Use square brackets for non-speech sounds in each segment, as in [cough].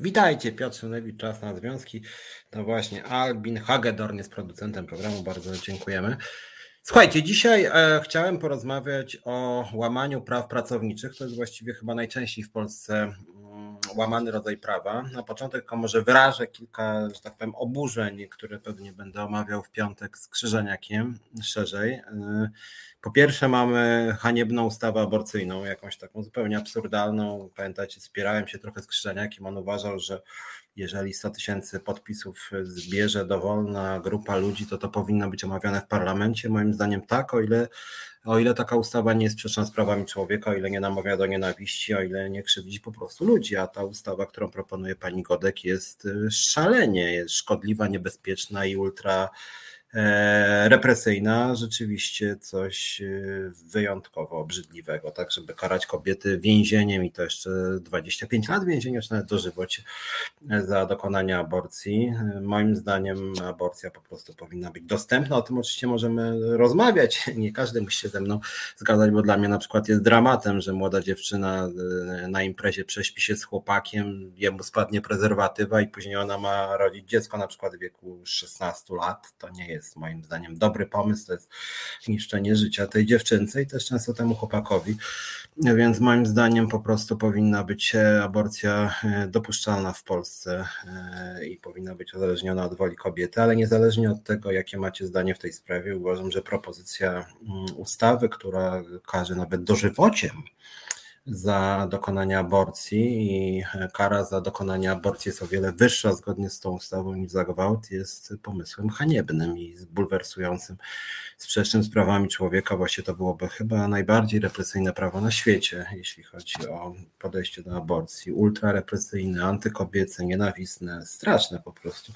Witajcie, Piotr Szynewicz, Czas na Związki. To właśnie Albin Hagedorn jest producentem programu, bardzo dziękujemy. Słuchajcie, dzisiaj e, chciałem porozmawiać o łamaniu praw pracowniczych. To jest właściwie chyba najczęściej w Polsce łamany rodzaj prawa. Na początek może wyrażę kilka, że tak powiem, oburzeń, które pewnie będę omawiał w piątek z Krzyżeniakiem szerzej. E, po pierwsze mamy haniebną ustawę aborcyjną, jakąś taką zupełnie absurdalną. Pamiętacie, spierałem się trochę z Krzyżeniakiem, on uważał, że jeżeli 100 tysięcy podpisów zbierze dowolna grupa ludzi, to to powinno być omawiane w parlamencie. Moim zdaniem tak, o ile, o ile taka ustawa nie jest sprzeczna z prawami człowieka, o ile nie namawia do nienawiści, o ile nie krzywdzi po prostu ludzi, a ta ustawa, którą proponuje pani Godek jest szalenie, jest szkodliwa, niebezpieczna i ultra represyjna, rzeczywiście coś e, wyjątkowo obrzydliwego, tak, żeby karać kobiety więzieniem i to jeszcze 25 lat więzienia, czy nawet dożywocie za dokonanie aborcji. Moim zdaniem aborcja po prostu powinna być dostępna, o tym oczywiście możemy rozmawiać, [laughs] nie każdy musi się ze mną zgadzać, bo dla mnie na przykład jest dramatem, że młoda dziewczyna e, na imprezie prześpi się z chłopakiem, jemu spadnie prezerwatywa i później ona ma rodzić dziecko na przykład w wieku 16 lat, to nie jest jest moim zdaniem dobry pomysł, to jest niszczenie życia tej dziewczynce i też często temu chłopakowi. Więc moim zdaniem po prostu powinna być aborcja e, dopuszczalna w Polsce e, i powinna być uzależniona od woli kobiety, ale niezależnie od tego, jakie macie zdanie w tej sprawie, uważam, że propozycja mm, ustawy, która każe nawet dożywociem za dokonanie aborcji i kara za dokonanie aborcji jest o wiele wyższa zgodnie z tą ustawą niż za gwałt, jest pomysłem haniebnym i bulwersującym, sprzecznym z prawami człowieka. Właśnie to byłoby chyba najbardziej represyjne prawo na świecie, jeśli chodzi o podejście do aborcji. Ultrarepresyjne, antykobiece, nienawistne, straszne po prostu.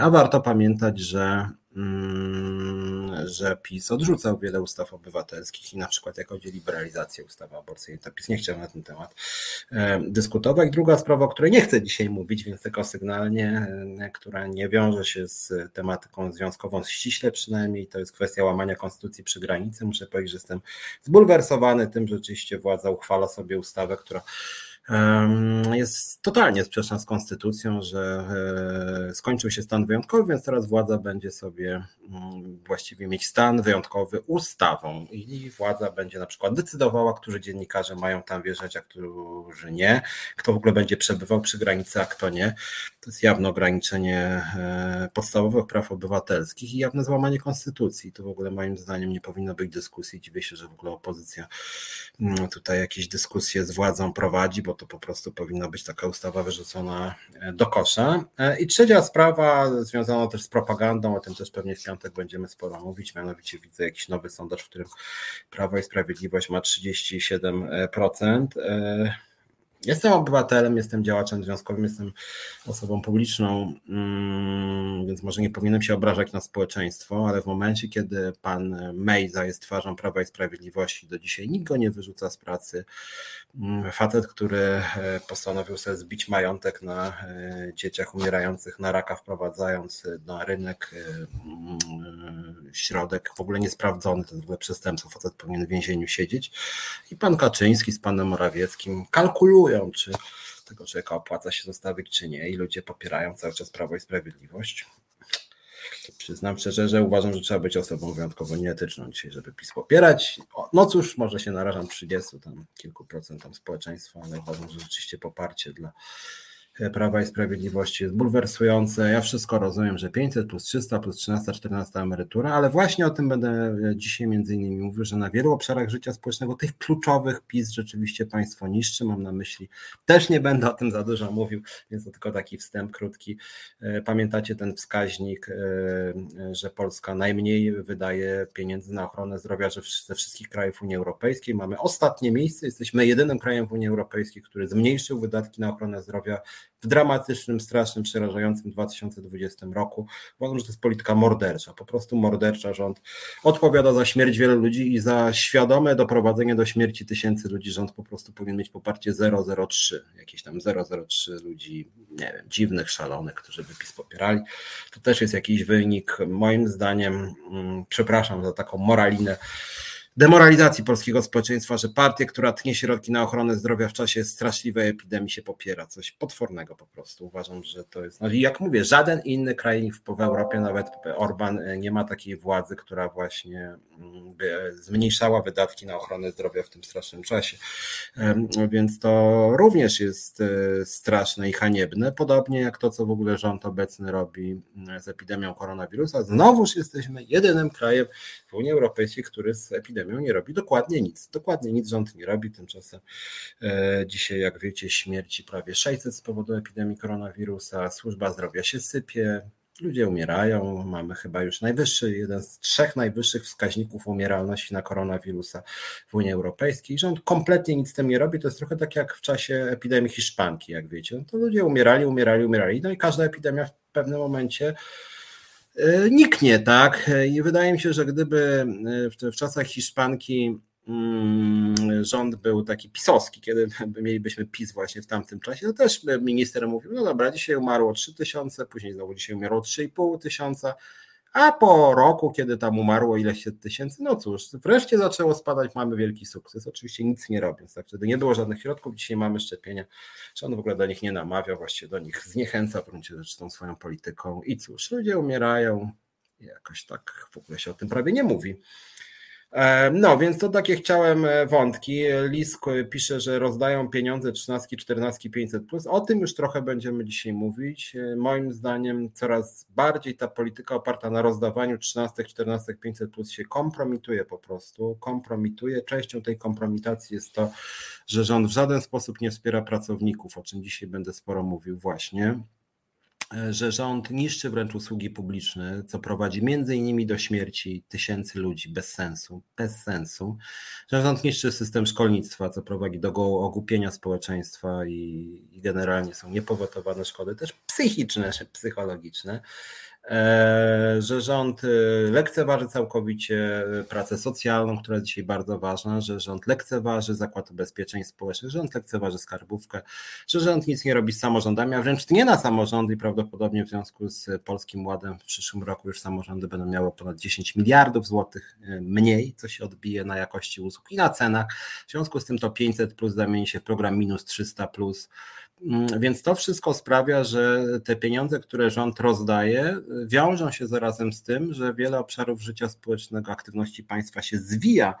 A warto pamiętać, że że PiS odrzucał wiele ustaw obywatelskich i na przykład jak chodzi o liberalizację ustawy aborcyjnej, to PiS nie chciał na ten temat e, dyskutować. Druga sprawa, o której nie chcę dzisiaj mówić, więc tylko sygnalnie, e, która nie wiąże się z tematyką związkową ściśle przynajmniej, to jest kwestia łamania konstytucji przy granicy. Muszę powiedzieć, że jestem zbulwersowany tym, że rzeczywiście władza uchwala sobie ustawę, która jest totalnie sprzeczna z konstytucją, że e, skończył się stan wyjątkowy, więc teraz władza będzie sobie mm, właściwie mieć stan wyjątkowy ustawą i władza będzie na przykład decydowała, którzy dziennikarze mają tam wjeżdżać, a którzy nie, kto w ogóle będzie przebywał przy granicy, a kto nie. To jest jawne ograniczenie e, podstawowych praw obywatelskich i jawne złamanie konstytucji. To w ogóle moim zdaniem nie powinno być dyskusji. Dziwię się, że w ogóle opozycja mm, tutaj jakieś dyskusje z władzą prowadzi, bo to po prostu powinna być taka ustawa wyrzucona e, do kosza. E, I trzecia sprawa związana też z propagandą, o tym też pewnie w piątek będziemy sporo mówić, mianowicie widzę jakiś nowy sondaż, w którym Prawo i Sprawiedliwość ma 37%. Jestem obywatelem, jestem działaczem związkowym, jestem osobą publiczną, mm, więc może nie powinienem się obrażać na społeczeństwo, ale w momencie, kiedy pan Mejza jest twarzą Prawa i Sprawiedliwości, do dzisiaj nikt go nie wyrzuca z pracy. Mm, facet, który e, postanowił sobie zbić majątek na e, dzieciach umierających na raka, wprowadzając na rynek e, mm, środek w ogóle niesprawdzony, to jest w ogóle przestępstwo, facet powinien w więzieniu siedzieć. I pan Kaczyński z panem Morawieckim kalkulują, czy tego człowieka opłaca się zostawić, czy nie, i ludzie popierają cały czas Prawo i Sprawiedliwość. Przyznam szczerze, że uważam, że trzeba być osobą wyjątkowo nieetyczną dzisiaj, żeby PiS popierać. No cóż, może się narażam 30 tam kilku procentom społeczeństwa, ale uważam, że rzeczywiście poparcie dla Prawa i Sprawiedliwości jest bulwersujące. Ja wszystko rozumiem, że 500 plus 300 plus 13, 14 emerytura, ale właśnie o tym będę dzisiaj między innymi mówił, że na wielu obszarach życia społecznego, tych kluczowych PiS rzeczywiście państwo niszczy, mam na myśli. Też nie będę o tym za dużo mówił, więc to tylko taki wstęp krótki. E, pamiętacie ten wskaźnik, e, że Polska najmniej wydaje pieniędzy na ochronę zdrowia ze wszystkich krajów Unii Europejskiej. Mamy ostatnie miejsce, jesteśmy jedynym krajem w Unii Europejskiej, który zmniejszył wydatki na ochronę zdrowia w dramatycznym, strasznym, przerażającym 2020 roku. Uważam, że to jest polityka mordercza, po prostu mordercza. Rząd odpowiada za śmierć wielu ludzi i za świadome doprowadzenie do śmierci tysięcy ludzi. Rząd po prostu powinien mieć poparcie 003, jakieś tam 003 ludzi, nie wiem, dziwnych, szalonych, którzy by PiS popierali. To też jest jakiś wynik, moim zdaniem, mm, przepraszam za taką moralinę, demoralizacji polskiego społeczeństwa, że partia, która tnie środki na ochronę zdrowia w czasie straszliwej epidemii się popiera. Coś potwornego po prostu. Uważam, że to jest. No i jak mówię, żaden inny kraj w Europie, nawet Orban, e, nie ma takiej władzy, która właśnie mm, by zmniejszała wydatki na ochronę zdrowia w tym strasznym czasie. Więc to również jest e, straszne i haniebne, podobnie jak to, co w ogóle rząd obecny robi mm, z epidemią koronawirusa. Znowuż jesteśmy jedynym krajem w Unii Europejskiej, który z epidemią nie robi dokładnie nic. Dokładnie nic rząd nie robi. Tymczasem e, dzisiaj, jak wiecie, śmierci prawie 600 z powodu epidemii koronawirusa, służba zdrowia się sypie, ludzie umierają. Mamy chyba już najwyższy, jeden z trzech najwyższych wskaźników umieralności na koronawirusa w Unii Europejskiej. Rząd kompletnie nic z tym nie robi. To jest trochę tak jak w czasie epidemii hiszpanki, jak wiecie. No to ludzie umierali, umierali, umierali. No i każda epidemia w pewnym momencie niknie, tak? I wydaje mi się, że gdyby e, w, czasach Hiszpanki mm, rząd był taki pisowski, kiedy [laughs] mielibyśmy PiS właśnie w tamtym czasie, to też minister mówił, no dobra, dzisiaj umarło 3 tysiące, później znowu dzisiaj umarło 3,5 tysiąca, a po roku, kiedy tam umarło ileś tysięcy, no cóż, wreszcie zaczęło spadać, mamy wielki sukces. Oczywiście nic nie robiąc, tak? Wtedy nie było żadnych środków, dzisiaj mamy szczepienia, że on w ogóle do nich nie namawia, właściwie do nich zniechęca w gruncie rzeczy tą swoją polityką. I cóż, ludzie umierają, jakoś tak w ogóle się o tym prawie nie mówi. E, no, więc to takie chciałem e, wątki. Lisk pisze, że rozdają pieniądze 13, 14, 500 plus. O tym już trochę będziemy dzisiaj mówić. E, moim zdaniem coraz bardziej ta polityka oparta na rozdawaniu 13, 14, 500 plus się kompromituje po prostu. Kompromituje. Częścią tej kompromitacji jest to, że rząd w żaden sposób nie wspiera pracowników, o czym dzisiaj będę sporo mówił właśnie że rząd niszczy wręcz usługi publiczne, co prowadzi między innymi do śmierci tysięcy ludzi. Bez sensu, bez sensu, że rząd niszczy system szkolnictwa, co prowadzi do ogłupienia społeczeństwa i, i generalnie są niepowotowane szkody, też psychiczne, [laughs] psychologiczne, E, że rząd e, lekceważy całkowicie pracę socjalną, która jest dzisiaj bardzo ważna, że rząd lekceważy Zakład Ubezpieczeń Społecznych, rząd lekceważy skarbówkę, że rząd nic nie robi z samorządami, a wręcz nie na samorządy i prawdopodobnie w związku z Polskim Ładem w przyszłym roku już samorządy będą miały ponad 10 miliardów złotych e, mniej, co się odbije na jakości usług i na cenach. W związku z tym to 500 plus zamieni się w program minus 300 plus więc to wszystko sprawia, że te pieniądze, które rząd rozdaje, wiążą się zarazem z tym, że wiele obszarów życia społecznego, aktywności państwa się zwija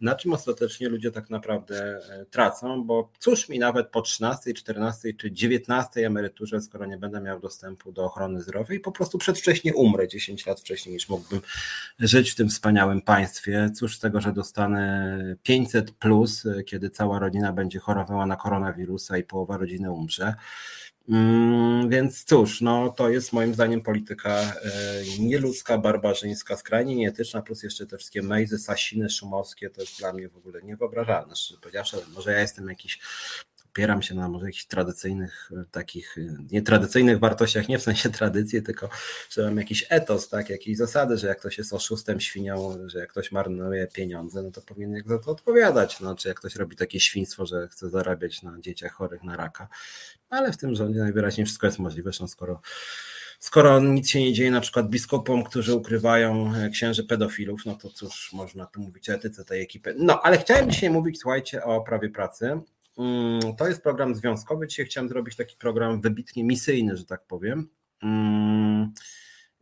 na czym ostatecznie ludzie tak naprawdę e, tracą, bo cóż mi nawet po 13, 14 czy 19 emeryturze, skoro nie będę miał dostępu do ochrony zdrowia i po prostu przedwcześnie umrę 10 lat wcześniej niż mógłbym żyć w tym wspaniałym państwie. Cóż z tego, że dostanę 500 plus, e, kiedy cała rodzina będzie chorowała na koronawirusa i połowa rodziny umrze. Mm, więc cóż, no to jest moim zdaniem polityka e, nieludzka, barbarzyńska, skrajnie nieetyczna, plus jeszcze te wszystkie mejzy, sasiny szumowskie, to jest dla mnie w ogóle niewyobrażalne, szczerze powiedziawszy, może ja jestem jakiś opieram się na może jakichś tradycyjnych, e, takich e, nietradycyjnych wartościach, nie w sensie [laughs] tradycji, tylko że mam jakiś etos, tak, jakieś zasady, że jak ktoś jest oszustem, świnią, że jak ktoś marnuje pieniądze, no to powinien jak za to odpowiadać, no, czy jak ktoś robi takie świństwo, że chce zarabiać na dzieciach chorych na raka, ale w tym rządzie najwyraźniej wszystko jest możliwe, zresztą skoro skoro nic się nie dzieje na przykład biskupom, którzy ukrywają e, księży pedofilów, no to cóż, można tu mówić o etyce tej ekipy. No, ale chciałem dzisiaj mówić, słuchajcie, o prawie pracy. Mm, to jest program związkowy. Dzisiaj chciałem zrobić taki program wybitnie misyjny, że tak powiem.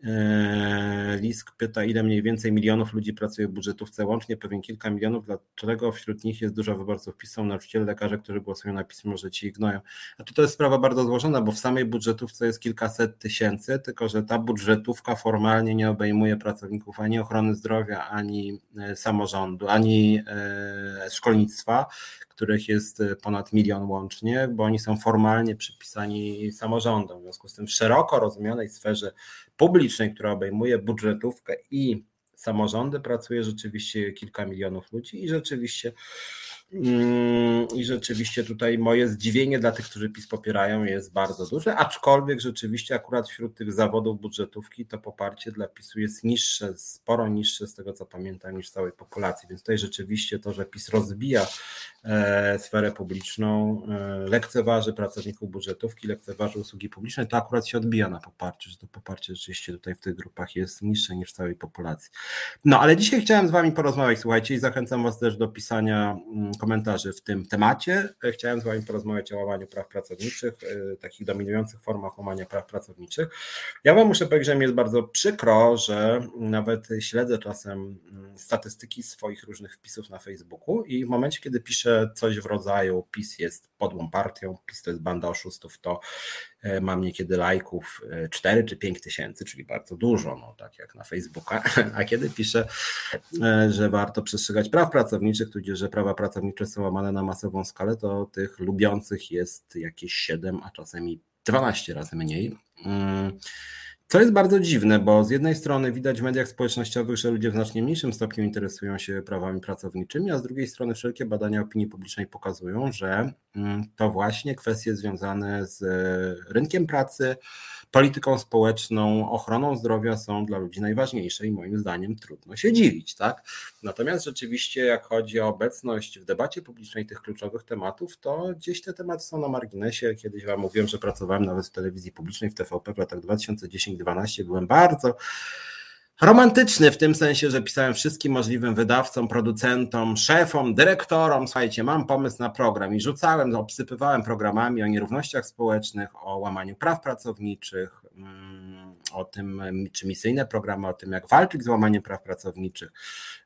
E, Lisk pyta, ile mniej więcej milionów ludzi pracuje w budżetówce łącznie, pewnie kilka milionów, dlaczego wśród nich jest dużo wyborców PiSu, nauczyciele, lekarze, którzy głosują na PiS, może ci ignorują. Znaczy to jest sprawa bardzo złożona, bo w samej budżetówce jest kilkaset tysięcy, tylko że ta budżetówka formalnie nie obejmuje pracowników ani ochrony zdrowia, ani e, samorządu, ani e, szkolnictwa, których jest ponad milion łącznie, bo oni są formalnie przypisani samorządom. W związku z tym w szeroko rozumianej sferze publicznej, która obejmuje budżetówkę i samorządy, pracuje rzeczywiście kilka milionów ludzi i rzeczywiście I rzeczywiście tutaj moje zdziwienie dla tych, którzy PiS popierają, jest bardzo duże, aczkolwiek rzeczywiście akurat wśród tych zawodów budżetówki to poparcie dla PiSu jest niższe, sporo niższe z tego co pamiętam niż całej populacji. Więc tutaj rzeczywiście to, że PiS rozbija e, sferę publiczną, e, lekceważy pracowników budżetówki, lekceważy usługi publiczne, to akurat się odbija na poparciu, że to poparcie rzeczywiście tutaj w tych grupach jest niższe niż w całej populacji. No ale dzisiaj chciałem z Wami porozmawiać, słuchajcie, i zachęcam Was też do pisania mm, komentarzy w tym temacie. E, chciałem z Wami porozmawiać o łamaniu praw pracowniczych, e, takich dominujących formach łamania praw pracowniczych. Ja Wam muszę powiedzieć, że mi jest bardzo przykro, że nawet śledzę czasem mm, statystyki swoich różnych wpisów na Facebooku i w momencie, kiedy piszę coś w rodzaju PiS jest podłą partią, PiS to jest banda oszustów, to mam niekiedy lajków 4 czy 5 tysięcy, czyli bardzo dużo, no, tak jak na Facebooka, [laughs] a kiedy piszę, że warto przestrzegać praw pracowniczych, tudzież, że prawa pracownicze są łamane na masową skalę, to tych lubiących jest jakieś 7, a czasami 12 razy mniej. Co jest bardzo dziwne, bo z jednej strony widać w mediach społecznościowych, że ludzie w znacznie mniejszym stopniu interesują się prawami pracowniczymi, a z drugiej strony wszelkie badania opinii publicznej pokazują, że mm, to właśnie kwestie związane z rynkiem pracy, polityką społeczną, ochroną zdrowia są dla ludzi najważniejsze i moim zdaniem trudno się dziwić, tak? Natomiast rzeczywiście, jak chodzi o obecność w debacie publicznej tych kluczowych tematów, to gdzieś te tematy są na marginesie. Kiedyś Wam mówiłem, że pracowałem nawet w telewizji publicznej, w TVP w latach 2010-2012, byłem bardzo romantyczny w tym sensie, że pisałem wszystkim możliwym wydawcom, producentom, szefom, dyrektorom, słuchajcie, mam pomysł na program i rzucałem, obsypywałem programami o nierównościach społecznych, o łamaniu praw pracowniczych, mm, o tym, czy misyjne programy, o tym, jak walczyć z łamaniem praw pracowniczych.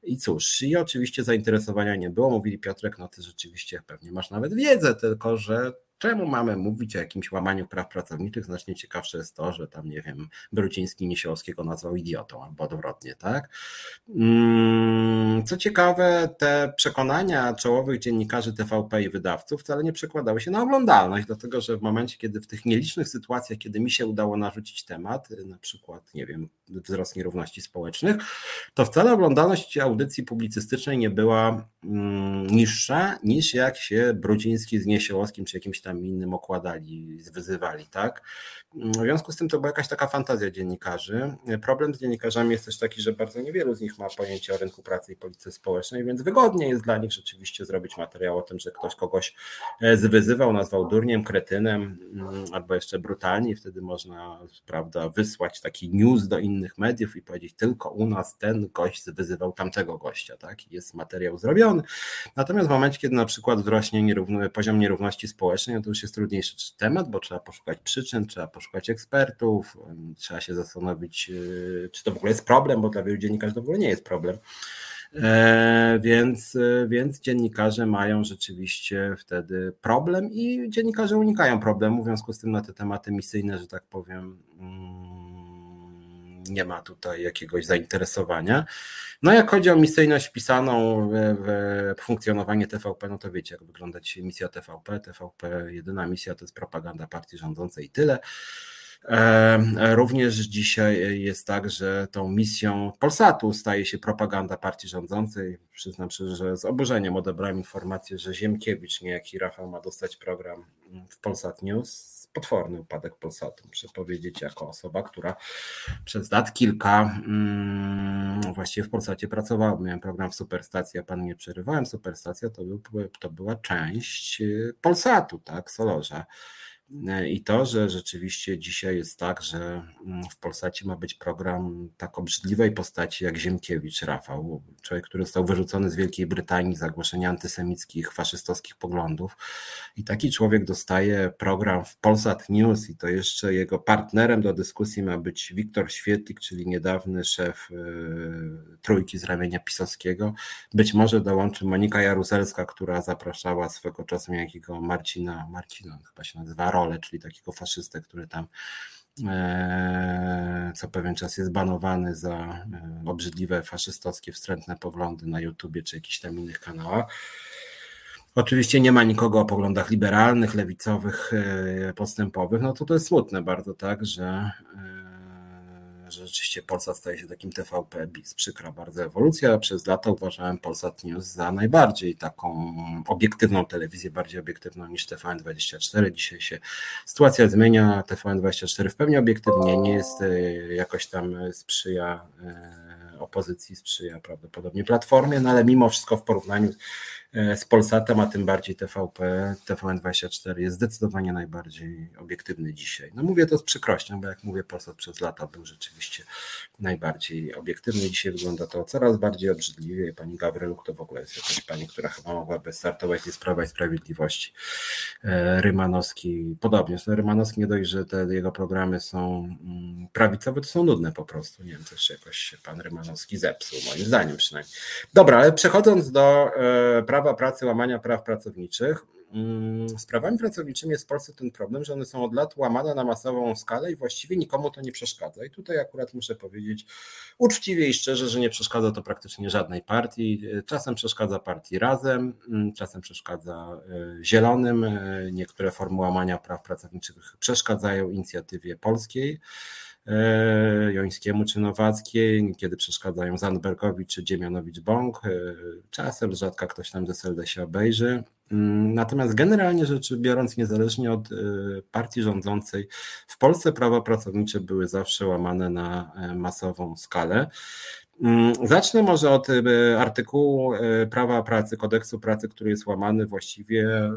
I cóż, i oczywiście zainteresowania nie było. Mówili Piotrek, no ty rzeczywiście pewnie masz nawet wiedzę, tylko że Czemu mamy mówić o jakimś łamaniu praw pracowniczych? Znacznie ciekawsze jest to, że tam, nie wiem, Brudziński Niesiołowskiego nazwał idiotą albo odwrotnie, tak? Mm, co ciekawe, te przekonania czołowych dziennikarzy TVP i wydawców wcale nie przekładały się na oglądalność, dlatego że w momencie, kiedy w tych nielicznych sytuacjach, kiedy mi się udało narzucić temat, na przykład, nie wiem, wzrost nierówności społecznych, to wcale oglądalność audycji publicystycznej nie była mm, niższa niż jak się Brudziński z Niesiołowskim czy jakimś tam tam innym okładali, wyzywali, tak? W związku z tym to była jakaś taka fantazja dziennikarzy. Problem z dziennikarzami jest też taki, że bardzo niewielu z nich ma pojęcie o rynku pracy i polityce społecznej, więc wygodnie jest dla nich rzeczywiście zrobić materiał o tym, że ktoś kogoś e, zwyzywał, nazwał durniem, kretynem mm, albo jeszcze brutalnie, wtedy można, prawda, wysłać taki news do innych mediów i powiedzieć tylko u nas ten gość zwyzywał tamtego gościa, tak? Jest materiał zrobiony. Natomiast w momencie, kiedy na przykład wzrośnie nierówny, poziom nierówności społecznej, to już jest trudniejszy temat, bo trzeba poszukać przyczyn, trzeba poszukać ekspertów, trzeba się zastanowić, y, czy to w ogóle jest problem, bo dla wielu dziennikarzy to w ogóle nie jest problem. E, więc, y, więc dziennikarze mają rzeczywiście wtedy problem i dziennikarze unikają problemu, w związku z tym na te tematy misyjne, że tak powiem, mm, nie ma tutaj jakiegoś zainteresowania. No jak chodzi o misyjność wpisaną w, w funkcjonowanie TVP, no to wiecie, jak wygląda dzisiaj misja TVP. TVP, jedyna misja to jest propaganda partii rządzącej i tyle. Również dzisiaj jest tak, że tą misją Polsatu staje się propaganda partii rządzącej. Przyznam że z oburzeniem odebrałem informację, że Ziemkiewicz, niejaki Rafał, ma dostać program w Polsat News potworny upadek Polsatu, muszę powiedzieć, jako osoba, która przez lat kilka mm, właściwie w Polsacie pracowała. Miałem program w Superstacji, a pan nie przerywałem. Superstacja to, był, to była część y, Polsatu, tak, Solorza. I to, że rzeczywiście dzisiaj jest tak, że mm, w Polsacie ma być program tak obrzydliwej postaci jak Ziemkiewicz Rafał, człowiek, który został wyrzucony z Wielkiej Brytanii za głoszenie antysemickich, faszystowskich poglądów. I taki człowiek dostaje program w Polsat News i to jeszcze jego partnerem do dyskusji ma być Wiktor Świetlik, czyli niedawny szef y, trójki z ramienia pisowskiego. Być może dołączy Monika Jaruzelska, która zapraszała swego czasu jakiego Marcina, Marcina chyba się nazywa, rolę, czyli takiego faszystę, który tam e, co pewien czas jest banowany za e, obrzydliwe faszystowskie wstrętne poglądy na YouTubie czy jakichś tam innych kanałach. Oczywiście nie ma nikogo o poglądach liberalnych, lewicowych, e, postępowych. No to to jest smutne bardzo, tak, że że rzeczywiście Polsat staje się takim TVP BIS. Przykra bardzo ewolucja. Przez lata uważałem Polsat News za najbardziej taką obiektywną telewizję, bardziej obiektywną niż TVN24. Dzisiaj się sytuacja zmienia. TVN24 w pełni obiektywnie nie jest e, jakoś tam sprzyja opozycji, sprzyja prawdopodobnie Platformie, no ale mimo wszystko w porównaniu E, z Polsatem, a tym bardziej TVP, TVN24 jest zdecydowanie najbardziej obiektywny dzisiaj. No mówię to z przykrością, bo jak mówię, Polsat przez lata był rzeczywiście najbardziej obiektywny. Dzisiaj wygląda to coraz bardziej obrzydliwie. Pani Gawryluk to w ogóle jest jakaś pani, która chyba mogłaby startować z Prawa i Sprawiedliwości. E, Rymanowski podobnie. No, Rymanowski nie dość, że te jego programy są mm, prawicowe, to są nudne po prostu. Nie wiem, też jakoś się pan Rymanowski zepsuł, moim zdaniem przynajmniej. Dobra, ale przechodząc do e, prawa prawa pracy, łamania praw pracowniczych. Mm, z prawami pracowniczymi jest w Polsce ten problem, że one są od lat łamane na masową skalę i właściwie nikomu to nie przeszkadza. I tutaj akurat muszę powiedzieć uczciwie i szczerze, że nie przeszkadza to praktycznie żadnej partii. Czasem przeszkadza partii razem, mm, czasem przeszkadza e, zielonym. E, niektóre formy łamania praw pracowniczych przeszkadzają inicjatywie polskiej. E, Jońskiemu czy Nowackiej, kiedy przeszkadzają Zandbergowi czy Dziemianowicz-Bąk. E, czasem rzadko ktoś tam ze SLD się obejrzy. Mm, natomiast generalnie rzecz biorąc, niezależnie od e, partii rządzącej, w Polsce prawa pracownicze były zawsze łamane na masową skalę. Mm, zacznę może od e, artykułu e, prawa pracy, kodeksu pracy, który jest łamany właściwie, e,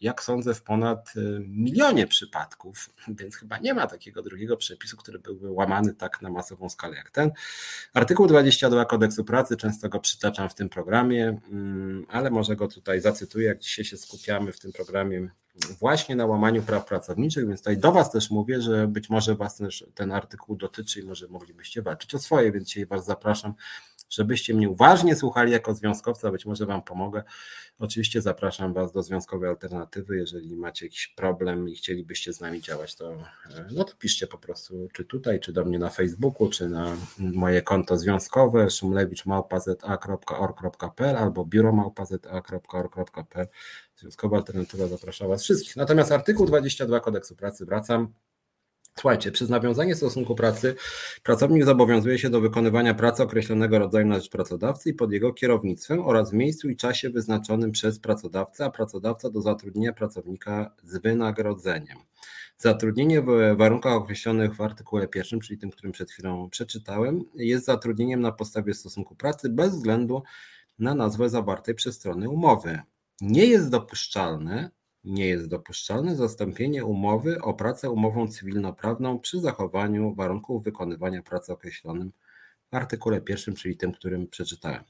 jak sądzę, w ponad milionie przypadków, [laughs] więc chyba nie ma takiego drugiego przepisu, który byłby łamany tak na masową skalę jak ten. Artykuł 22 kodeksu pracy, często go przytaczam w tym programie, mm, ale może go tutaj zacytuję, jak dzisiaj się skupiamy w tym programie właśnie na łamaniu praw pracowniczych, więc tutaj do Was też mówię, że być może Was ten artykuł dotyczy i może moglibyście walczyć o swoje, więc dzisiaj Was zapraszam, żebyście mnie uważnie słuchali jako związkowca, być może Wam pomogę. Oczywiście zapraszam Was do związkowej alternatywy, jeżeli macie jakiś problem i chcielibyście z nami działać, to, e, no to piszcie po prostu, czy tutaj, czy do mnie na Facebooku, czy na moje konto związkowe szumlewicz.org.pl albo biuromałpa.org.pl Związkowa Alternatywa zaprasza Was wszystkich. Natomiast artykuł 22 kodeksu pracy, wracam. Słuchajcie, przez nawiązanie stosunku pracy pracownik zobowiązuje się do wykonywania pracy określonego rodzaju na rzecz pracodawcy i pod jego kierownictwem oraz w miejscu i czasie wyznaczonym przez pracodawcę, a pracodawca do zatrudnienia pracownika z wynagrodzeniem. Zatrudnienie w warunkach określonych w artykule pierwszym, czyli tym, którym przed chwilą przeczytałem, jest zatrudnieniem na podstawie stosunku pracy bez względu na nazwę zawartej przez strony umowy. Nie jest dopuszczalne, nie jest dopuszczalne zastąpienie umowy o pracę umową cywilnoprawną przy zachowaniu warunków wykonywania pracy określonym w artykule pierwszym, czyli tym, którym przeczytałem.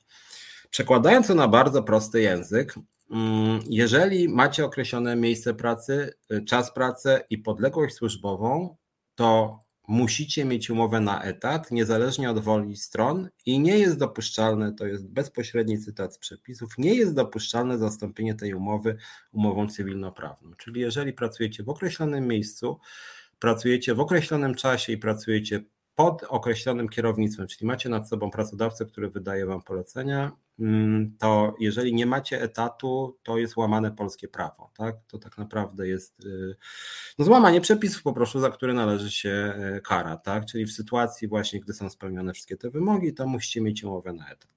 Przekładając to na bardzo prosty język, mm, jeżeli macie określone miejsce pracy, czas pracy i podległość służbową, to musicie mieć umowę na etat, niezależnie od woli stron i nie jest dopuszczalne, to jest bezpośredni cytat z przepisów, nie jest dopuszczalne zastąpienie tej umowy umową cywilnoprawną. Czyli jeżeli pracujecie w określonym miejscu, pracujecie w określonym czasie i pracujecie pod określonym kierownictwem, czyli macie nad sobą pracodawcę, który wydaje wam polecenia, mm, to jeżeli nie macie etatu, to jest łamane polskie prawo. Tak? To tak naprawdę jest y, no, złamanie przepisów po prostu, za które należy się y, kara. Tak? Czyli w sytuacji właśnie, gdy są spełnione wszystkie te wymogi, to musicie mieć umowę na etat.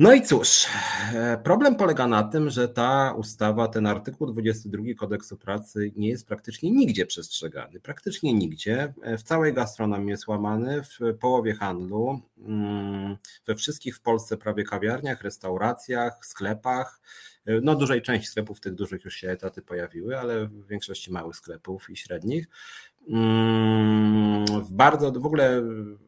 No i cóż, e, problem polega na tym, że ta ustawa, ten artykuł 22 kodeksu pracy nie jest praktycznie nigdzie przestrzegany. Praktycznie nigdzie. E, w całej gastronomii jest łamany, w połowie handlu, mm, we wszystkich w Polsce prawie kawiarniach, restauracjach, sklepach. E, no, dużej części sklepów, tych dużych już się etaty pojawiły, ale w większości małych sklepów i średnich. Mm, w bardzo, w ogóle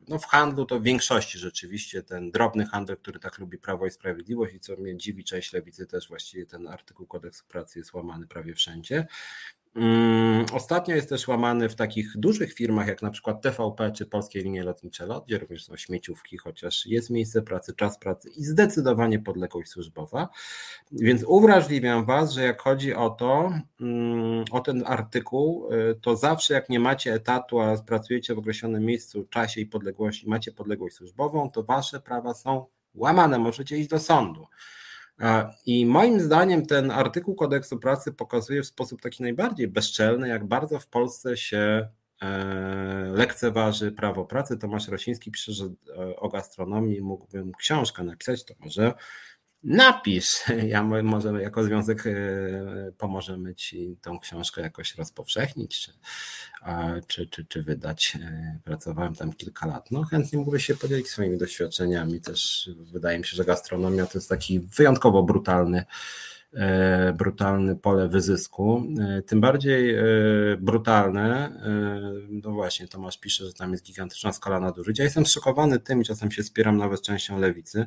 no w handlu to w większości rzeczywiście ten drobny handel, który tak lubi Prawo i Sprawiedliwość i co mnie dziwi, część lewicy też właściwie ten artykuł kodeksu pracy jest łamany prawie wszędzie. Mm, ostatnio jest też łamany w takich dużych firmach, jak na przykład TVP czy Polskie Linie Lotnicze LOT, gdzie również są śmieciówki, chociaż jest miejsce pracy, czas pracy i zdecydowanie podległość służbowa. Więc uwrażliwiam Was, że jak chodzi o to, mm, o ten artykuł, y, to zawsze jak nie macie etatu, a pracujecie w określonym miejscu, czasie i podległości, macie podległość służbową, to Wasze prawa są łamane, możecie iść do sądu. I moim zdaniem ten artykuł kodeksu pracy pokazuje w sposób taki najbardziej bezczelny, jak bardzo w Polsce się lekceważy prawo pracy. Tomasz Rosiński pisze, że o gastronomii mógłbym książkę napisać, to może napisz. [laughs] Ja może jako związek e, pomożemy ci tą książkę jakoś rozpowszechnić, czy, czy, czy, czy wydać. E, pracowałem tam kilka lat. No chętnie mógłbyś się podzielić swoimi doświadczeniami. Też wydaje mi się, że gastronomia to jest taki wyjątkowo brutalny e, brutalne pole wyzysku. Tym bardziej brutalne, no właśnie, Tomasz pisze, że tam jest gigantyczna skala nadużyć. Ja jestem zszokowany tym i czasem się spieram nawet częścią lewicy,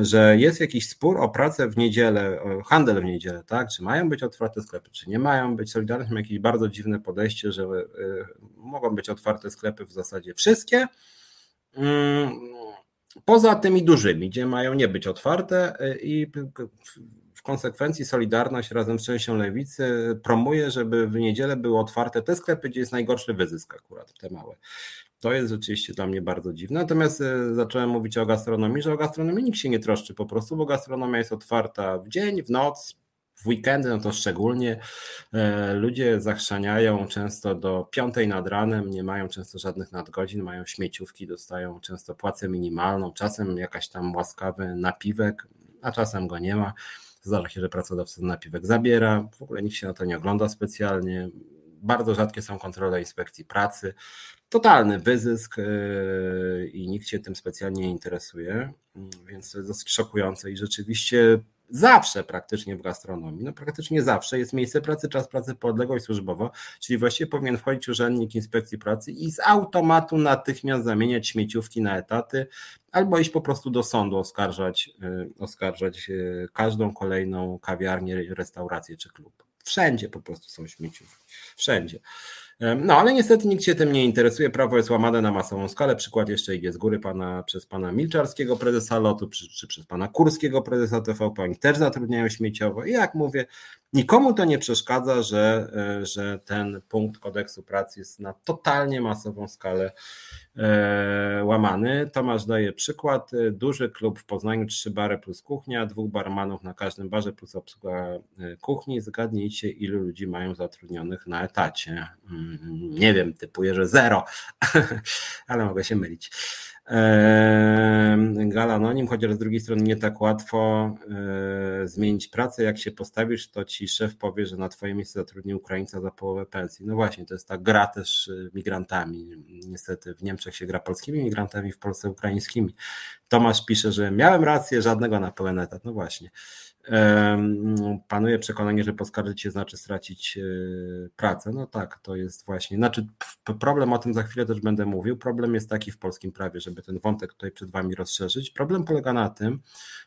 że jest jakiś spór o pracę w niedzielę, handel w niedzielę, tak? Czy mają być otwarte sklepy, czy nie mają być. Solidarność ma jakieś bardzo dziwne podejście, że y, mogą być otwarte sklepy w zasadzie wszystkie. Mm, poza tymi dużymi, gdzie mają nie być otwarte y, i w konsekwencji Solidarność razem z częścią lewicy promuje, żeby w niedzielę były otwarte te sklepy, gdzie jest najgorszy wyzysk akurat, te małe. To jest rzeczywiście dla mnie bardzo dziwne. Natomiast e, zacząłem mówić o gastronomii, że o gastronomii nikt się nie troszczy po prostu, bo gastronomia jest otwarta w dzień, w noc, w weekendy, no to szczególnie. E, ludzie zachrzaniają często do piątej nad ranem, nie mają często żadnych nadgodzin, mają śmieciówki, dostają często płacę minimalną, czasem jakaś tam łaskawy napiwek, a czasem go nie ma. Zdarza się, że pracodawca napiwek zabiera, w ogóle nikt się na to nie ogląda specjalnie. Bardzo rzadkie są kontrole inspekcji pracy totalny wyzysk yy, i nikt się tym specjalnie nie interesuje, mm, więc to jest dosyć szokujące i rzeczywiście zawsze praktycznie w gastronomii, no praktycznie zawsze jest miejsce pracy, czas pracy, podległość służbowa, czyli właściwie powinien wchodzić urzędnik inspekcji pracy i z automatu natychmiast zamieniać śmieciówki na etaty albo iść po prostu do sądu oskarżać, yy, oskarżać yy, każdą kolejną kawiarnię, restaurację czy klub. Wszędzie po prostu są śmieciówki. Wszędzie. No ale niestety nikt się tym nie interesuje. Prawo jest łamane na masową skalę. Przykład jeszcze idzie z góry pana, przez pana Milczarskiego, prezesa lotu, czy, czy przez pana Kurskiego, prezesa TVP. Oni też zatrudniają śmieciowo. I jak mówię, nikomu to nie przeszkadza, że, e, że ten punkt kodeksu pracy jest na totalnie masową skalę E, łamany. Tomasz daje przykład. Duży klub w Poznaniu, trzy bary plus kuchnia, dwóch barmanów na każdym barze plus obsługa e, kuchni. Zgadnijcie, ilu ludzi mają zatrudnionych na etacie. Mm, nie wiem, typuję, że zero, [laughs] ale mogę się mylić. Gala Anonim, chociaż z drugiej strony nie tak łatwo e, zmienić pracę. Jak się postawisz, to ci szef powie, że na twoje miejsce zatrudni Ukraińca za połowę pensji. No właśnie, to jest ta gra też e, migrantami. Niestety w Niemczech się gra polskimi migrantami, w Polsce ukraińskimi. Tomasz pisze, że miałem rację, żadnego na pełen etat. No właśnie panuje przekonanie, że poskarżyć się znaczy stracić e, pracę. No tak, to jest właśnie. Znaczy, problem o tym za chwilę też będę mówił. Problem jest taki w polskim prawie, żeby ten wątek tutaj przed Wami rozszerzyć. Problem polega na tym,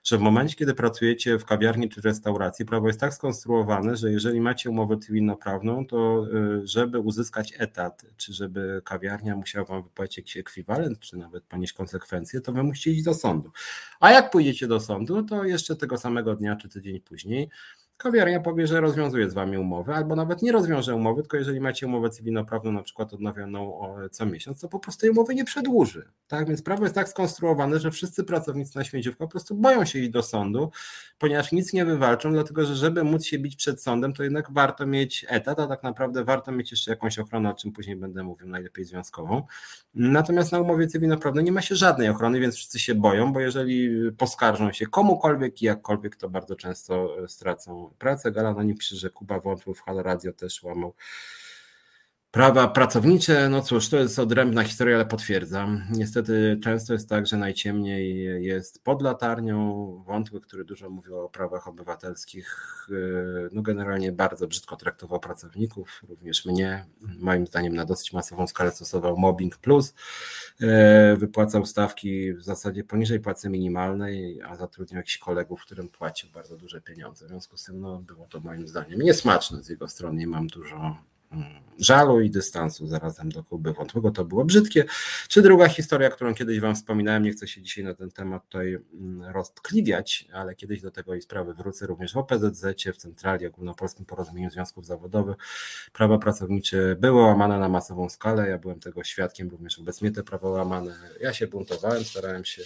że w momencie, kiedy pracujecie w kawiarni czy restauracji, prawo jest tak skonstruowane, że jeżeli macie umowę cywilnoprawną, to e, żeby uzyskać etat, czy żeby kawiarnia musiała Wam wypłacić jakiś ekwiwalent, czy nawet ponieść konsekwencje, to Wy musicie iść do sądu. A jak pójdziecie do sądu, to jeszcze tego samego dnia, czy tydzień później, kawiarnia powie, że rozwiązuje z wami umowę, albo nawet nie rozwiąże umowy, tylko jeżeli macie umowę cywilnoprawną, na przykład odnawioną co miesiąc, to po prostu tej umowy nie przedłuży. Tak więc prawo jest tak skonstruowane, że wszyscy pracownicy na śmieciówkę po prostu boją się iść do sądu, ponieważ nic nie wywalczą, dlatego że żeby móc się bić przed sądem, to jednak warto mieć etat, a tak naprawdę warto mieć jeszcze jakąś ochronę, o czym później będę mówił, najlepiej związkową. Natomiast na umowie cywilnoprawnej nie ma się żadnej ochrony, więc wszyscy się boją, bo jeżeli poskarżą się komukolwiek i jakkolwiek, to bardzo często stracą pracę. Gala na nim pisze, że Kuba Wątłów, Halo Radio też łamał Prawa pracownicze, no cóż, to jest odrębna historia, ale potwierdzam. Niestety często jest tak, że najciemniej jest pod latarnią. Wątły, który dużo mówił o prawach obywatelskich, y, no generalnie bardzo brzydko traktował pracowników, również mnie. Moim zdaniem na dosyć masową skalę stosował mobbing plus. Y, wypłacał stawki w zasadzie poniżej płacy minimalnej, a zatrudniał jakichś kolegów, którym płacił bardzo duże pieniądze. W związku z tym no, było to moim zdaniem niesmaczne z jego strony. Nie mam dużo żalu i dystansu zarazem do Kuby Wątłego. To było brzydkie. Czy druga historia, którą kiedyś Wam wspominałem, nie chcę się dzisiaj na ten temat tutaj mm, roztkliwiać, ale kiedyś do tego i sprawy wrócę również w OPZZ, w Centrali Ogólnopolskim Porozumieniu Związków Zawodowych. Prawa pracownicze były łamane na masową skalę, ja byłem tego świadkiem, również obecnie te prawa łamane. Ja się buntowałem, starałem się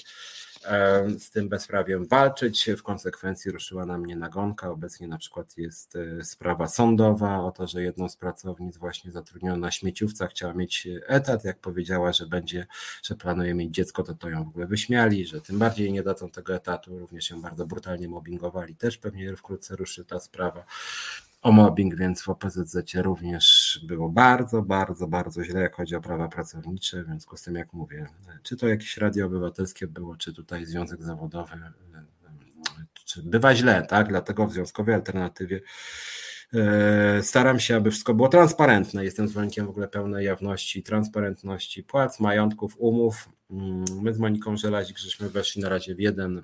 z tym bezprawiem walczyć. W konsekwencji ruszyła na mnie nagonka. Obecnie na przykład jest e, sprawa sądowa o to, że jedną z pracownic właśnie zatrudniono na śmieciówce chciała mieć etat. Jak powiedziała, że będzie, że planuje mieć dziecko, to to ją w ogóle wyśmiali, że tym bardziej nie dadzą tego etatu. Również ją bardzo brutalnie mobbingowali. Też pewnie wkrótce ruszy ta sprawa o mobbing, więc w OPZZ również było bardzo, bardzo, bardzo źle, jak chodzi o prawa pracownicze. W związku z tym, jak mówię, czy to jakieś radio obywatelskie było, czy tutaj związek zawodowy, czy bywa źle, tak? Dlatego w związkowej alternatywie e, staram się, aby wszystko było transparentne. Jestem zwolennikiem w ogóle pełnej jawności, transparentności płac, majątków, umów. Mm, my z Moniką Żelazik żeśmy weszli na razie w jeden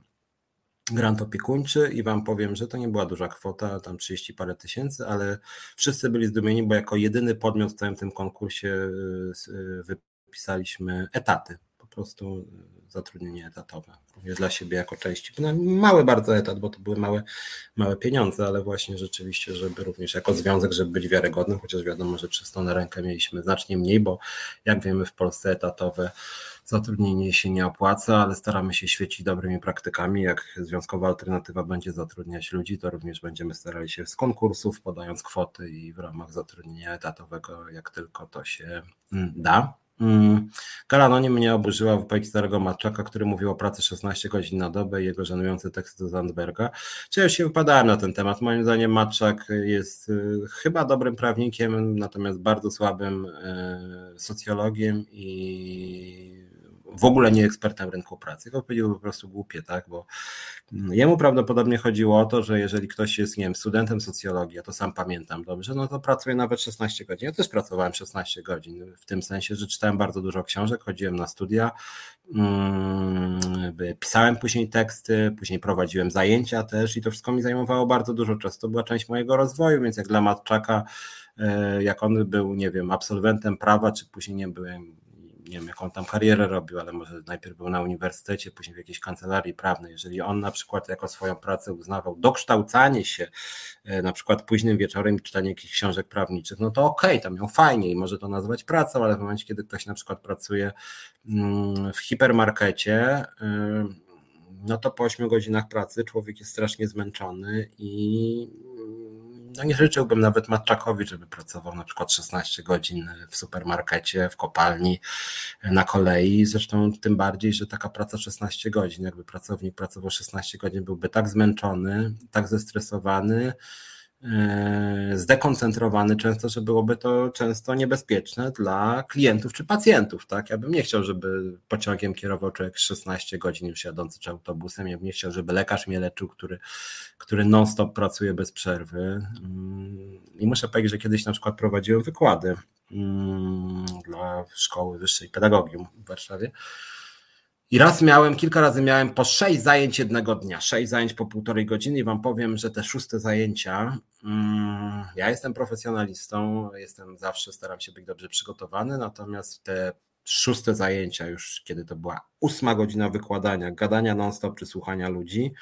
grant opiekuńczy i wam powiem, że to nie była duża kwota, tam 30 parę tysięcy, ale wszyscy byli zdumieni, bo jako jedyny podmiot w całym tym konkursie y, y, wypisaliśmy etaty, po prostu zatrudnienie etatowe, również dla siebie jako części. No, mały bardzo etat, bo to były małe, małe pieniądze, ale właśnie rzeczywiście, żeby również jako związek, żeby być wiarygodnym, chociaż wiadomo, że 300 na rękę mieliśmy znacznie mniej, bo jak wiemy w Polsce etatowe zatrudnienie się nie opłaca, ale staramy się świecić dobrymi praktykami. Jak związkowa alternatywa będzie zatrudniać ludzi, to również będziemy starali się z konkursów, podając kwoty i w ramach zatrudnienia etatowego, jak tylko to się mm, da. Mm. Galanonie mnie oburzyła wypowiedź starego Matczaka, który mówił o pracy 16 godzin na dobę i jego żenujący tekst do Zandberga. Czy ja już się wypadałem na ten temat. Moim zdaniem Matczak jest y, chyba dobrym prawnikiem, natomiast bardzo słabym y, socjologiem i w ogóle nie ekspertem rynku pracy, tylko powiedział po prostu głupie, tak, bo mm, jemu prawdopodobnie chodziło o to, że jeżeli ktoś jest, nie wiem, studentem socjologii, ja to sam pamiętam dobrze, no to pracuje nawet 16 godzin. Ja też pracowałem 16 godzin, w tym sensie, że czytałem bardzo dużo książek, chodziłem na studia, mm, pisałem później teksty, później prowadziłem zajęcia też i to wszystko mi zajmowało bardzo dużo czasu. To była część mojego rozwoju, więc jak dla Matczaka, e, jak on był, nie wiem, absolwentem prawa, czy później nie byłem nie wiem, jaką tam karierę robił, ale może najpierw był na uniwersytecie, później w jakiejś kancelarii prawnej. Jeżeli on na przykład jako swoją pracę uznawał dokształcanie się, e, na przykład późnym wieczorem czytanie jakichś książek prawniczych, no to okej, okay, tam miał fajnie i może to nazwać pracą, ale w momencie, kiedy ktoś na przykład pracuje mm, w hipermarkecie, no to po 8 godzinach pracy człowiek jest strasznie zmęczony i no nie życzyłbym nawet Matczakowi, żeby pracował na przykład 16 godzin w supermarkecie, w kopalni, na kolei. Zresztą tym bardziej, że taka praca 16 godzin, jakby pracownik pracował 16 godzin, byłby tak zmęczony, tak zestresowany, zdekoncentrowany często, że byłoby to często niebezpieczne dla klientów czy pacjentów. Tak? Ja bym nie chciał, żeby pociągiem kierował człowiek 16 godzin już jadący czy autobusem. Ja bym nie chciał, żeby lekarz mnie leczył, który, który non-stop pracuje bez przerwy. Mm, I muszę powiedzieć, że kiedyś na przykład prowadziłem wykłady mm, dla szkoły wyższej pedagogium w Warszawie. I raz miałem, kilka razy miałem po sześć zajęć jednego dnia, sześć zajęć po półtorej godziny i wam powiem, że te szóste zajęcia, mm, ja jestem profesjonalistą, jestem zawsze, staram się być dobrze przygotowany, natomiast te szóste zajęcia już, kiedy to była ósma godzina wykładania, gadania non-stop czy słuchania ludzi,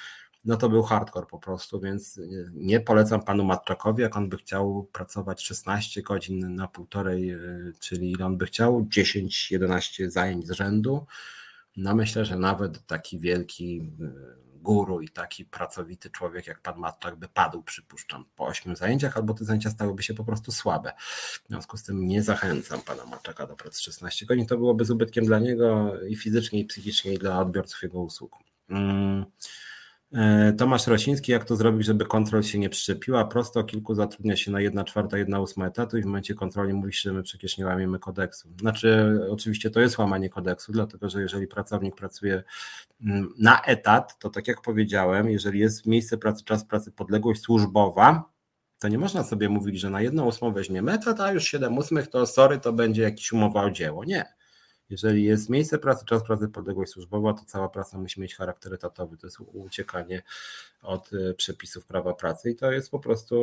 no to był hardcore po prostu, więc nie polecam panu Matczakowi, jak on by chciał pracować 16 godzin na półtorej, y, czyli on by chciał 10-11 zajęć z rzędu, no myślę, że nawet taki wielki y, guru i taki pracowity człowiek jak pan Matczak by padł, przypuszczam, po ośmiu zajęciach, albo te zajęcia stałyby się po prostu słabe. W związku z tym nie zachęcam pana Matczaka do pracy 16 godzin. To byłoby z ubytkiem dla niego i fizycznie, i psychicznie, i dla odbiorców jego usług. Hmm. E, Tomasz Rosiński, jak to zrobić, żeby kontrol się nie przyczepiła? Prosto, kilku zatrudnia się na 1 czwarta, 1 ósma etatu i w momencie kontroli mówi się, że my przecież nie łamiemy kodeksu. Znaczy, oczywiście to jest łamanie kodeksu, dlatego że jeżeli pracownik pracuje mm, na etat, to tak jak powiedziałem, jeżeli jest miejsce pracy, czas pracy, podległość służbowa, to nie można sobie mówić, że na jedną ósmą weźmiemy etat, a już 7 ósmych to sorry, to będzie jakiś umowa o dzieło. Nie jeżeli jest miejsce pracy, czas pracy, podległość służbowa, to cała praca musi mieć charakter etatowy. To jest uciekanie od e, przepisów prawa pracy i to jest po prostu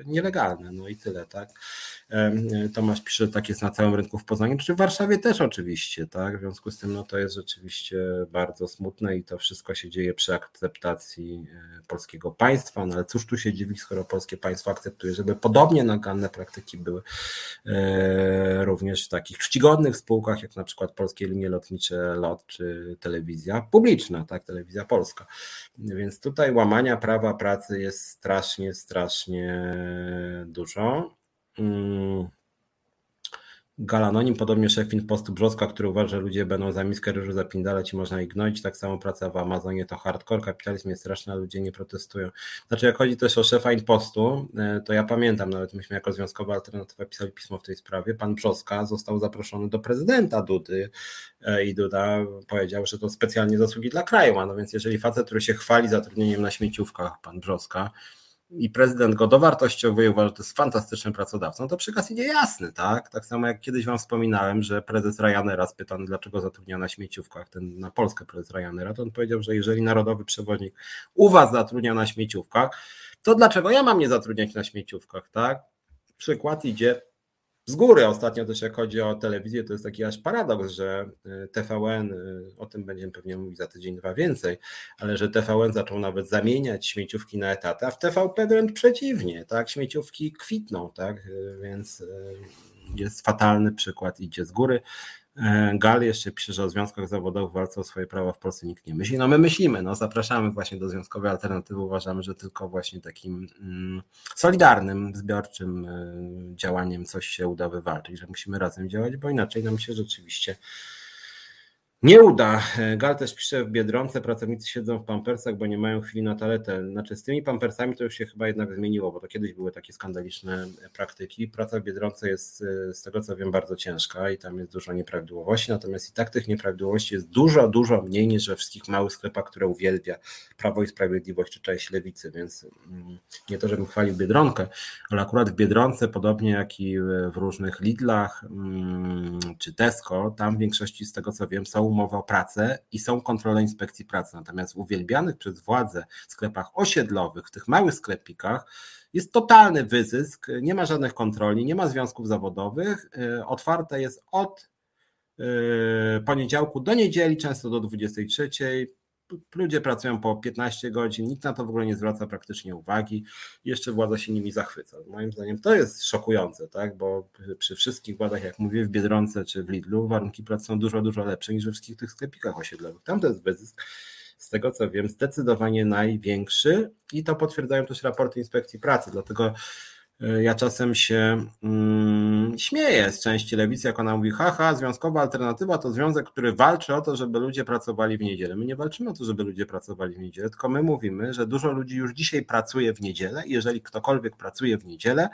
e, nielegalne, no i tyle, tak. Tomasz pisze, że tak jest na całym rynku w Poznaniu, czy w Warszawie też oczywiście, tak, w związku z tym no to jest rzeczywiście bardzo smutne i to wszystko się dzieje przy akceptacji e, polskiego państwa, no ale cóż tu się dziwić, skoro polskie państwo akceptuje, żeby podobnie naganne praktyki były również w takich czcigodnych spółkach, jak na przykład Polskie Linie Lotnicze LOT, czy telewizja publiczna, tak, telewizja polska. Więc tutaj łamania prawa pracy jest strasznie, strasznie dużo. Mm. Galanonim, podobnie szef Postu Brzoska, który uważa, że ludzie będą za miskę ryżu zapindalać i można ich gnoić. Tak samo praca w Amazonie to hardcore, kapitalizm jest straszny, a ludzie nie protestują. Znaczy jak chodzi też o szefa Postu, e, to ja pamiętam, nawet myśmy jako Związkowa Alternatywa pisali pismo w tej sprawie, pan Brzoska został zaproszony do prezydenta Dudy e, i Duda powiedział, że to specjalnie zasługi dla kraju ma, no więc jeżeli facet, który się chwali zatrudnieniem na śmieciówkach, pan Brzoska, i prezydent go dowartościowuje, uważa, że to jest fantastycznym pracodawcą, to przekaz idzie jasny, tak? Tak samo jak kiedyś wam wspominałem, że prezes Ryanaira spytany, dlaczego zatrudnia na śmieciówkach, ten na Polskę prezes Ryanaira, to on powiedział, że jeżeli narodowy przewoźnik u was zatrudnia na śmieciówkach, to dlaczego ja mam nie zatrudniać na śmieciówkach, tak? Przykład idzie z góry. Ostatnio też jak chodzi o telewizję, to jest taki aż paradoks, że y, TVN, y, o tym będziemy pewnie mówić za tydzień, dwa więcej, ale że TVN zaczął nawet zamieniać śmieciówki na etaty, a w TVP wręcz przeciwnie, tak, śmieciówki kwitną, tak, y, więc jest fatalny przykład, idzie z góry. E, Gal jeszcze pisze, że o związkach zawodowych walce o swoje prawa w Polsce nikt nie myśli. No my myślimy, no zapraszamy właśnie do związkowej alternatywy. Uważamy, że tylko właśnie takim mm, solidarnym, zbiorczym e, działaniem coś się uda wywalczyć, że musimy razem działać, bo inaczej nam się rzeczywiście nie uda. Gal też pisze w Biedronce, pracownicy siedzą w pampersach, bo nie mają chwili na toaletę. Znaczy z tymi pampersami to już się chyba jednak zmieniło, bo to kiedyś były takie skandaliczne praktyki. Praca w Biedronce jest e, z tego co wiem bardzo ciężka i tam jest dużo nieprawidłowości, natomiast i tak tych nieprawidłowości jest dużo, dużo mniej niż we wszystkich małych sklepach, które uwielbia Prawo i Sprawiedliwość czy część Lewicy, więc mm, nie to, żebym chwalił Biedronkę, ale akurat w Biedronce, podobnie jak i w różnych Lidlach mm, czy Tesco, tam w większości z tego co wiem są umowy o pracę i są kontrole inspekcji pracy. Natomiast w uwielbianych przez władze sklepach osiedlowych, w tych małych sklepikach, jest totalny wyzysk, nie ma żadnych kontroli, nie ma związków zawodowych. Y, otwarte jest od y, poniedziałku do niedzieli, często do 23 ludzie pracują po 15 godzin, nikt na to w ogóle nie zwraca praktycznie uwagi, jeszcze władza się nimi zachwyca. Moim zdaniem to jest szokujące, tak? bo przy wszystkich władach, jak mówię, w Biedronce czy w Lidlu, warunki pracy są dużo, dużo lepsze niż we wszystkich tych sklepikach osiedlowych. Tam to jest wyzysk, z tego co wiem, zdecydowanie największy i to potwierdzają też raporty inspekcji pracy, dlatego ja czasem się mm, śmieję z części lewicy, jak ona mówi, haha, związkowa alternatywa to związek, który walczy o to, żeby ludzie pracowali w niedzielę. My nie walczymy o to, żeby ludzie pracowali w niedzielę, tylko my mówimy, że dużo ludzi już dzisiaj pracuje w niedzielę i jeżeli ktokolwiek pracuje w niedzielę,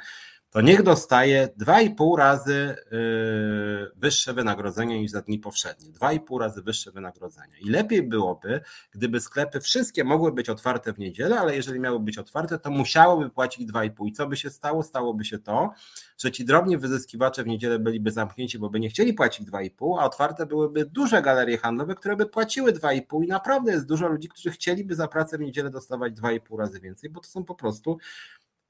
to niech dostaje 2,5 razy y, wyższe wynagrodzenie niż za dni powszednie. 2,5 razy wyższe wynagrodzenie. I lepiej byłoby, gdyby sklepy wszystkie mogły być otwarte w niedzielę, ale jeżeli miały być otwarte, to musiałoby płacić 2,5. I co by się stało? Stałoby się to, że ci drobni wyzyskiwacze w niedzielę byliby zamknięci, bo by nie chcieli płacić 2,5, a otwarte byłyby duże galerie handlowe, które by płaciły 2,5 i naprawdę jest dużo ludzi, którzy chcieliby za pracę w niedzielę dostawać 2,5 razy więcej, bo to są po prostu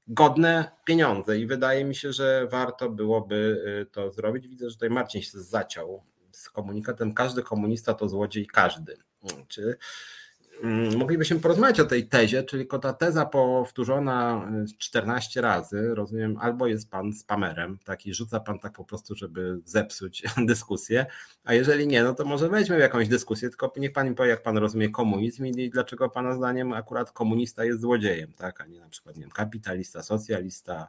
godne pieniądze i wydaje mi się, że warto byłoby y, to zrobić. Widzę, że tutaj Marcin się zaciął z komunikatem każdy komunista to złodziej każdy. Czy moglibyśmy porozmawiać o tej tezie, czyli ta teza powtórzona 14 y, razy, rozumiem, albo jest pan spamerem, taki rzuca pan tak po prostu, żeby zepsuć [laughs] dyskusję, a jeżeli nie, no to może wejdźmy w jakąś dyskusję, tylko niech pan mi powie, jak pan rozumie komunizm i dlaczego pana zdaniem akurat komunista jest złodziejem, tak, a nie na przykład, nie wiem, kapitalista, socjalista,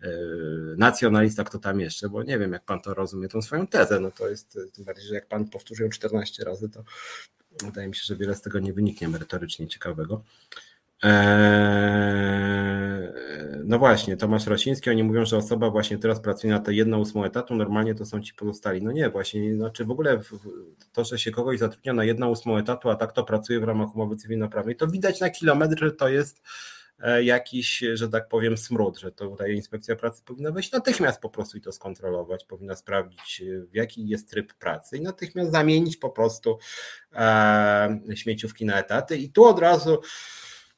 yy, nacjonalista, kto tam jeszcze, bo nie wiem, jak pan to rozumie, tą swoją tezę, no to jest, tym bardziej, że jak pan powtórzył 14 razy, to Wydaje mi się, że wiele z tego nie wyniknie merytorycznie ciekawego. Eee, no właśnie, Tomasz Rosiński, oni mówią, że osoba właśnie teraz pracuje na to jedną ósmą etatu, normalnie to są ci pozostali. No nie, właśnie, znaczy w ogóle to, że się kogoś zatrudnia na jedną ósmą etatu, a tak to pracuje w ramach umowy cywilnoprawnej, to widać na kilometr, że to jest jakiś, że tak powiem, smród, że to tutaj inspekcja pracy powinna wejść natychmiast po prostu i to skontrolować, powinna sprawdzić, e, w jaki jest tryb pracy i natychmiast zamienić po prostu e, śmieciówki na etaty. I tu od razu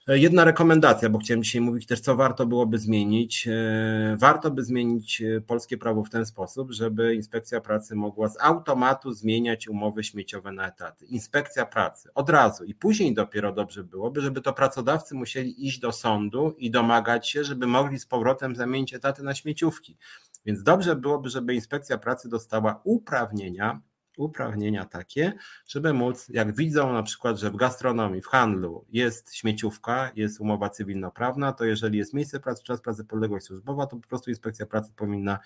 Jedna rekomendacja, bo chciałem dzisiaj mówić też, co warto byłoby zmienić. E, warto by zmienić e, polskie prawo w ten sposób, żeby inspekcja pracy mogła z automatu zmieniać umowy śmieciowe na etaty. Inspekcja pracy od razu i później dopiero dobrze byłoby, żeby to pracodawcy musieli iść do sądu i domagać się, żeby mogli z powrotem zamienić etaty na śmieciówki. Więc dobrze byłoby, żeby inspekcja pracy dostała uprawnienia uprawnienia takie, żeby móc, jak widzą na przykład, że w gastronomii, w handlu jest śmieciówka, jest umowa cywilnoprawna, to jeżeli jest miejsce pracy, czas pracy, podległość służbowa, to po prostu inspekcja pracy powinna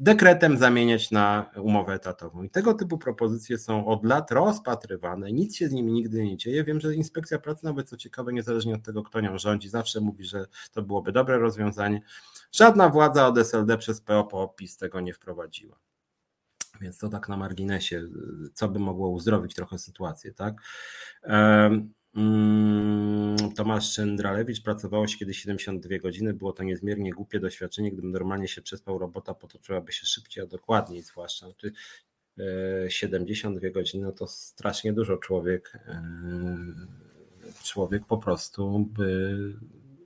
dekretem zamieniać na umowę etatową. I tego typu propozycje są od lat rozpatrywane, nic się z nimi nigdy nie dzieje. Wiem, że inspekcja pracy, nawet co ciekawe, niezależnie od tego, kto nią rządzi, zawsze mówi, że to byłoby dobre rozwiązanie. Żadna władza od SLD przez PO po tego nie wprowadziła. Więc to tak na marginesie, co by mogło uzdrowić trochę sytuację, tak? Mm, Tomasz Szyndralewicz pracowało się kiedyś 72 godziny, było to niezmiernie głupie doświadczenie, gdybym normalnie się przespał, robota potoczyłaby się szybciej, a dokładniej zwłaszcza. 72 e, godziny no to strasznie dużo człowiek e, człowiek po prostu by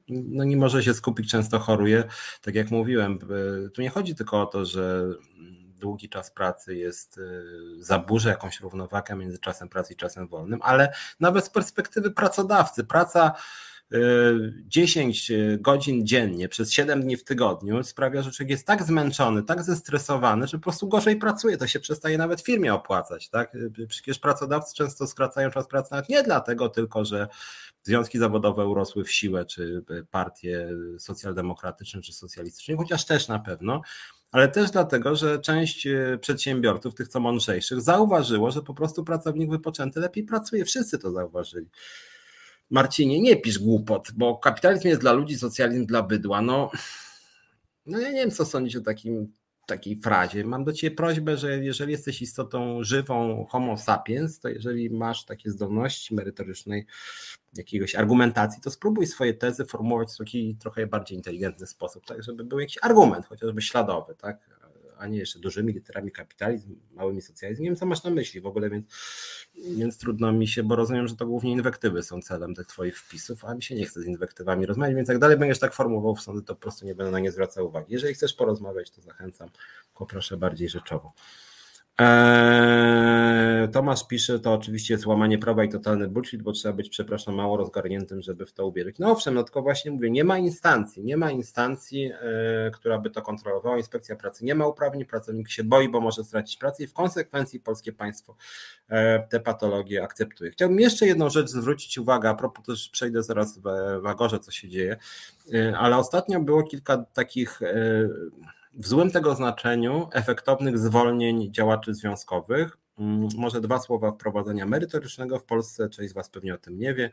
no nie może się skupić, często choruje. Tak jak mówiłem, tu nie chodzi tylko o to, że długi czas pracy jest, y, zaburzy jakąś równowagę między czasem pracy i czasem wolnym, ale nawet z perspektywy pracodawcy, praca 10 y, y, godzin dziennie przez 7 dni w tygodniu sprawia, że człowiek jest tak zmęczony, tak zestresowany, że po prostu gorzej pracuje. To się przestaje nawet firmie opłacać. Tak? Przecież pracodawcy często skracają czas pracy nawet nie dlatego tylko, że związki zawodowe urosły w siłę, czy partie socjaldemokratyczne, czy socjalistyczne, chociaż też na pewno, ale też dlatego, że część e, przedsiębiorców, tych co mądrzejszych, zauważyło, że po prostu pracownik wypoczęty lepiej pracuje. Wszyscy to zauważyli. Marcinie, nie pisz głupot, bo kapitalizm jest dla ludzi, socjalizm dla bydła. No, no ja nie wiem, co sądzić o takim takiej frazie. Mam do Ciebie prośbę, że jeżeli jesteś istotą żywą homo sapiens, to jeżeli masz takie zdolności merytorycznej, jakiegoś argumentacji, to spróbuj swoje tezy formułować w taki trochę bardziej inteligentny sposób, tak żeby był jakiś argument, chociażby śladowy, tak? A nie jeszcze dużymi literami kapitalizm, małymi socjalizm. Nie wiem, co masz na myśli w ogóle, więc, więc trudno mi się, bo rozumiem, że to głównie inwektywy są celem tych twoich wpisów, a mi się nie chce z inwektywami rozmawiać, więc jak dalej będziesz tak formułował w sądy, to po prostu nie będę na nie zwracał uwagi. Jeżeli chcesz porozmawiać, to zachęcam, poproszę bardziej rzeczowo. Eee, Tomasz pisze, to oczywiście jest łamanie prawa i totalny bullshit, bo trzeba być, przepraszam, mało rozgarniętym, żeby w to uwierzyć. No owszem, no tylko właśnie mówię, nie ma instancji, nie ma instancji, e, która by to kontrolowała. Inspekcja pracy nie ma uprawnień, pracownik się boi, bo może stracić pracę i w konsekwencji polskie państwo e, te patologie akceptuje. Chciałbym jeszcze jedną rzecz zwrócić uwagę, a propos też przejdę zaraz w, Agorze, co się dzieje, e, ale ostatnio było kilka takich w złym tego znaczeniu efektownych zwolnień działaczy związkowych. Mm, może dwa słowa wprowadzenia merytorycznego w Polsce, część z Was pewnie o tym nie wie.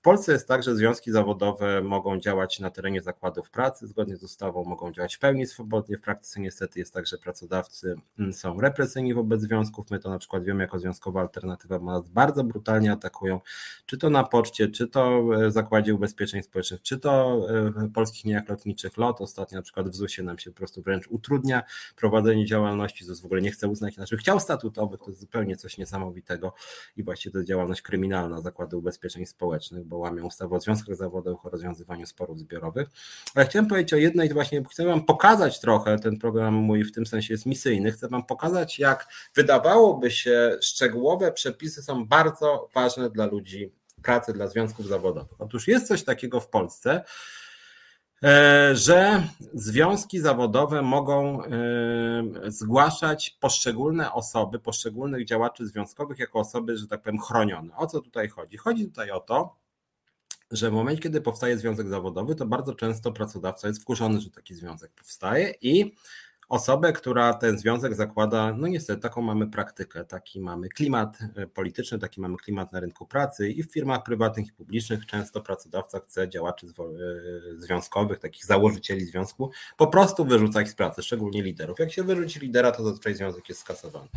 W Polsce jest tak, że związki zawodowe mogą działać na terenie zakładów pracy, zgodnie z ustawą mogą działać w pełni swobodnie. W praktyce niestety jest tak, że pracodawcy mm, są represyjni wobec związków. My to na przykład wiemy jako związkowa alternatywa, nas bardzo brutalnie atakują, czy to na poczcie, czy to w Zakładzie Ubezpieczeń Społecznych, czy to w polskich liniach lotniczych LOT. Ostatnio na przykład w ZUS-ie nam się po prostu wręcz utrudnia prowadzenie działalności. ZUS w ogóle nie chce uznać naszych chciał statutowych, to jest zupełnie coś niesamowitego i właściwie to jest działalność kryminalna Zakładu Ubezpieczeń Społecznych bo łamią ustawę o związkach zawodowych, o rozwiązywaniu sporów zbiorowych. Ale chciałem powiedzieć o jednej, właśnie chcę Wam pokazać trochę, ten program mój w tym sensie jest misyjny, chcę Wam pokazać, jak wydawałoby się szczegółowe przepisy są bardzo ważne dla ludzi pracy, dla związków zawodowych. Otóż jest coś takiego w Polsce, e, że związki zawodowe mogą e, zgłaszać poszczególne osoby, poszczególnych działaczy związkowych jako osoby, że tak powiem, chronione. O co tutaj chodzi? Chodzi tutaj o to, że w momencie, kiedy powstaje związek zawodowy, to bardzo często pracodawca jest wkurzony, że taki związek powstaje i osobę, która ten związek zakłada, no niestety taką mamy praktykę, taki mamy klimat e, polityczny, taki mamy klimat na rynku pracy i w firmach prywatnych i publicznych często pracodawca chce działaczy e, związkowych, takich założycieli związku, po prostu wyrzucać z pracy, szczególnie liderów. Jak się wyrzuci lidera, to zazwyczaj związek jest skasowany.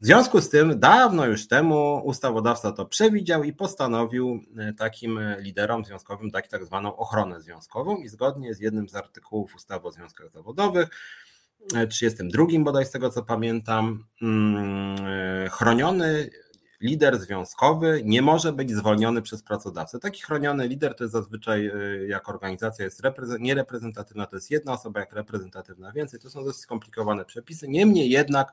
W związku z tym dawno już temu ustawodawca to przewidział i postanowił e, takim liderom związkowym dać tak zwaną ochronę związkową i zgodnie z jednym z artykułów ustawy o związkach zawodowych 32 bodaj z tego co pamiętam, mm, e, chroniony lider związkowy nie może być zwolniony przez pracodawcę. Taki chroniony lider to jest zazwyczaj, jak organizacja jest niereprezentatywna, to jest jedna osoba, jak reprezentatywna więcej. To są dosyć skomplikowane przepisy. Niemniej jednak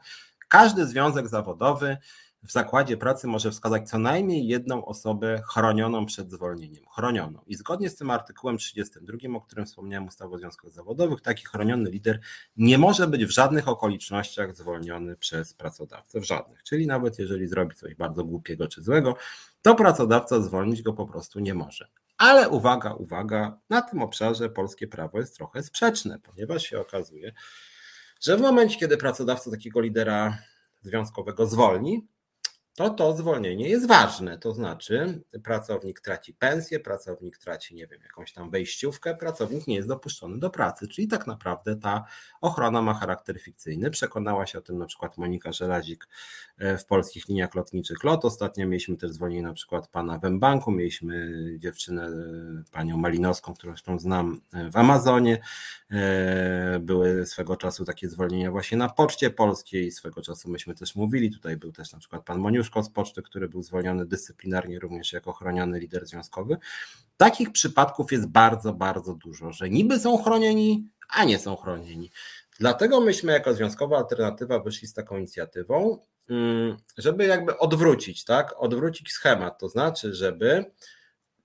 każdy związek zawodowy w zakładzie pracy może wskazać co najmniej jedną osobę chronioną przed zwolnieniem. Chronioną. I zgodnie z tym artykułem 32, o którym wspomniałem, ustawy o związkach zawodowych, taki chroniony lider nie może być w żadnych okolicznościach zwolniony przez pracodawcę. W żadnych. Czyli nawet jeżeli zrobi coś bardzo głupiego czy złego, to pracodawca zwolnić go po prostu nie może. Ale uwaga, uwaga, na tym obszarze polskie prawo jest trochę sprzeczne, ponieważ się okazuje, że w momencie, kiedy pracodawca takiego lidera związkowego zwolni, to to zwolnienie jest ważne. To znaczy, pracownik traci pensję, pracownik traci, nie wiem, jakąś tam wejściówkę, pracownik nie jest dopuszczony do pracy. Czyli tak naprawdę ta ochrona ma charakter fikcyjny. Przekonała się o tym na przykład Monika Żelazik e, w polskich liniach lotniczych LOT. Ostatnio mieliśmy też zwolnienie na przykład pana Wembanku, mieliśmy dziewczynę, e, panią Malinowską, którą zresztą znam e, w Amazonie. Były swego czasu takie zwolnienia właśnie na Poczcie Polskiej, swego czasu myśmy też mówili, tutaj był też na przykład pan Moniusz Kościuszko z poczty, który był zwolniony dyscyplinarnie również jako chroniony lider związkowy. Takich przypadków jest bardzo, bardzo dużo, że niby są chronieni, a nie są chronieni. Dlatego myśmy jako Związkowa Alternatywa wyszli z taką inicjatywą, mm, żeby jakby odwrócić, tak? Odwrócić schemat, to znaczy, żeby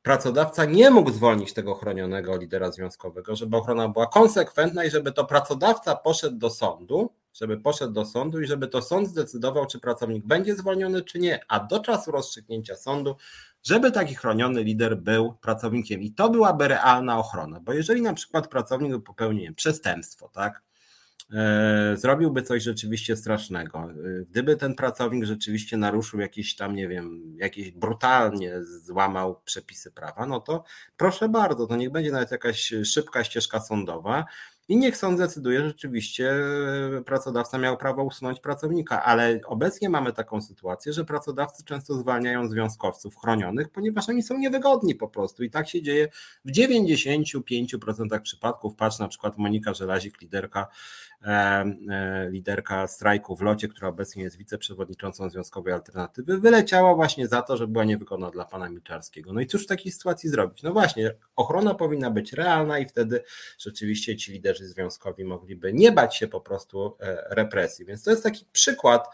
pracodawca nie mógł zwolnić tego chronionego lidera związkowego, żeby ochrona była konsekwentna i żeby to pracodawca poszedł do sądu żeby poszedł do sądu i żeby to sąd zdecydował, czy pracownik będzie zwolniony, czy nie, a do czasu rozstrzygnięcia sądu, żeby taki chroniony lider był pracownikiem. I to byłaby realna ochrona, bo jeżeli na przykład pracownik popełnił przestępstwo, tak, e, zrobiłby coś rzeczywiście strasznego. E, gdyby ten pracownik rzeczywiście naruszył jakieś tam, nie wiem, jakieś brutalnie złamał przepisy prawa, no to proszę bardzo, to niech będzie nawet jakaś szybka ścieżka sądowa i niech sąd zdecyduje, że rzeczywiście e, pracodawca miał prawo usunąć pracownika, ale obecnie mamy taką sytuację, że pracodawcy często zwalniają związkowców chronionych, ponieważ oni są niewygodni po prostu i tak się dzieje w 95% przypadków. Patrz na przykład Monika Żelazik, liderka, e, e, liderka strajku w locie, która obecnie jest wiceprzewodniczącą Związkowej Alternatywy, wyleciała właśnie za to, że była niewygodna dla pana Milczarskiego. No i cóż w takiej sytuacji zrobić? No właśnie, ochrona powinna być realna i wtedy rzeczywiście ci liderzy liderzy związkowi mogliby nie bać się po prostu e, represji. Więc to jest taki przykład,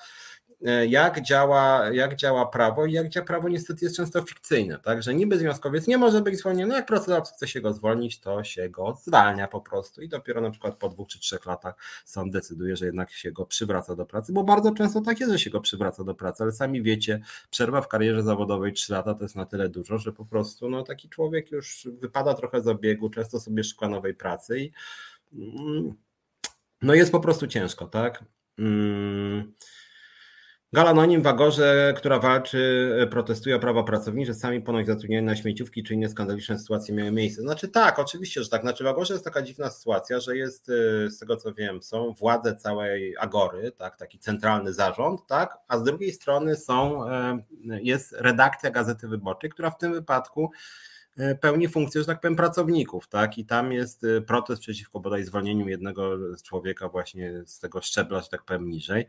e, jak działa, jak działa prawo i jak działa prawo niestety jest często fikcyjne, tak, że niby związkowiec nie może być zwolniony, jak pracodawca chce się go zwolnić, to się go zwalnia po prostu i dopiero na przykład po dwóch czy trzech latach sąd decyduje, że jednak się go przywraca do pracy, bo bardzo często tak jest, że się go przywraca do pracy, ale sami wiecie, przerwa w karierze zawodowej trzy lata to jest na tyle dużo, że po prostu no, taki człowiek już wypada trochę z obiegu, często sobie szuka nowej pracy i no jest po prostu ciężko, tak? Mm. Galanonim w Agorze, która walczy, protestuje o prawa pracownicze, sami ponoć zatrudnieni na śmieciówki, czy inne skandaliczne sytuacje miały miejsce. Znaczy tak, oczywiście, że tak. Znaczy w Agorze jest taka dziwna sytuacja, że jest, y, z tego co wiem, są władze całej Agory, tak, taki centralny zarząd, tak, a z drugiej strony są, y, jest redakcja Gazety Wyborczej, która w tym wypadku E, pełni funkcję, że tak powiem, pracowników, tak? I tam jest e, protest przeciwko bodaj zwolnieniu jednego człowieka właśnie z tego szczebla, że tak powiem, niżej.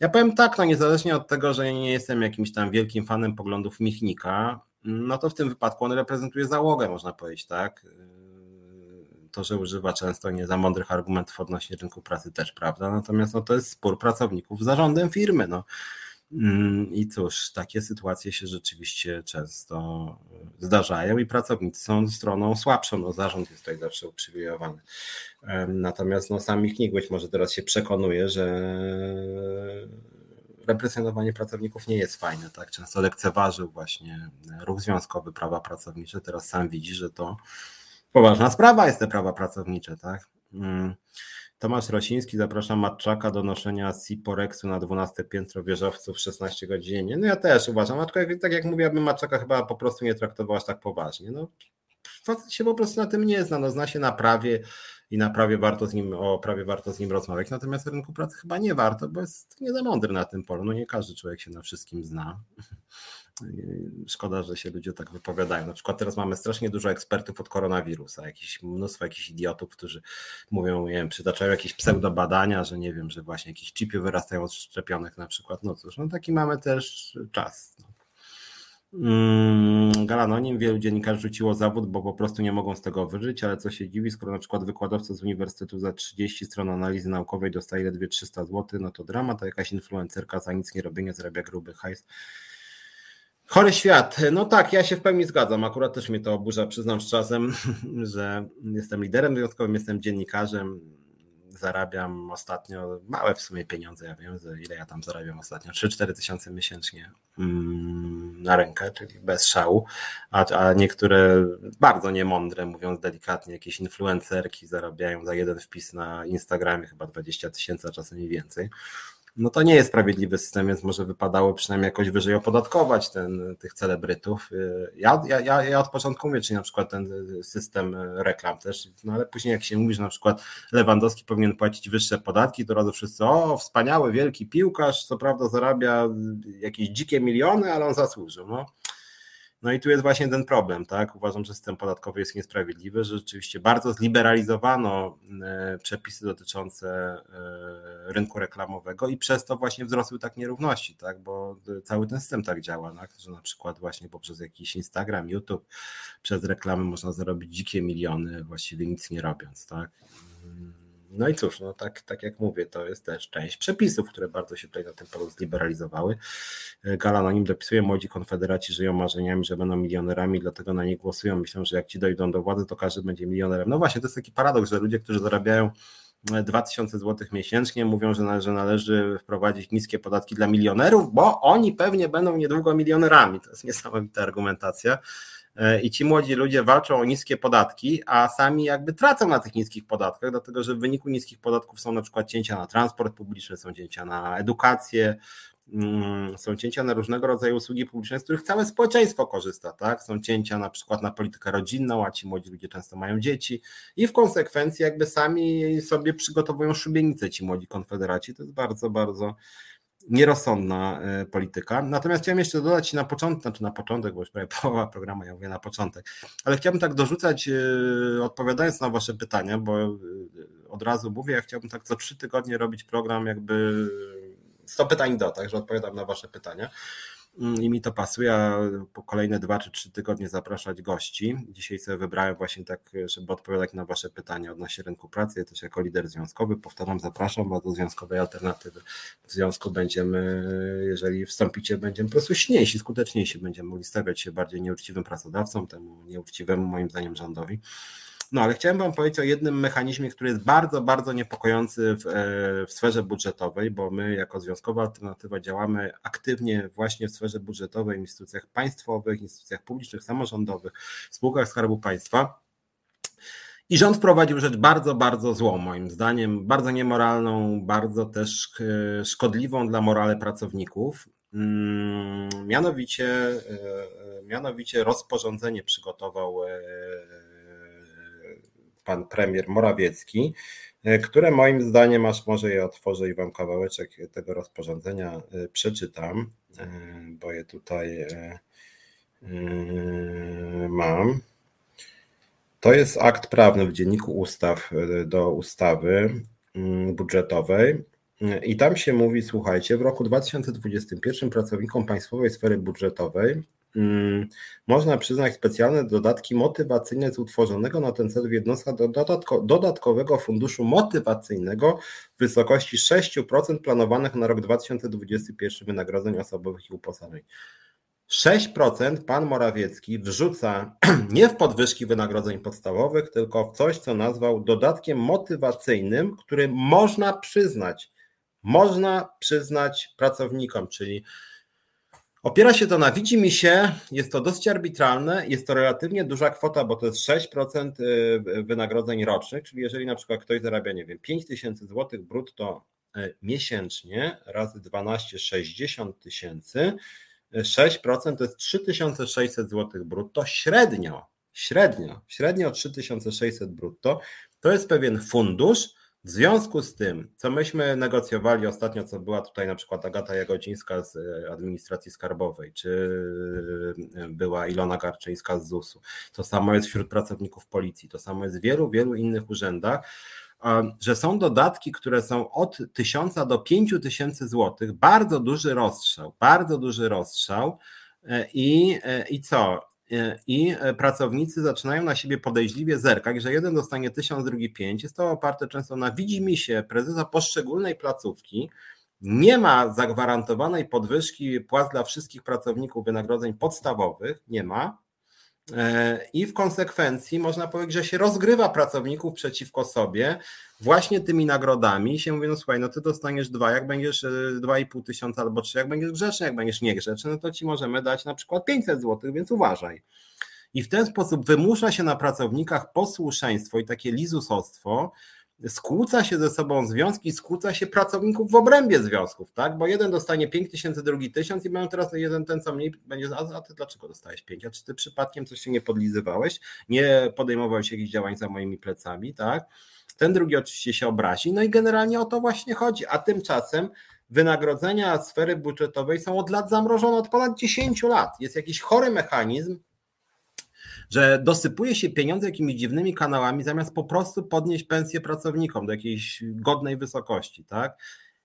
Ja powiem tak, no niezależnie od tego, że nie jestem jakimś tam wielkim fanem poglądów Michnika, no to w tym wypadku on reprezentuje załogę, można powiedzieć, tak? E, to, że używa często nie za mądrych argumentów odnośnie rynku pracy też, prawda? Natomiast no, to jest spór pracowników z zarządem firmy, no. Mm, I cóż, takie sytuacje się rzeczywiście często zdarzają i pracownicy są stroną słabszą. No, zarząd jest tutaj zawsze uprzywilejowany. Natomiast no, sam Michnik być może teraz się przekonuje, że represjonowanie pracowników nie jest fajne. Tak? Często lekceważył właśnie ruch związkowy, prawa pracownicze. Teraz sam widzi, że to poważna sprawa jest te prawa pracownicze. Tak? Tomasz Rosiński, zapraszam Matczaka do noszenia Siporexu na 12 piętro wieżowców 16 godzin. No ja też uważam, aczkolwiek tak jak mówiłabym, Matczaka chyba po prostu nie traktował aż tak poważnie. No, facet się po prostu na tym nie zna, no, zna się na prawie i na prawie warto z nim, o prawie warto z nim rozmawiać, natomiast rynku pracy chyba nie warto, bo jest nie za mądry na tym polu, no nie każdy człowiek się na wszystkim zna. Szkoda, że się ludzie tak wypowiadają. Na przykład teraz mamy strasznie dużo ekspertów od koronawirusa, jakieś, mnóstwo jakichś idiotów, którzy mówią, nie wiem, przytaczają jakieś pseudobadania, że nie wiem, że właśnie jakieś chipy wyrastają od szczepionek na przykład. No cóż, no taki mamy też czas. Mm, Galanonim wielu dziennikarzy rzuciło zawód, bo po prostu nie mogą z tego wyżyć, ale co się dziwi, skoro na przykład wykładowca z uniwersytetu za 30 stron analizy naukowej dostaje ledwie 300 zł, no to drama, to jakaś influencerka za nic nie robienie zarabia gruby hajs. Chory świat. No tak, ja się w pełni zgadzam. Akurat też mnie to oburza, przyznam z czasem, [laughs] że jestem liderem związkowym, jestem dziennikarzem, zarabiam ostatnio małe w sumie pieniądze, ja wiem, ile ja tam zarabiam ostatnio, 3-4 tysiące miesięcznie mm, na rękę, czyli bez szału, a, a niektóre bardzo niemądre, mówiąc delikatnie, jakieś influencerki zarabiają za jeden wpis na Instagramie chyba 20 tysięcy, a czasem i więcej no to nie jest sprawiedliwy system, więc może wypadało przynajmniej jakoś wyżej opodatkować ten, tych celebrytów. Ja, ja, ja od początku mówię, czy na przykład ten system reklam też, no ale później jak się mówi, że na przykład Lewandowski powinien płacić wyższe podatki, to razu wszyscy, o wspaniały, wielki piłkarz, co prawda zarabia jakieś dzikie miliony, ale on zasłużył. No. No i tu jest właśnie ten problem, tak? Uważam, że system podatkowy jest niesprawiedliwy, że rzeczywiście bardzo zliberalizowano e, przepisy dotyczące e, rynku reklamowego i przez to właśnie wzrosły tak nierówności, tak? Bo cały ten system tak działa, tak? że na przykład właśnie poprzez jakiś Instagram, YouTube, przez reklamy można zarobić dzikie miliony, właściwie nic nie robiąc, tak? No i cóż, no tak, tak jak mówię, to jest też część przepisów, które bardzo się tutaj na tym polu zliberalizowały. Gala na nim dopisuje, młodzi konfederaci żyją marzeniami, że będą milionerami, dlatego na nie głosują. Myślą, że jak ci dojdą do władzy, to każdy będzie milionerem. No właśnie, to jest taki paradoks, że ludzie, którzy zarabiają 2000 zł miesięcznie, mówią, że należy, należy wprowadzić niskie podatki dla milionerów, bo oni pewnie będą niedługo milionerami. To jest niesamowita argumentacja. E, i ci młodzi ludzie walczą o niskie podatki, a sami jakby tracą na tych niskich podatkach, dlatego że w wyniku niskich podatków są na przykład cięcia na transport publiczny, są cięcia na edukację, mm, są cięcia na różnego rodzaju usługi publiczne, z których całe społeczeństwo korzysta, tak? Są cięcia na przykład na politykę rodzinną, a ci młodzi ludzie często mają dzieci i w konsekwencji jakby sami sobie przygotowują szubienicę ci młodzi konfederaci. To jest bardzo, bardzo nierozsądna e, polityka. Natomiast chciałem jeszcze dodać na początek, znaczy na początek, bo już prawie [laughs] połowa programu, ja mówię na początek, ale chciałbym tak dorzucać, e, odpowiadając na Wasze pytania, bo e, od razu mówię, ja chciałbym tak co trzy tygodnie robić program jakby 100 pytań do, także odpowiadam na Wasze pytania. Mm, i mi to pasuje, a po kolejne dwa czy trzy tygodnie zapraszać gości. Dzisiaj sobie wybrałem właśnie tak, żeby odpowiadać na Wasze pytania odnośnie rynku pracy. Ja też jako lider związkowy powtarzam, zapraszam, bo do związkowej alternatywy w związku będziemy, jeżeli wstąpicie, będziemy po prostu silniejsi, skuteczniejsi, będziemy mogli stawiać się bardziej nieuczciwym pracodawcom, temu nieuczciwemu moim zdaniem rządowi. No ale chciałem Wam powiedzieć o jednym mechanizmie, który jest bardzo, bardzo niepokojący w, e, w sferze budżetowej, bo my jako Związkowa Alternatywa działamy aktywnie właśnie w sferze budżetowej, w instytucjach państwowych, instytucjach publicznych, samorządowych, spółkach Skarbu Państwa. I rząd wprowadził rzecz bardzo, bardzo złą, moim zdaniem, bardzo niemoralną, bardzo też e, szkodliwą dla morale pracowników. Mm, mianowicie, e, mianowicie rozporządzenie przygotował pan premier Morawiecki, e, które moim zdaniem, aż może je otworzę i wam kawałeczek tego rozporządzenia e, przeczytam, e, bo je tutaj mam. To jest akt prawny w dzienniku ustaw do ustawy mm, budżetowej. I tam się mówi, słuchajcie, w roku 2021 pracownikom państwowej sfery budżetowej można przyznać specjalne dodatki motywacyjne z utworzonego na ten cel dodatko, dodatkowego funduszu motywacyjnego w wysokości 6% planowanych na rok 2021 wynagrodzeń osobowych i uposażeń. 6% pan Morawiecki wrzuca [clears throat] nie w podwyżki wynagrodzeń podstawowych, tylko w coś, co nazwał dodatkiem motywacyjnym, który można przyznać. Można przyznać pracownikom, czyli Opiera się to na widzi mi się, jest to dosyć arbitralne, jest to relatywnie duża kwota, bo to jest 6% y, wynagrodzeń rocznych, czyli jeżeli na przykład ktoś zarabia, nie wiem, 5 tysięcy złotych brutto y, miesięcznie razy 12, 60 tysięcy, 6% to jest 3600 zł brutto średnio, średnio, średnio 3600 brutto, to jest pewien fundusz, W związku z tym, co myśmy negocjowali ostatnio, co była tutaj na przykład Agata Jagodzińska z e, administracji skarbowej, czy e, była Ilona Garczyńska z ZUS-u, to samo jest wśród pracowników policji, to samo jest w wielu, wielu innych urzędach, że są dodatki, które są od 1000 do 5000 złotych, bardzo duży rozstrzał, bardzo duży rozstrzał. E, i, i co? I pracownicy zaczynają na siebie podejrzliwie zerkać, że jeden dostanie 1000, drugi 5. Jest to oparte często na widzimisię prezesa poszczególnej placówki. Nie ma zagwarantowanej podwyżki płac dla wszystkich pracowników wynagrodzeń podstawowych, nie ma. E, I w konsekwencji można powiedzieć, że się rozgrywa pracowników przeciwko sobie właśnie tymi nagrodami. I się mówi, no słuchaj, no ty dostaniesz dwa, jak będziesz e, dwa i pół tysiąca albo trzy, jak będziesz grzeczny, jak będziesz niegrzeczny, no to ci możemy dać na przykład 500 złotych, więc uważaj. I w ten sposób wymusza się na pracownikach posłuszeństwo i takie lizusostwo, skłóca się ze sobą związki, skłóca się pracowników w obrębie związków, tak? Bo jeden dostanie 5 tysięcy, drugi tysiąc i mają teraz jeden ten co mniej będzie, a, a ty dlaczego dostałeś 5? A czy ty przypadkiem coś się nie podlizywałeś, nie podejmowałeś jakichś działań za moimi plecami, tak? Ten drugi oczywiście się obrazi, no i generalnie o to właśnie chodzi, a tymczasem wynagrodzenia sfery budżetowej są od lat zamrożone, od ponad 10 lat. Jest jakiś chory mechanizm, że dosypuje się pieniądze jakimiś dziwnymi kanałami, zamiast po prostu podnieść pensję pracownikom do jakiejś godnej wysokości, tak?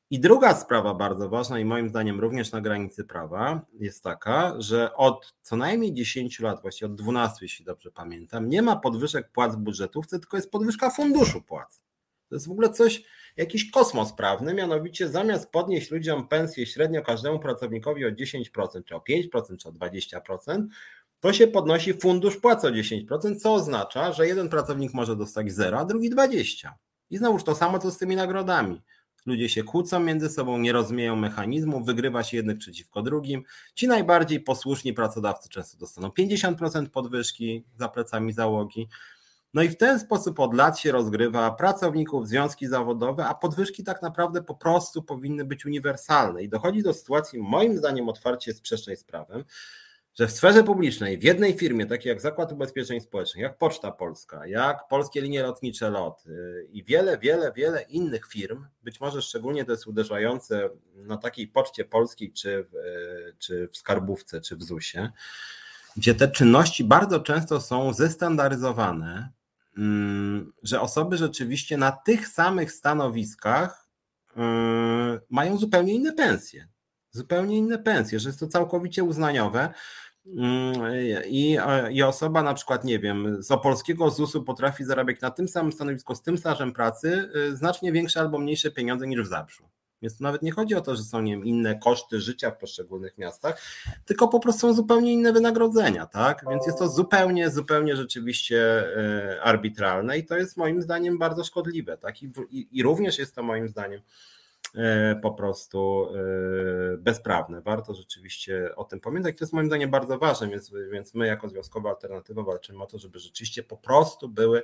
I druga sprawa bardzo ważna i moim zdaniem również na granicy prawa jest taka, że od co najmniej 10 lat, właściwie od 12, jeśli dobrze pamiętam, nie ma podwyżek płac w budżetówce, tylko jest podwyżka funduszu płac. To jest w ogóle coś, jakiś kosmos prawny, mianowicie zamiast podnieść ludziom pensję średnio każdemu pracownikowi o 10%, czy o 5%, czy o 20%, to się podnosi fundusz płac o 10%, co oznacza, że jeden pracownik może dostać 0, a drugi 20. I znowuż to samo co z tymi nagrodami. Ludzie się kłócą między sobą, nie rozumieją mechanizmu, wygrywa się jednych przeciwko drugim. Ci najbardziej posłuszni pracodawcy często dostaną 50% podwyżki za plecami załogi. No i w ten sposób od lat się rozgrywa pracowników, związki zawodowe, a podwyżki tak naprawdę po prostu powinny być uniwersalne. I dochodzi do sytuacji, moim zdaniem, otwarcie sprzecznej z prawem, że w sferze publicznej, w jednej firmie, takiej jak Zakład Ubezpieczeń Społecznych, jak Poczta Polska, jak Polskie Linie Lotnicze LOT y, i wiele, wiele, wiele innych firm, być może szczególnie to jest uderzające na takiej Poczcie Polskiej, czy w, y, czy w Skarbówce, czy w ZUS-ie, gdzie te czynności bardzo często są zestandaryzowane, mm, że osoby rzeczywiście na tych samych stanowiskach y, mają zupełnie inne pensje. Zupełnie inne pensje, że jest to całkowicie uznaniowe. Mm, I, I osoba na przykład, nie wiem, z opolskiego ZUS-u potrafi zarabiać na tym samym stanowisku z tym stażem pracy y, znacznie większe albo mniejsze pieniądze niż w Zabrzu. Więc to nawet nie chodzi o to, że są nie wiem, inne koszty życia w poszczególnych miastach, tylko po prostu są zupełnie inne wynagrodzenia, tak? Więc jest to zupełnie, zupełnie rzeczywiście y, arbitralne i to jest moim zdaniem bardzo szkodliwe, tak? I, i, i również jest to moim zdaniem E, po prostu e, bezprawne. Warto rzeczywiście o tym pamiętać. To jest moim zdaniem bardzo ważne, więc, więc my jako Związkowa Alternatywa walczymy o to, żeby rzeczywiście po prostu były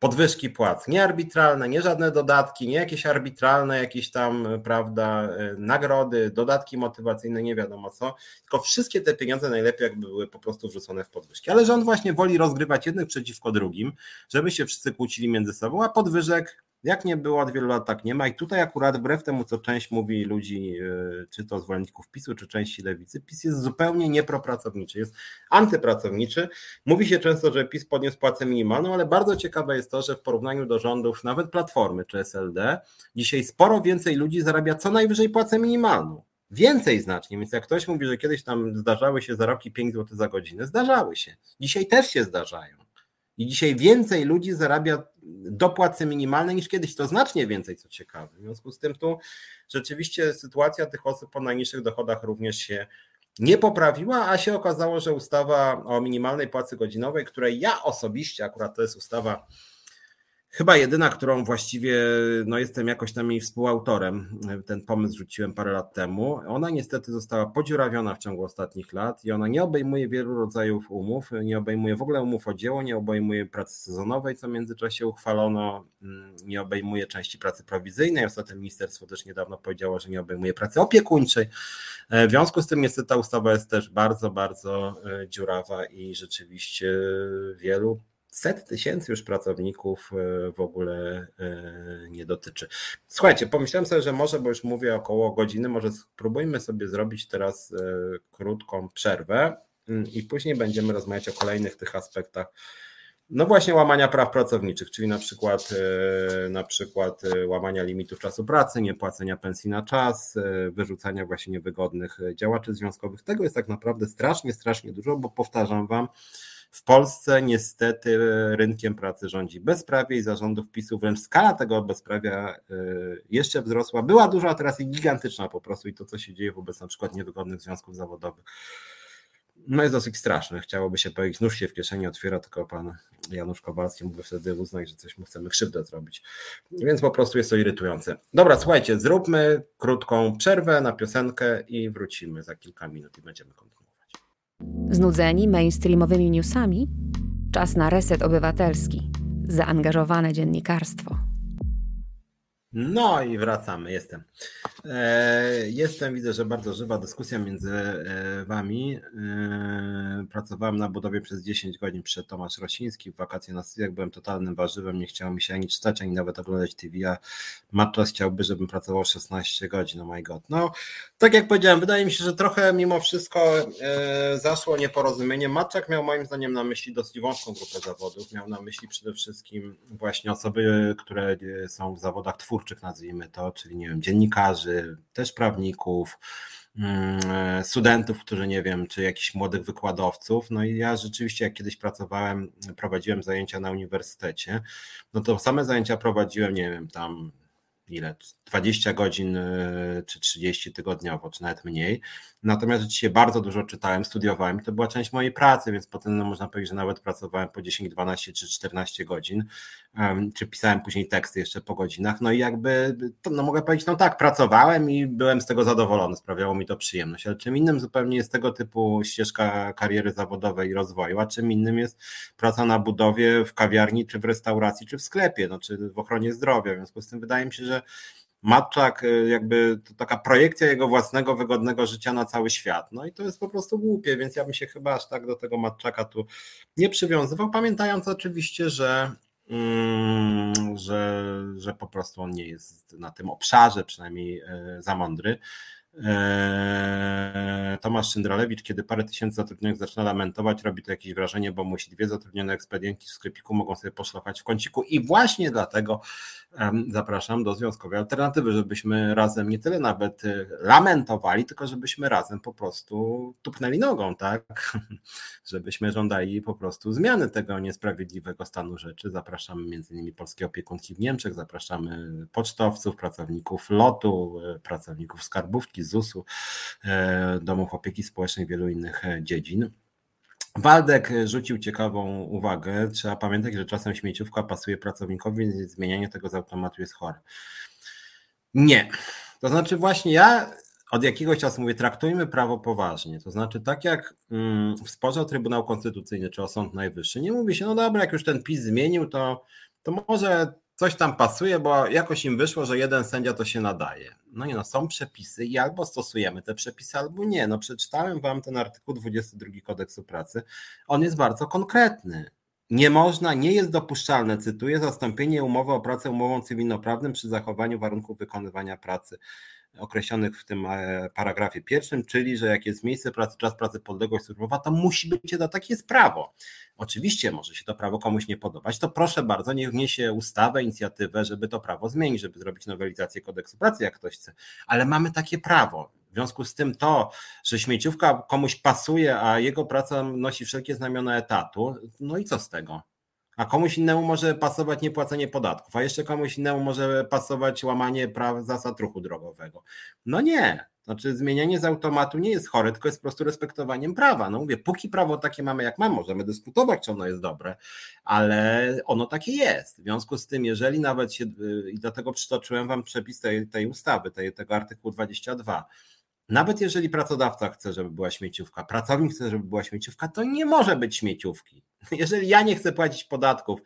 podwyżki płac, nie arbitralne, nie żadne dodatki, nie jakieś arbitralne, jakieś tam, prawda, e, nagrody, dodatki motywacyjne, nie wiadomo co, tylko wszystkie te pieniądze najlepiej jakby były po prostu wrzucone w podwyżki. Ale rząd właśnie woli rozgrywać jednych przeciwko drugim, żeby się wszyscy kłócili między sobą, a podwyżek jak nie było od wielu lat, tak nie ma. I tutaj akurat wbrew temu, co część mówi ludzi, e, czy to zwolenników PiSu, czy części lewicy, PiS jest zupełnie niepropracowniczy, jest antypracowniczy. Mówi się często, że PiS podniósł płacę minimalną, ale bardzo ciekawe jest to, że w porównaniu do rządów nawet Platformy czy SLD, dzisiaj sporo więcej ludzi zarabia co najwyżej płacę minimalną. Więcej znacznie, więc jak ktoś mówi, że kiedyś tam zdarzały się zarobki 5 zł za godzinę, zdarzały się. Dzisiaj też się zdarzają. I dzisiaj więcej ludzi zarabia do płacy minimalnej niż kiedyś, to znacznie więcej, co ciekawe. W związku z tym tu rzeczywiście sytuacja tych osób po najniższych dochodach również się nie poprawiła, a się okazało, że ustawa o minimalnej płacy godzinowej, której ja osobiście, akurat to jest ustawa Chyba jedyna, którą właściwie no jestem jakoś tam jej współautorem. Ten pomysł rzuciłem parę lat temu. Ona niestety została podziurawiona w ciągu ostatnich lat i ona nie obejmuje wielu rodzajów umów, nie obejmuje w ogóle umów o dzieło, nie obejmuje pracy sezonowej, co w międzyczasie uchwalono, mm, nie obejmuje części pracy prowizyjnej. Ostatnio ministerstwo też niedawno powiedziało, że nie obejmuje pracy opiekuńczej. E, w związku z tym niestety ta ustawa jest też bardzo, bardzo e, dziurawa i rzeczywiście wielu set tysięcy już pracowników e, w ogóle e, nie dotyczy. Słuchajcie, pomyślałem sobie, że może, bo już mówię około godziny, może spróbujmy sobie zrobić teraz krótką przerwę mm, i później będziemy rozmawiać o kolejnych tych aspektach no właśnie łamania praw pracowniczych, czyli na przykład, e, na przykład e, łamania limitów czasu pracy, niepłacenia pensji na czas, e, wyrzucania właśnie niewygodnych działaczy związkowych. Tego jest tak naprawdę strasznie, strasznie dużo, bo powtarzam Wam, w Polsce niestety rynkiem pracy rządzi bezprawie i zarządów PiSu, wręcz skala tego bezprawia jeszcze wzrosła. Była duża, a teraz jest gigantyczna po prostu i to, co się dzieje wobec na przykład niewygodnych związków zawodowych no jest dosyć straszny. Chciałoby się powiedzieć, nóż się w kieszeni otwiera, tylko pan Janusz Kowalski mógłby wtedy uznać, że coś mu chcemy krzywdę zrobić. Więc po prostu jest to irytujące. Dobra, słuchajcie, zróbmy krótką przerwę na piosenkę i wrócimy za kilka minut i będziemy kontynuować. Znudzeni mainstreamowymi newsami? Czas na reset obywatelski. Zaangażowane dziennikarstwo. No i wracamy, jestem. E, jestem, widzę, że bardzo żywa dyskusja między e, Wami. E, pracowałem na budowie przez 10 godzin przed Tomasz Rosiński. W wakacje na studiach byłem totalnym warzywem, nie chciało mi się ani czytać, ani nawet oglądać TV, a Matczas chciałby, żebym pracował 16 godzin, oh my god. No, tak jak powiedziałem, wydaje mi się, że trochę mimo wszystko zaszło nieporozumienie. Matczak miał moim zdaniem na myśli dosyć wąską grupę zawodów. Miał na myśli przede wszystkim właśnie osoby, które są w zawodach twórczych, nazwijmy to, czyli nie wiem, dziennikarzy, też prawników, mm, studentów, którzy nie wiem, czy jakichś młodych wykładowców. No i ja rzeczywiście, jak kiedyś pracowałem, prowadziłem zajęcia na uniwersytecie, no to same zajęcia prowadziłem, nie wiem, tam ile, 20 godzin e, czy 30 tygodniowo, czy nawet mniej. Natomiast rzeczywiście bardzo dużo czytałem, studiowałem to była część mojej pracy, więc potem no, można powiedzieć, że nawet pracowałem po 10, 12 czy 14 godzin, czy pisałem później teksty jeszcze po godzinach. No i jakby, to, no mogę powiedzieć, no tak, pracowałem i byłem z tego zadowolony, sprawiało mi to przyjemność, ale czym innym zupełnie jest tego typu ścieżka kariery zawodowej i rozwoju, a czym innym jest praca na budowie w kawiarni, czy w restauracji, czy w sklepie, no, czy w ochronie zdrowia. W związku z tym wydaje mi się, że Matczak, y, jakby to taka projekcja jego własnego wygodnego życia na cały świat. No i to jest po prostu głupie, więc ja bym się chyba aż tak do tego Matczaka tu nie przywiązywał, pamiętając oczywiście, że, że, że po prostu on nie jest na tym obszarze przynajmniej y, za mądry. Eee, Tomasz Szyndralewicz, kiedy parę tysięcy zatrudnionych zaczyna lamentować, robi to jakieś wrażenie, bo musi dwie zatrudnione ekspedientki w sklepiku mogą sobie poszlachać w kąciku i właśnie dlatego zapraszam do związkowej alternatywy, żebyśmy razem nie tyle nawet y, lamentowali, tylko żebyśmy razem po prostu tupnęli nogą, tak? [laughs] Żebyśmy żądali po prostu zmiany tego niesprawiedliwego stanu rzeczy. Zapraszamy między innymi polskie opiekunki w Niemczech, zapraszamy pocztowców, pracowników lotu, y, pracowników skarbówki, ZUS-u, y, domów opieki społecznej, wielu innych dziedzin. Waldek rzucił ciekawą uwagę. Trzeba pamiętać, że czasem śmieciówka pasuje pracownikowi, więc zmienianie tego z automatu jest chore. Nie. To znaczy, właśnie ja od jakiegoś czasu mówię, traktujmy prawo poważnie. To znaczy, tak jak mm, w sporze o Trybunał Konstytucyjny czy o Sąd Najwyższy, nie mówi się, no dobra, jak już ten PiS zmienił, to, to może coś tam pasuje, bo jakoś im wyszło, że jeden sędzia to się nadaje. No nie no, są przepisy i albo stosujemy te przepisy, albo nie. No przeczytałem wam ten artykuł 22 kodeksu pracy. On jest bardzo konkretny. Nie można, nie jest dopuszczalne, cytuję, zastąpienie umowy o pracę umową cywilnoprawną przy zachowaniu warunków wykonywania pracy określonych w tym e, paragrafie pierwszym, czyli że jak jest miejsce pracy, czas pracy, podległość służbowa, to musi być to takie jest prawo. Oczywiście może się to prawo komuś nie podobać, to proszę bardzo, niech wniesie ustawę, inicjatywę, żeby to prawo zmienić, żeby zrobić nowelizację kodeksu pracy, jak ktoś chce, ale mamy takie prawo. W związku z tym to, że śmieciówka komuś pasuje, a jego praca nosi wszelkie znamiona etatu, no i co z tego? a komuś innemu może pasować niepłacenie podatków, a jeszcze komuś innemu może pasować łamanie praw zasad ruchu drogowego. No nie. Znaczy, zmienianie z automatu nie jest chore, tylko jest po prostu respektowaniem prawa. No mówię, póki prawo takie mamy, jak mamy, możemy dyskutować, czy ono jest dobre, ale ono takie jest. W związku z tym, jeżeli nawet się, i dlatego przytoczyłem Wam przepis tej, tej ustawy, tej, tego artykułu 22, nawet jeżeli pracodawca chce, żeby była śmieciówka, pracownik chce, żeby była śmieciówka, to nie może być śmieciówki. Jeżeli ja nie chcę płacić podatków,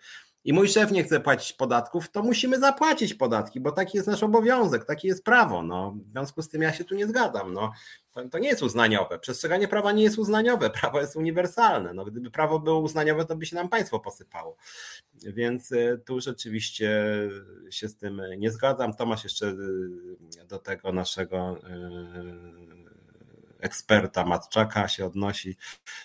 i mój szef nie chce płacić podatków, to musimy zapłacić podatki, bo taki jest nasz obowiązek, takie jest prawo. No. W związku z tym ja się tu nie zgadzam. No. To, to nie jest uznaniowe. Przestrzeganie prawa nie jest uznaniowe. [laughs] Prawo jest uniwersalne. No, gdyby prawo było uznaniowe, to by się nam państwo posypało. Więc e, tu rzeczywiście się z tym nie zgadzam. Tomasz jeszcze e, do tego naszego e, eksperta Matczaka się odnosi,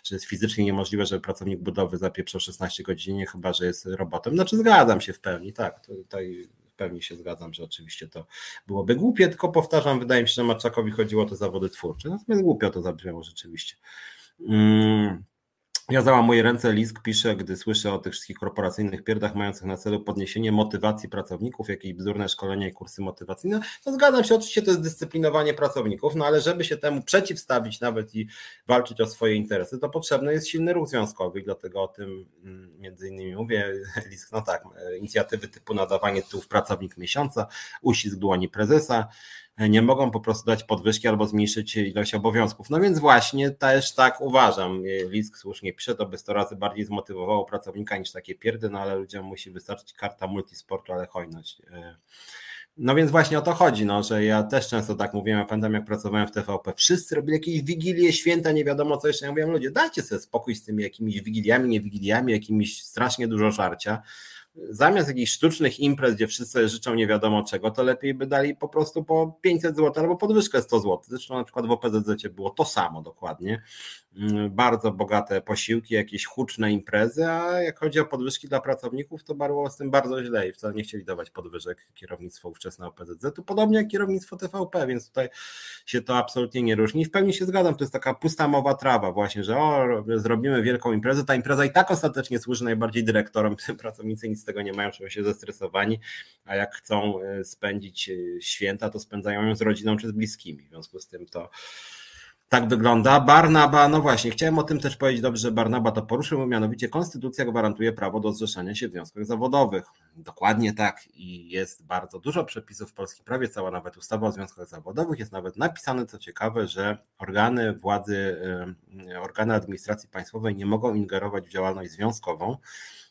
że jest fizycznie niemożliwe, żeby pracownik budowy zapieprzał 16 godzin, chyba że jest robotem. Znaczy zgadzam się w pełni, tak, tutaj w pełni się zgadzam, że oczywiście to byłoby głupie, tylko powtarzam, wydaje mi się, że Matczakowi chodziło o te zawody twórcze, natomiast głupio to zabrzmiało rzeczywiście. Hmm. Ja załamuję ręce, Lisk pisze, gdy słyszę o tych wszystkich korporacyjnych pierdach mających na celu podniesienie motywacji pracowników, jakieś bzdurne szkolenia i kursy motywacyjne, to zgadzam się, oczywiście to jest dyscyplinowanie pracowników, no ale żeby się temu przeciwstawić nawet i walczyć o swoje interesy, to potrzebny jest silny ruch związkowy i dlatego o tym mm, między innymi mówię, Lisk, no tak, inicjatywy typu nadawanie tytułów pracownik miesiąca, uścisk dłoni prezesa, nie mogą po prostu dać podwyżki albo zmniejszyć ilość obowiązków. No więc właśnie też tak uważam. Lisk słusznie pisze, to by 100 razy bardziej zmotywowało pracownika niż takie pierdy, no ale ludziom musi wystarczyć karta multisportu, ale hojność. No więc właśnie o to chodzi, no, że ja też często tak mówiłem, ja pamiętam jak pracowałem w TVP, wszyscy robili jakieś wigilie, święta, nie wiadomo co jeszcze, ja mówiłem, ludzie dajcie sobie spokój z tymi jakimiś wigiliami, nie wigiliami, jakimiś strasznie dużo żarcia, zamiast jakichś sztucznych imprez, gdzie wszyscy życzą nie wiadomo czego, to lepiej by dali po prostu po 500 zł albo podwyżkę 100 zł. Zresztą na przykład w OPZZ było to samo dokładnie. Mm, bardzo bogate posiłki, jakieś huczne imprezy, a jak chodzi o podwyżki dla pracowników, to było z tym bardzo źle i wcale nie chcieli dawać podwyżek kierownictwo ówczesne OPZZ, to podobnie jak kierownictwo TVP, więc tutaj się to absolutnie nie różni. W pełni się zgadzam, to jest taka pusta mowa trawa właśnie, że o, zrobimy wielką imprezę, ta impreza i tak ostatecznie służy najbardziej dyrektorom, [laughs] pracownicy nic z tego nie mają, czują się zestresowani, a jak chcą e, spędzić e, święta, to spędzają ją z rodziną czy z bliskimi, w związku z tym to tak wygląda. Barnaba, no właśnie, chciałem o tym też powiedzieć dobrze, że Barnaba to poruszył, mianowicie konstytucja gwarantuje prawo do zrzeszania się w związkach zawodowych. Dokładnie tak i jest bardzo dużo przepisów w polskim prawie, cała nawet ustawa o związkach zawodowych, jest nawet napisane, co ciekawe, że organy władzy, organy administracji państwowej nie mogą ingerować w działalność związkową,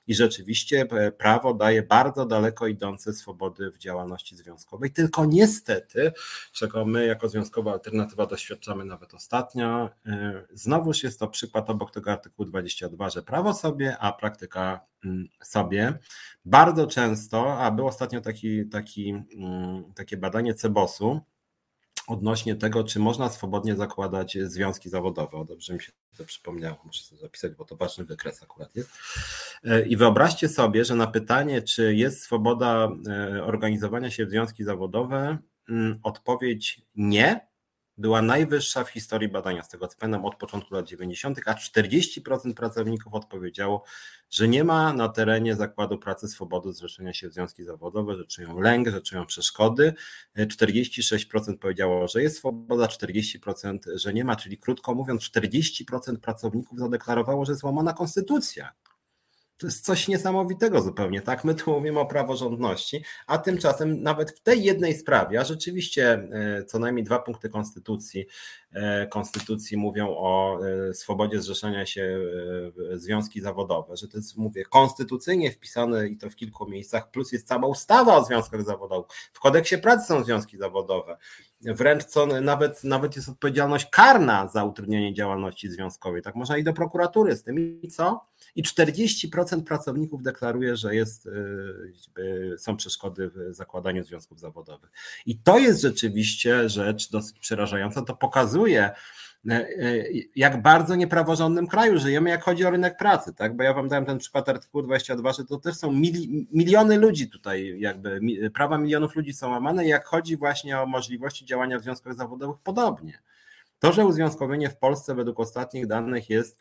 i rzeczywiście e, prawo daje bardzo daleko idące swobody w działalności związkowej, tylko niestety, czego my jako związkowa alternatywa doświadczamy nawet ostatnio, e, znowuż jest to przykład obok tego artykułu 22, że prawo sobie, a praktyka mm, sobie. Bardzo często, a był ostatnio taki, taki, mm, takie badanie Cebosu, odnośnie tego, czy można swobodnie zakładać związki zawodowe. O, dobrze mi się to przypomniało, muszę sobie zapisać, bo to ważny wykres akurat jest. E, I wyobraźcie sobie, że na pytanie, czy jest swoboda e, organizowania się w związki zawodowe, mm, odpowiedź nie, była najwyższa w historii badania, z tego co pamiętam, od początku lat 90., a 40% pracowników odpowiedziało, że nie ma na terenie zakładu pracy swobody zrzeszenia się w związki zawodowe, że czują lęk, że czują przeszkody. 46% powiedziało, że jest swoboda, 40%, że nie ma, czyli krótko mówiąc, 40% pracowników zadeklarowało, że jest łamana konstytucja. To jest coś niesamowitego zupełnie, tak? My tu mówimy o praworządności, a tymczasem nawet w tej jednej sprawie, a rzeczywiście e, co najmniej dwa punkty konstytucji, e, konstytucji mówią o e, swobodzie zrzeszenia się związki zawodowe, że to jest, mówię, konstytucyjnie wpisane i to w kilku miejscach, plus jest cała ustawa o związkach zawodowych. W kodeksie pracy są związki zawodowe. Wręcz co nawet, nawet jest odpowiedzialność karna za utrudnienie działalności związkowej. Tak można i do prokuratury z tym i co? I 40% pracowników deklaruje, że jest, y, są przeszkody w zakładaniu związków zawodowych. I to jest rzeczywiście rzecz dosyć przerażająca. To pokazuje, y, y, jak bardzo niepraworządnym kraju żyjemy, jak chodzi o rynek pracy, tak? Bo ja wam dałem ten przykład artykułu 22, że to też są mili, miliony ludzi tutaj, jakby prawa milionów ludzi są łamane, jak chodzi właśnie o możliwości działania w związkach zawodowych, podobnie. To, że uzwiązkowienie w Polsce według ostatnich danych jest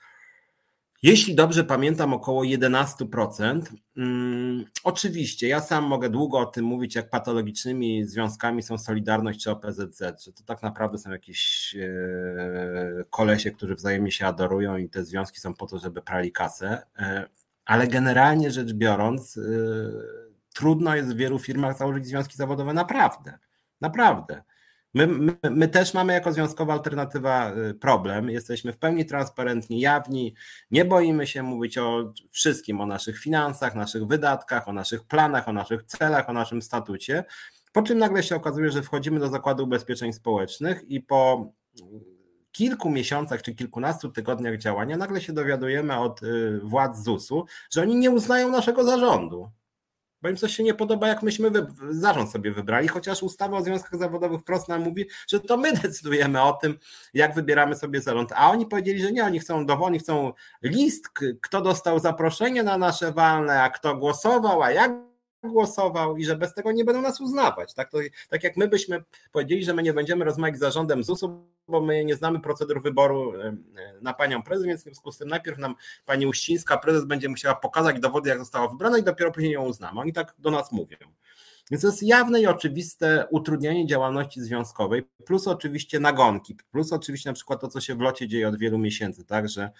jeśli dobrze pamiętam, około 11%. Hmm, oczywiście, ja sam mogę długo o tym mówić, jak patologicznymi związkami są Solidarność czy OPZZ, że to tak naprawdę są jakieś e, kolesie, którzy wzajemnie się adorują i te związki są po to, żeby prali kasę. E, ale generalnie rzecz biorąc, e, trudno jest w wielu firmach założyć związki zawodowe naprawdę. Naprawdę. My, my, my, też mamy jako związkowa alternatywa y, problem. Jesteśmy w pełni transparentni, jawni. Nie boimy się mówić o wszystkim, o naszych finansach, naszych wydatkach, o naszych planach, o naszych celach, o naszym statucie. Po czym nagle się okazuje, że wchodzimy do Zakładu Ubezpieczeń Społecznych i po kilku miesiącach czy kilkunastu tygodniach działania nagle się dowiadujemy od y, władz ZUS-u, że oni nie uznają naszego zarządu bo im coś się nie podoba, jak myśmy zarząd sobie wybrali, chociaż ustawa o związkach zawodowych wprost nam mówi, że to my [laughs] decydujemy o tym, jak wybieramy sobie zarząd, a oni powiedzieli, że nie, oni chcą dowolnie, chcą list, kto dostał zaproszenie na nasze walne, a kto głosował, a jak głosował i że bez tego nie będą nas uznawać. Tak, to, tak jak my byśmy powiedzieli, że my nie będziemy rozmawiać z zarządem ZUS-u, bo my nie znamy procedur wyboru na panią prezes, więc w związku z tym najpierw nam pani Uścińska, prezes będzie musiała pokazać dowody, jak została wybrana i dopiero później ją uznamy. Oni tak do nas mówią. Więc to jest jawne i oczywiste utrudnianie działalności związkowej, plus oczywiście nagonki, plus oczywiście na przykład to, co się w locie dzieje od wielu miesięcy, tak, że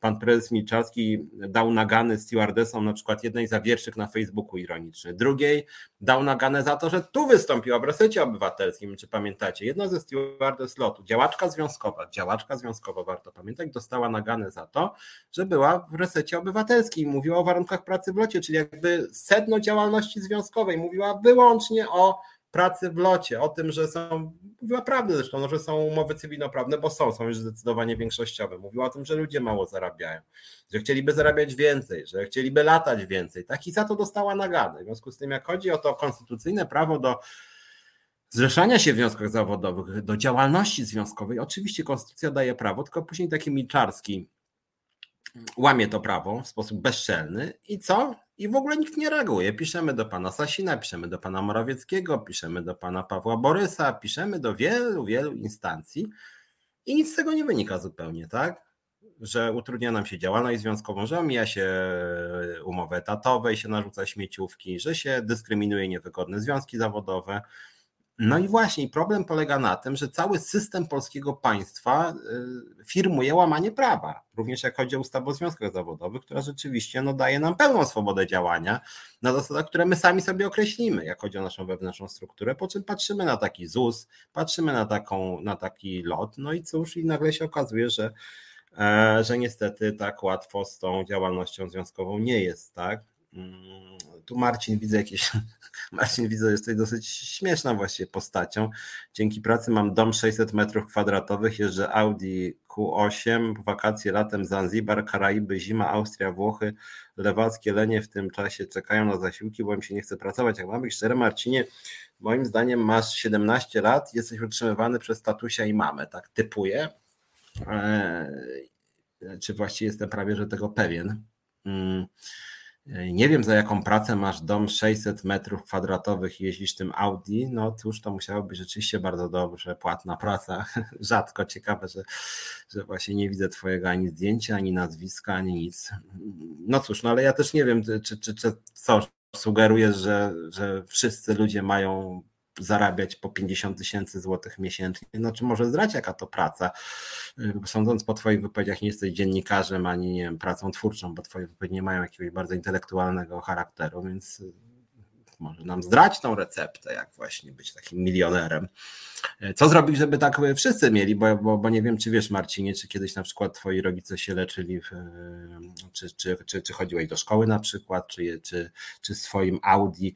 pan prezes Milczarski dał nagany stewardessom na przykład jednej zawierszyk na Facebooku ironiczny, drugiej dał naganę za to, że tu wystąpiła w resecie obywatelskim, czy pamiętacie, jedna ze stewardes lotu, działaczka związkowa, działaczka związkowa, warto pamiętać, dostała naganę za to, że była w resecie obywatelskim. Mówiła o warunkach pracy w locie, czyli jakby sedno działalności związkowej, mówiła wyłącznie o pracy w locie, o tym, że są, mówiła prawdę zresztą, no, że są umowy cywilnoprawne, bo są, są już zdecydowanie większościowe. Mówiła o tym, że ludzie mało zarabiają, że chcieliby zarabiać więcej, że chcieliby latać więcej. Tak i za to dostała nagany. W związku z tym, jak chodzi o to konstytucyjne prawo do zrzeszania się w związkach zawodowych, do działalności związkowej, oczywiście konstytucja daje prawo, tylko później taki Milczarski łamie to prawo w sposób bezczelny i co? I w ogóle nikt nie reaguje. Piszemy do pana Sasina, piszemy do pana Morawieckiego, piszemy do pana Pawła Borysa, piszemy do wielu, wielu instancji i nic z tego nie wynika zupełnie, tak? Że utrudnia nam się działalność związkową, że omija się umowę etatową i się narzuca śmieciówki, że się dyskryminuje niewygodne związki zawodowe. No i właśnie problem polega na tym, że cały system polskiego państwa y, firmuje łamanie prawa, również jak chodzi o ustawę o związkach zawodowych, która rzeczywiście no, daje nam pełną swobodę działania na zasadach, które my sami sobie określimy, jak chodzi o naszą wewnętrzną strukturę, po czym patrzymy na taki ZUS, patrzymy na, taką, na taki lot, no i cóż, i nagle się okazuje, że, e, że niestety tak łatwo z tą działalnością związkową nie jest, tak? Mm, tu Marcin widzę jakieś. [laughs] Marcin widzę, jest tutaj dosyć śmieszną właściwie postacią. Dzięki pracy mam dom 600 metrów kwadratowych, jeżdżę Audi Q8, wakacje latem Zanzibar, Karaiby, zima, Austria, Włochy, lewackie lenie w tym czasie czekają na zasiłki, bo im się nie chce pracować. Jak mam być szczery, Marcinie, moim zdaniem masz 17 lat, jesteś utrzymywany przez tatusia i mamę, tak typuję. Eee, czy właściwie jestem prawie, że tego pewien. Hmm. Nie wiem, za jaką pracę masz dom 600 metrów kwadratowych i jeździsz tym Audi, no cóż, to musiało być rzeczywiście bardzo dobrze, płatna praca. [laughs] Rzadko ciekawe, że, że właśnie nie widzę twojego ani zdjęcia, ani nazwiska, ani nic. No cóż, no ale ja też nie wiem, czy, czy, czy co sugerujesz, że, że wszyscy ludzie mają zarabiać po 50 tysięcy złotych miesięcznie. Znaczy może zdrać jaka to praca. Y, sądząc po Twoich wypowiedziach nie jesteś dziennikarzem ani nie wiem, pracą twórczą, bo Twoje wypowiedzi nie mają jakiegoś bardzo intelektualnego charakteru, więc y, może nam zdrać tą receptę, jak właśnie być takim milionerem. E, co zrobić, żeby tak wszyscy mieli, bo, bo, bo nie wiem, czy wiesz Marcinie, czy kiedyś na przykład twoi rodzice się leczyli, w, e, czy, czy, czy, czy chodziłeś do szkoły na przykład, czy, czy, czy swoim Audi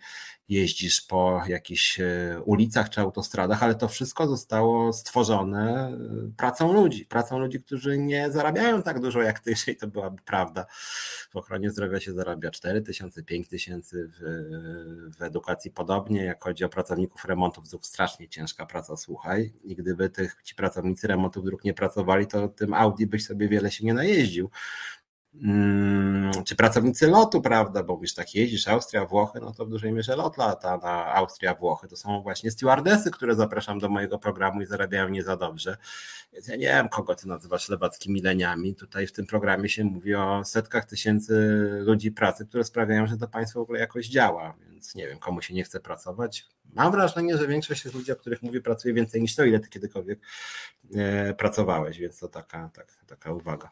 jeździsz po jakichś e, ulicach czy autostradach, ale to wszystko zostało stworzone pracą ludzi, pracą ludzi, którzy nie zarabiają tak dużo jak ty, jeżeli to byłaby prawda. W ochronie zdrowia się zarabia 4 tysiące, 5 tysięcy, w, w edukacji podobnie, jak chodzi o pracowników remontów, strasznie ciężka praca słuchaj, i gdyby tych, ci pracownicy remontów dróg nie pracowali, to tym Audi byś sobie wiele się nie najeździł. Hmm, czy pracownicy lotu, prawda, bo już tak jeździsz, Austria, Włochy, no to w dużej mierze lot lata na Austria, Włochy. To są właśnie stewardesy, które zapraszam do mojego programu i zarabiają nie za dobrze. Więc ja nie wiem, kogo ty nazywasz lewackimi leniami. Tutaj w tym programie się mówi o setkach tysięcy ludzi pracy, które sprawiają, że to państwo w ogóle jakoś działa. Więc nie wiem, komu się nie chce pracować. Mam wrażenie, że większość ludzi, o których mówię, pracuje więcej niż to, ile ty kiedykolwiek e, pracowałeś, więc to taka, taka, taka uwaga.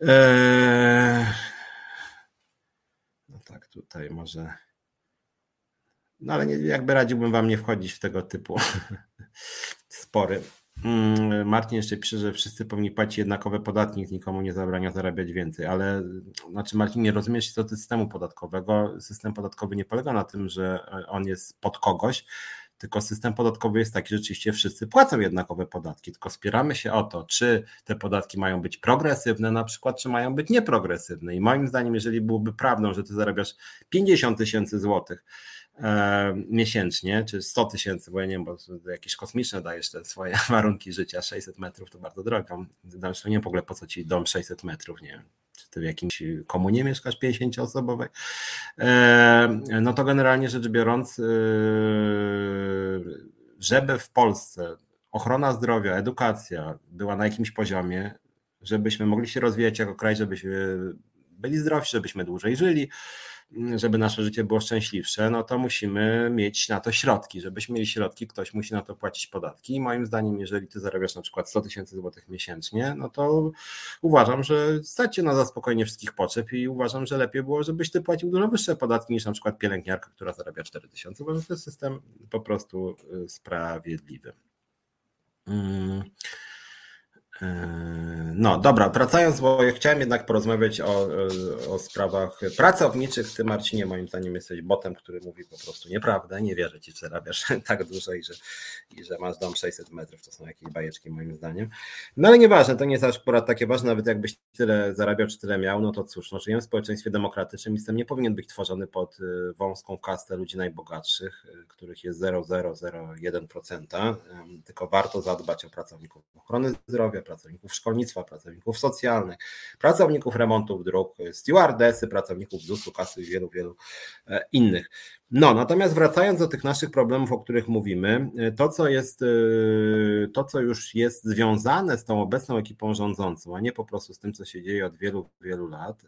Eee, no tak, tutaj może. No ale nie, jakby radziłbym wam nie wchodzić w tego typu [laughs] spory. Mm, Martin jeszcze pisze, że wszyscy powinni płacić jednakowe podatki, nikomu nie zabrania zarabiać więcej, ale znaczy Martin, nie rozumiesz co do systemu podatkowego. System podatkowy nie polega na tym, że on jest pod kogoś, tylko system podatkowy jest taki, że rzeczywiście wszyscy płacą jednakowe podatki, tylko spieramy się o to, czy te podatki mają być progresywne na przykład, czy mają być nieprogresywne. I moim zdaniem, jeżeli byłoby prawdą, że ty zarabiasz 50 tysięcy złotych, e, miesięcznie, czy 100 tysięcy, bo ja nie wiem, bo jakieś kosmiczne dajesz te swoje [laughs] warunki życia, 600 metrów to bardzo drogo. Zresztą nie w ogóle po co ci dom 600 metrów, nie wiem, czy ty w jakimś komunie mieszkasz 50-osobowej, e, no to generalnie rzecz biorąc, e, żeby w Polsce ochrona zdrowia, edukacja była na jakimś poziomie, żebyśmy mogli się rozwijać jako kraj, żebyśmy byli zdrowsi, żebyśmy dłużej żyli, żeby nasze życie było szczęśliwsze, no to musimy mieć na to środki. Żebyśmy mieli środki, ktoś musi na to płacić podatki. I moim zdaniem, jeżeli ty zarabiasz na przykład 100 tysięcy złotych miesięcznie, no to uważam, że stać się na zaspokojenie wszystkich potrzeb i uważam, że lepiej było, żebyś ty płacił dużo wyższe podatki niż na przykład pielęgniarka, która zarabia 4 tysiące. Uważam, że to jest system po prostu y, sprawiedliwy. Hmm. No dobra, wracając, bo ja chciałem jednak porozmawiać o, o sprawach pracowniczych. Ty, Marcinie, moim zdaniem jesteś botem, który mówi po prostu nieprawdę. Nie wierzę ci, że zarabiasz [laughs] tak dużo i że, i że masz dom 600 metrów. To są jakieś bajeczki, moim zdaniem. No ale nieważne, to nie jest akurat takie ważne, nawet jakbyś tyle zarabiał, czy tyle miał, no to cóż, no, żyjemy w społeczeństwie demokratycznym system nie powinien być tworzony pod y, wąską kastę ludzi najbogatszych, y, których jest 0,001%, tylko warto zadbać o pracowników ochrony zdrowia, pracowników szkolnictwa, pracowników socjalnych, pracowników remontów dróg, stewardesy, pracowników ZUS-u, kasy i wielu, wielu e, innych. No, natomiast wracając do tych naszych problemów, o których mówimy, e, to co jest, e, to co już jest związane z tą obecną ekipą rządzącą, a nie po prostu z tym, co się dzieje od wielu, wielu lat,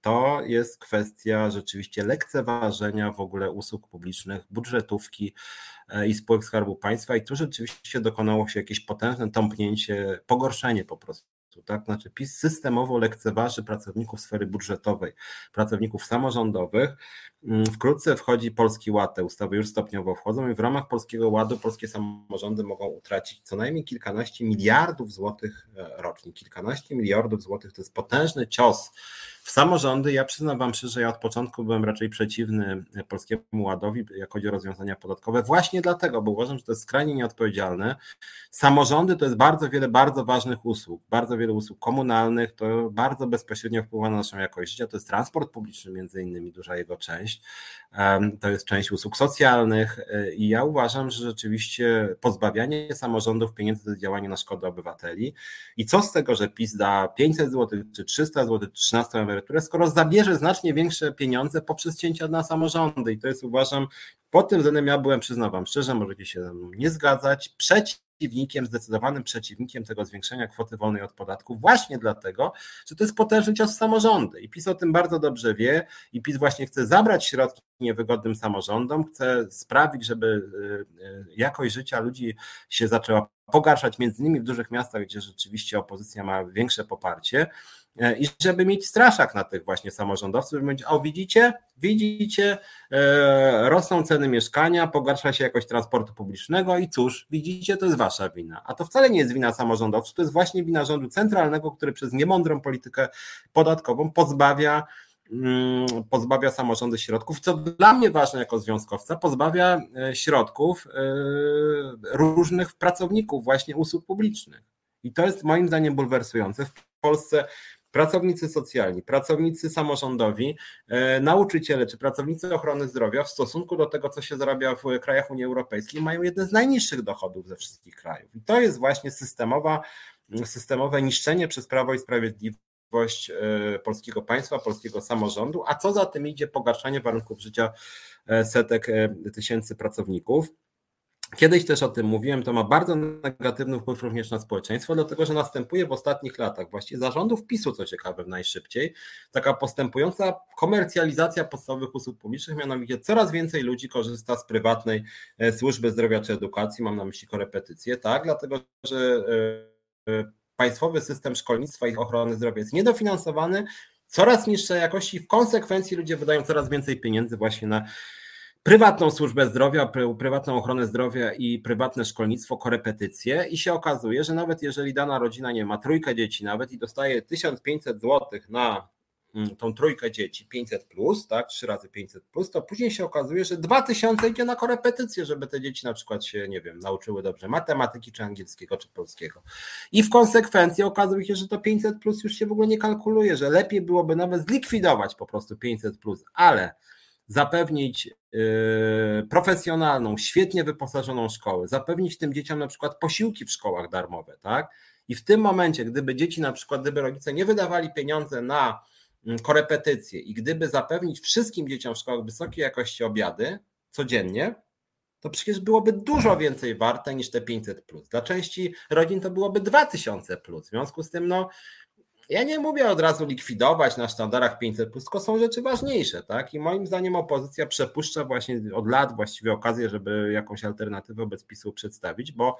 to jest kwestia rzeczywiście lekceważenia w ogóle usług publicznych, budżetówki, i spółek Skarbu Państwa i tu rzeczywiście dokonało się jakieś potężne tąpnięcie, pogorszenie po prostu. Tak? Znaczy PiS systemowo lekceważy pracowników sfery budżetowej, pracowników samorządowych. Mm, wkrótce wchodzi Polski Ład, te ustawy już stopniowo wchodzą i w ramach Polskiego Ładu polskie samorządy mogą utracić co najmniej kilkanaście miliardów złotych e, rocznie. Kilkanaście miliardów złotych to jest potężny cios w samorządy. Ja przyznam Wam że ja od początku byłem raczej przeciwny Polskiemu Ładowi, jak chodzi o rozwiązania podatkowe, właśnie dlatego, bo uważam, że to jest skrajnie nieodpowiedzialne. Samorządy to jest bardzo wiele bardzo ważnych usług, bardzo wiele usług komunalnych, to bardzo bezpośrednio wpływa na naszą jakość życia, to jest transport publiczny między innymi, duża jego część, to jest część usług socjalnych. E, i ja uważam, że rzeczywiście pozbawianie samorządów pieniędzy to działanie na szkodę obywateli. I co z tego, że PiS da 500 zł, czy 300 zł, czy 13 emeryturę, skoro zabierze znacznie większe pieniądze poprzez cięcia na samorządy i to jest uważam, pod tym względem ja byłem, przyznam wam szczerze, możecie się nie zgadzać, przeciwnikiem, zdecydowanym przeciwnikiem tego zwiększenia kwoty wolnej od podatku, właśnie dlatego, że to jest potężny cios w samorządy. I PiS o tym bardzo dobrze wie i PiS właśnie chce zabrać środki niewygodnym samorządom, chce sprawić, żeby y, y, jakość życia ludzi się zaczęła pogarszać, między innymi w dużych miastach, gdzie rzeczywiście opozycja ma większe poparcie. E, i żeby mieć straszak na tych właśnie samorządowców, żeby mówić, o widzicie, widzicie, e, rosną ceny mieszkania, pogarsza się jakość transportu publicznego i cóż, widzicie, to jest wasza wina. A to wcale nie jest wina samorządowców, to jest właśnie wina rządu centralnego, który przez niemądrą politykę podatkową pozbawia mm, pozbawia samorządy środków, co dla mnie ważne jako związkowca, pozbawia e, środków różnych pracowników właśnie usług publicznych. I to jest moim zdaniem bulwersujące. W Polsce pracownicy socjalni, pracownicy samorządowi, e, nauczyciele czy pracownicy ochrony zdrowia w stosunku do tego, co się zarabia w krajach Unii Europejskiej, mają jeden z najniższych dochodów ze wszystkich krajów. I to jest właśnie systemowa, systemowe niszczenie przez Prawo i Sprawiedliwość e, polskiego państwa, polskiego samorządu, a co za tym idzie pogarszanie warunków życia e, setek tysięcy pracowników. Kiedyś też o tym mówiłem, to ma bardzo negatywny wpływ również na społeczeństwo, dlatego że następuje w ostatnich latach, właściwie zarządów PiSu, co ciekawe, najszybciej, taka postępująca komercjalizacja podstawowych usług publicznych, mianowicie coraz więcej ludzi korzysta z prywatnej e, służby zdrowia czy edukacji, mam na myśli korepetycje, tak, dlatego że e, e, państwowy system szkolnictwa i ochrony zdrowia jest niedofinansowany, coraz niższej jakości, w konsekwencji ludzie wydają coraz więcej pieniędzy właśnie na prywatną służbę zdrowia, prywatną ochronę zdrowia i prywatne szkolnictwo, korepetycje i się okazuje, że nawet jeżeli dana rodzina nie ma trójkę dzieci nawet i dostaje 1500 zł na mm, tą trójkę dzieci 500 plus, tak, 3 razy 500 plus, to później się okazuje, że 2000 idzie na korepetycje, żeby te dzieci na przykład się, nie wiem, nauczyły dobrze matematyki, czy angielskiego, czy polskiego. I w konsekwencji okazuje się, że to 500 plus już się w ogóle nie kalkuluje, że lepiej byłoby nawet zlikwidować po prostu 500 plus, ale zapewnić yy, profesjonalną, świetnie wyposażoną szkołę, zapewnić tym dzieciom na przykład posiłki w szkołach darmowe, tak? I w tym momencie, gdyby dzieci na przykład, gdyby rodzice nie wydawali pieniądze na mm, korepetycje i gdyby zapewnić wszystkim dzieciom w szkołach wysokiej jakości obiady codziennie, to przecież byłoby dużo więcej warte niż te 500 plus. Dla części rodzin to byłoby 2000 plus. W związku z tym, no, ja nie mówię od razu likwidować na sztandarach 500, tylko są rzeczy ważniejsze, tak? I moim zdaniem opozycja przepuszcza właśnie od lat właściwie okazję, żeby jakąś alternatywę wobec PiSu przedstawić, bo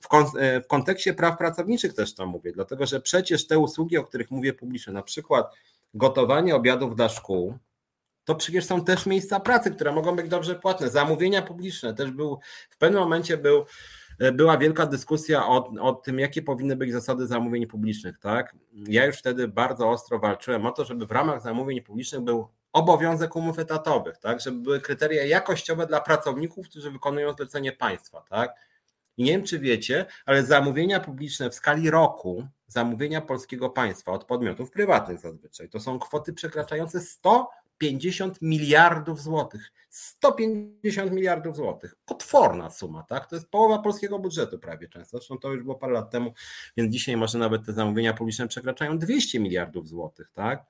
w, e, w kontekście praw pracowniczych też to mówię, dlatego że przecież te usługi, o których mówię publicznie, na przykład gotowanie obiadów dla szkół, to przecież są też miejsca pracy, które mogą być dobrze płatne. Zamówienia publiczne też był, w pewnym momencie był była wielka dyskusja o, o tym, jakie powinny być zasady zamówień publicznych. Tak? Ja już wtedy bardzo ostro walczyłem o to, żeby w ramach zamówień publicznych był obowiązek umów etatowych, tak? żeby były kryteria jakościowe dla pracowników, którzy wykonują zlecenie państwa. Tak? Nie wiem, czy wiecie, ale zamówienia publiczne w skali roku, zamówienia polskiego państwa od podmiotów prywatnych zazwyczaj, to są kwoty przekraczające 100 150 miliardów złotych. 150 miliardów złotych. Potworna suma, tak? To jest połowa polskiego budżetu prawie często. Zresztą to już było parę lat temu, więc dzisiaj może nawet te zamówienia publiczne przekraczają 200 miliardów złotych, tak?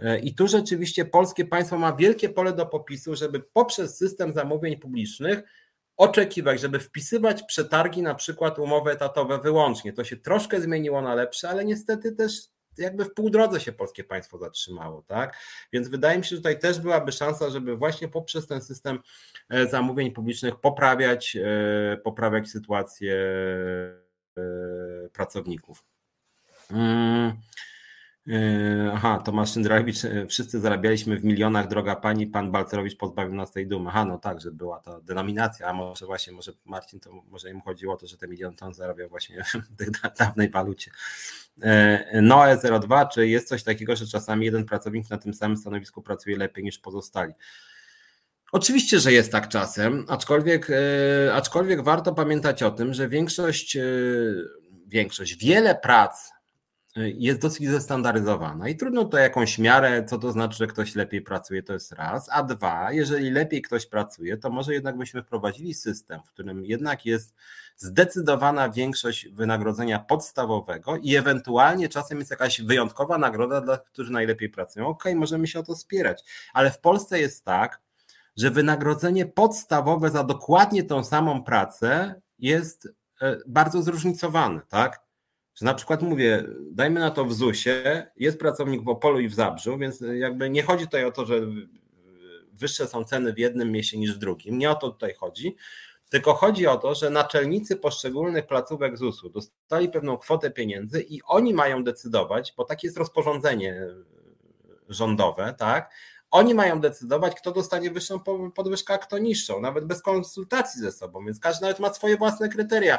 E, I tu rzeczywiście polskie państwo ma wielkie pole do popisu, żeby poprzez system zamówień publicznych oczekiwać, żeby wpisywać przetargi, na przykład umowy etatowe wyłącznie. To się troszkę zmieniło na lepsze, ale niestety też jakby w pół drodze się polskie państwo zatrzymało, tak? Więc wydaje mi się, że tutaj też byłaby szansa, żeby właśnie poprzez ten system e, zamówień publicznych poprawiać, e, poprawiać sytuację e, pracowników. Mm. Aha, Tomasz Szyndralewicz, wszyscy zarabialiśmy w milionach, droga pani, pan Balcerowicz pozbawił nas tej dumy. Aha, no tak, że była ta denominacja, a może właśnie, może Marcin, to może im chodziło o to, że te milion ton zarabiał właśnie [laughs] w tej dawnej walucie. E, Noe02, czy jest coś takiego, że czasami jeden pracownik na tym samym stanowisku pracuje lepiej niż pozostali? Oczywiście, że jest tak czasem, aczkolwiek, aczkolwiek warto pamiętać o tym, że większość, większość, wiele prac jest dosyć zestandaryzowana i trudno to jakąś miarę, co to znaczy, że ktoś lepiej pracuje, to jest raz, a dwa, jeżeli lepiej ktoś pracuje, to może jednak byśmy wprowadzili system, w którym jednak jest zdecydowana większość wynagrodzenia podstawowego i ewentualnie czasem jest jakaś wyjątkowa nagroda dla tych, którzy najlepiej pracują. Okay, możemy się o to spierać, ale w Polsce jest tak, że wynagrodzenie podstawowe za dokładnie tą samą pracę jest e, bardzo zróżnicowane, tak? Że na przykład mówię, dajmy na to w ZUS-ie, jest pracownik w Opolu i w Zabrzu, więc jakby nie chodzi tutaj o to, że wyższe są ceny w jednym mieście niż w drugim. Nie o to tutaj chodzi, tylko chodzi o to, że naczelnicy poszczególnych placówek ZUS-u dostali pewną kwotę pieniędzy i oni mają decydować, bo takie jest rozporządzenie rządowe, tak? Oni mają decydować, kto dostanie wyższą podwyżkę, a kto niższą, nawet bez konsultacji ze sobą, więc każdy nawet ma swoje własne kryteria.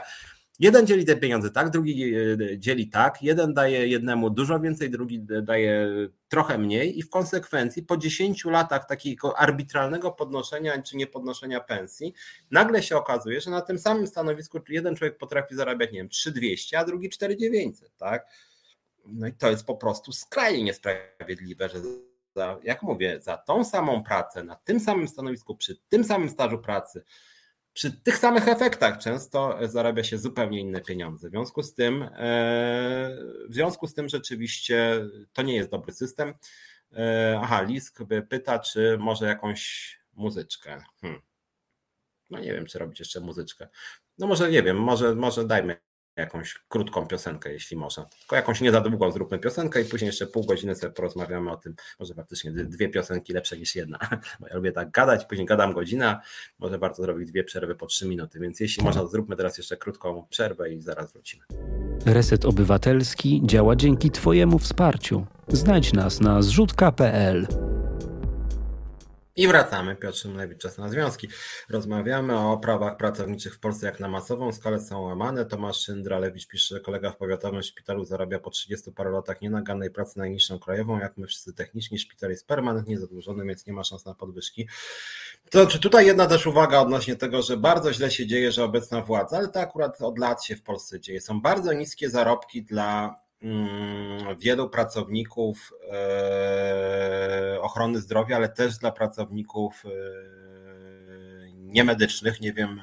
Jeden dzieli te pieniądze tak, drugi e, dzieli tak, jeden daje jednemu dużo więcej, drugi daje trochę mniej i w konsekwencji po 10 latach takiego arbitralnego podnoszenia czy niepodnoszenia pensji, nagle się okazuje, że na tym samym stanowisku jeden człowiek potrafi zarabiać, nie wiem, 3200, a drugi 4900, tak? No i to jest po prostu skrajnie niesprawiedliwe, że za, jak mówię, za tą samą pracę, na tym samym stanowisku, przy tym samym stażu pracy, przy tych samych efektach często zarabia się zupełnie inne pieniądze. W związku z tym, e, w związku z tym rzeczywiście to nie jest dobry system. E, aha, Lisk pyta, czy może jakąś muzyczkę. Hmm. No nie wiem, czy robić jeszcze muzyczkę. No może nie wiem, może, może dajmy jakąś krótką piosenkę, jeśli można. Tylko jakąś nie za długą zróbmy piosenkę i później jeszcze pół godziny sobie porozmawiamy o tym, może faktycznie dwie piosenki lepsze niż jedna, [laughs] bo ja lubię tak gadać, później gadam godzinę, może warto zrobić dwie przerwy po trzy minuty, więc jeśli można, zróbmy teraz jeszcze krótką przerwę i zaraz wrócimy. Reset Obywatelski działa dzięki Twojemu wsparciu. Znajdź nas na zrzutka.pl. I wracamy. Piotr Szymlewicz, Czas na Związki. Rozmawiamy o prawach pracowniczych w Polsce, jak na masową skalę są łamane. Tomasz Szyndralewicz pisze, że kolega w powiatowym szpitalu zarabia po 30 paru latach nienaganej pracy najniższą krajową, jak my wszyscy techniczni. Szpital jest permanentnie zadłużony, więc nie ma szans na podwyżki. To czy tutaj jedna też uwaga odnośnie tego, że bardzo źle się dzieje, że obecna władza, ale to akurat od lat się w Polsce dzieje. Są bardzo niskie zarobki dla wielu pracowników e, ochrony zdrowia, ale też dla pracowników e, niemedycznych. Nie wiem,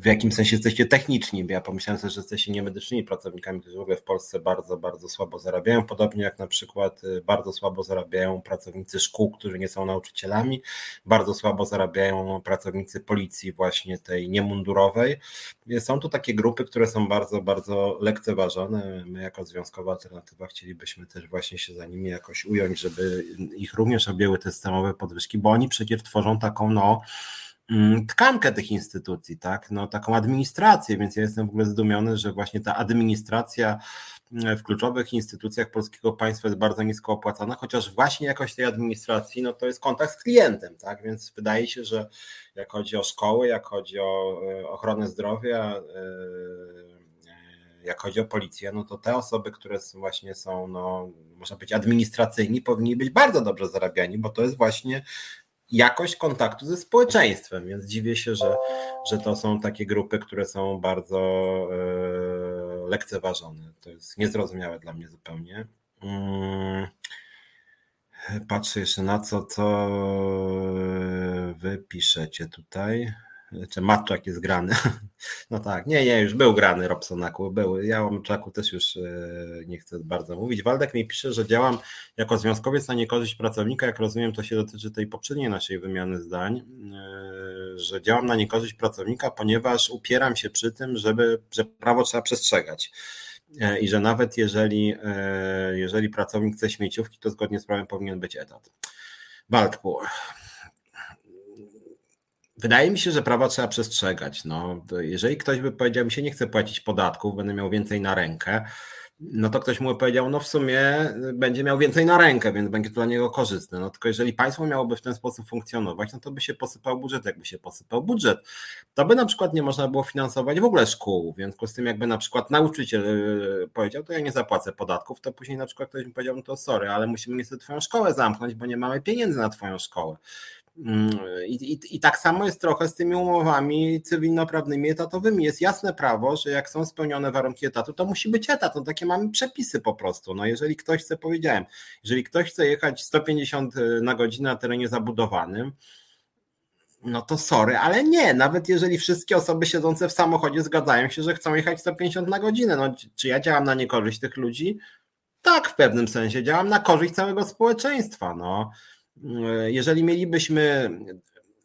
w jakim sensie jesteście techniczni, bo ja pomyślałem sobie, że jesteście niemedycznymi pracownikami, którzy w ogóle w Polsce bardzo, bardzo słabo zarabiają, podobnie jak na przykład y, bardzo słabo zarabiają pracownicy szkół, którzy nie są nauczycielami, bardzo słabo zarabiają pracownicy policji właśnie tej niemundurowej. Są tu takie grupy, które są bardzo, bardzo lekceważone. My jako Związkowa Alternatywa chcielibyśmy też właśnie się za nimi jakoś ująć, żeby ich również objęły te systemowe podwyżki, bo oni przecież tworzą taką no tkankę tych instytucji, tak? No, taką administrację, więc ja jestem w ogóle zdumiony, że właśnie ta administracja mm, w kluczowych instytucjach polskiego państwa jest bardzo nisko opłacana, chociaż właśnie jakość tej administracji, no to jest kontakt z klientem, tak? Więc wydaje się, że jak chodzi o szkoły, jak chodzi o e, ochronę zdrowia, e, jak chodzi o policję, no to te osoby, które właśnie są, no, można być administracyjni, powinni być bardzo dobrze zarabiani, bo to jest właśnie jakość kontaktu ze społeczeństwem, więc dziwię się, że, że to są takie grupy, które są bardzo e, lekceważone. To jest niezrozumiałe dla mnie zupełnie. Mm. Patrzę jeszcze na co, co wy piszecie tutaj. Czy Matczak jest grany? [laughs] No tak, nie, nie, już był grany Robsonaku, był. Ja o Matczaku też już e, nie chcę bardzo mówić. Waldek mi pisze, że działam jako związkowiec na niekorzyść pracownika. Jak rozumiem, to się dotyczy tej poprzedniej naszej wymiany zdań, e, że działam na niekorzyść pracownika, ponieważ upieram się przy tym, żeby, że prawo trzeba przestrzegać e, i że nawet jeżeli, jeżeli pracownik chce śmieciówki, to zgodnie z prawem powinien być etat. Waldku, Wydaje mi się, że prawa trzeba przestrzegać. No, jeżeli ktoś by powiedział, mi się nie chce płacić podatków, będę miał więcej na rękę, no to ktoś mu powiedział, no w sumie będzie miał więcej na rękę, więc będzie to dla niego korzystne. No tylko jeżeli państwo miałoby w ten sposób funkcjonować, no to by się posypał budżet, jakby się posypał budżet. To by na przykład nie można było finansować w ogóle szkół, w związku z tym jakby na przykład nauczyciel y, powiedział, to ja nie zapłacę podatków, to później na przykład ktoś mi powiedział, no to sorry, ale musimy niestety twoją szkołę zamknąć, bo nie mamy pieniędzy na twoją szkołę. Mm, I, i, I, tak samo jest trochę z tymi umowami cywilnoprawnymi etatowymi. Jest jasne prawo, że jak są spełnione warunki etatu, to musi być etat. No takie mamy przepisy po prostu. No jeżeli ktoś chce, powiedziałem, jeżeli ktoś chce jechać 150 y, na godzinę na terenie zabudowanym, no to sorry, ale nie. Nawet jeżeli wszystkie osoby siedzące w samochodzie zgadzają się, że chcą jechać 150 na godzinę, no czy ja działam na niekorzyść tych ludzi? Tak, w pewnym sensie działam na korzyść całego społeczeństwa. No jeżeli mielibyśmy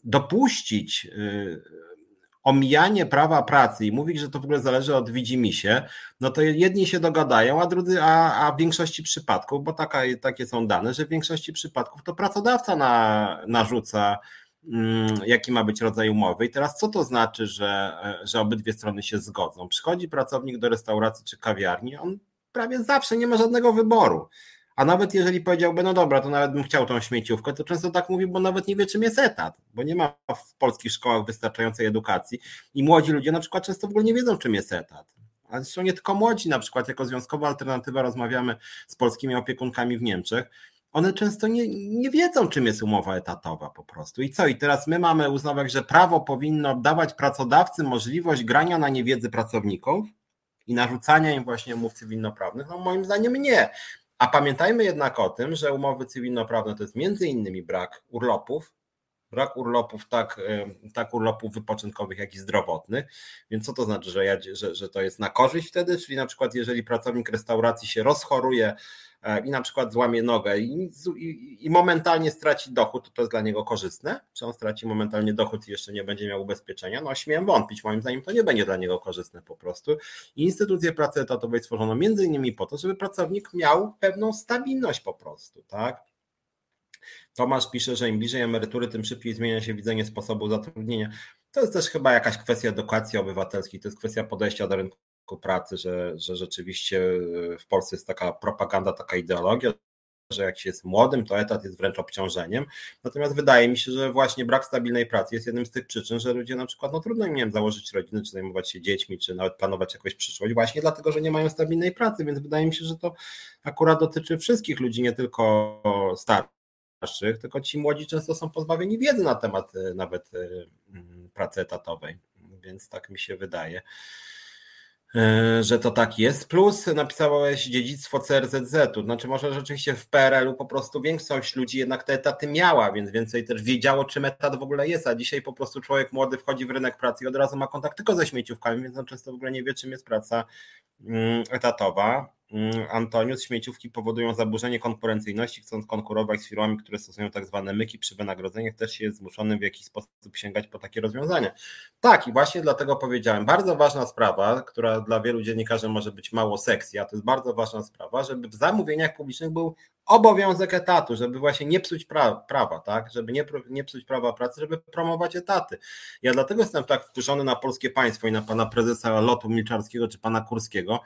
dopuścić e, omijanie prawa pracy i mówić, że to w ogóle zależy od widzimisię, no to jedni się dogadają, a drudzy, a, a w większości przypadków, bo taka, takie są dane, że w większości przypadków to pracodawca na, narzuca, mm, jaki ma być rodzaj umowy. I teraz co to znaczy, że, że obydwie strony się zgodzą? Przychodzi pracownik do restauracji czy kawiarni, on prawie zawsze nie ma żadnego wyboru. A nawet jeżeli powiedziałby, no dobra, to nawet bym chciał tą śmieciówkę, to często tak mówi, bo nawet nie wie, czym jest etat, bo nie ma w polskich szkołach wystarczającej edukacji i młodzi ludzie na przykład często w ogóle nie wiedzą, czym jest etat. Ale zresztą nie tylko młodzi, na przykład jako związkowa alternatywa rozmawiamy z polskimi opiekunkami w Niemczech, one często nie, nie wiedzą, czym jest umowa etatowa po prostu. I co? I teraz my mamy uznawać, że prawo powinno dawać pracodawcy możliwość grania na niewiedzy pracowników i narzucania im właśnie umów cywilnoprawnych? No moim zdaniem nie. A pamiętajmy jednak o tym, że umowy cywilnoprawne to jest między innymi brak urlopów, brak urlopów, tak, tak urlopów wypoczynkowych, jak i zdrowotnych. Więc co to znaczy, że, ja, że, że to jest na korzyść wtedy? Czyli na przykład, jeżeli pracownik restauracji się rozchoruje E, i na przykład złamie nogę i, i, i, momentalnie straci dochód, to to jest dla niego korzystne. Czy on straci momentalnie dochód i jeszcze nie będzie miał ubezpieczenia? No śmiem wątpić, moim zdaniem to nie będzie dla niego korzystne po prostu. I instytucje pracy etatowej stworzono między innymi po to, żeby pracownik miał pewną stabilność po prostu, tak? Tomasz pisze, że im bliżej emerytury, tym szybciej zmienia się widzenie sposobu zatrudnienia. To jest też chyba jakaś kwestia edukacji obywatelskiej, to jest kwestia podejścia do rynku pracy, że, że rzeczywiście w Polsce jest taka propaganda, taka ideologia, że jak się jest młodym, to etat jest wręcz obciążeniem. Natomiast wydaje mi się, że właśnie brak stabilnej pracy jest jednym z tych przyczyn, że ludzie na przykład no trudno im założyć rodziny, czy zajmować się dziećmi, czy nawet planować jakąś przyszłość, właśnie dlatego, że nie mają stabilnej pracy, więc wydaje mi się, że to akurat dotyczy wszystkich ludzi, nie tylko starszych, tylko ci młodzi często są pozbawieni wiedzy na temat e, nawet e, pracy etatowej, więc tak mi się wydaje. E, że to tak jest. Plus napisałeś dziedzictwo CRZZ-u. Znaczy, może rzeczywiście w PRL-u po prostu większość ludzi jednak te etaty miała, więc więcej też wiedziało, czym etat w ogóle jest. A dzisiaj po prostu człowiek młody wchodzi w rynek pracy i od razu ma kontakt tylko ze śmieciówkami, więc on często w ogóle nie wie, czym jest praca mm, etatowa. Mm, Antonius, śmieciówki powodują zaburzenie konkurencyjności, chcąc konkurować z firmami, które stosują tak zwane myki przy wynagrodzeniach, też jest zmuszony w jakiś sposób sięgać po takie rozwiązania. Tak, i właśnie dlatego powiedziałem, bardzo ważna sprawa, która dla wielu dziennikarzy może być mało seksji, a to jest bardzo ważna sprawa, żeby w zamówieniach publicznych był obowiązek etatu, żeby właśnie nie psuć pra prawa, tak, żeby nie, nie psuć prawa pracy, żeby promować etaty. Ja dlatego jestem tak wkurzony na polskie państwo i na pana prezesa Lotu Milczarskiego czy pana Kurskiego,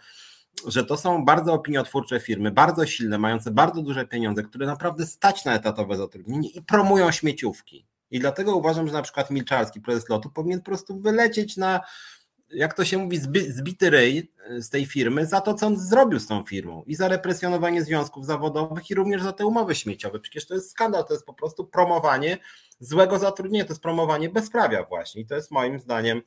że to są bardzo opiniotwórcze firmy, bardzo silne, mające bardzo duże pieniądze, które naprawdę stać na etatowe zatrudnienie i promują śmieciówki. I dlatego uważam, że na przykład Milczarski, prezes lotu, powinien po prostu wylecieć na, jak to się mówi, zby, zbity ryj e, z tej firmy za to, co on zrobił z tą firmą i za represjonowanie związków zawodowych i również za te umowy śmieciowe. Przecież to jest skandal, to jest po prostu promowanie złego zatrudnienia, to jest promowanie bezprawia właśnie i to jest moim zdaniem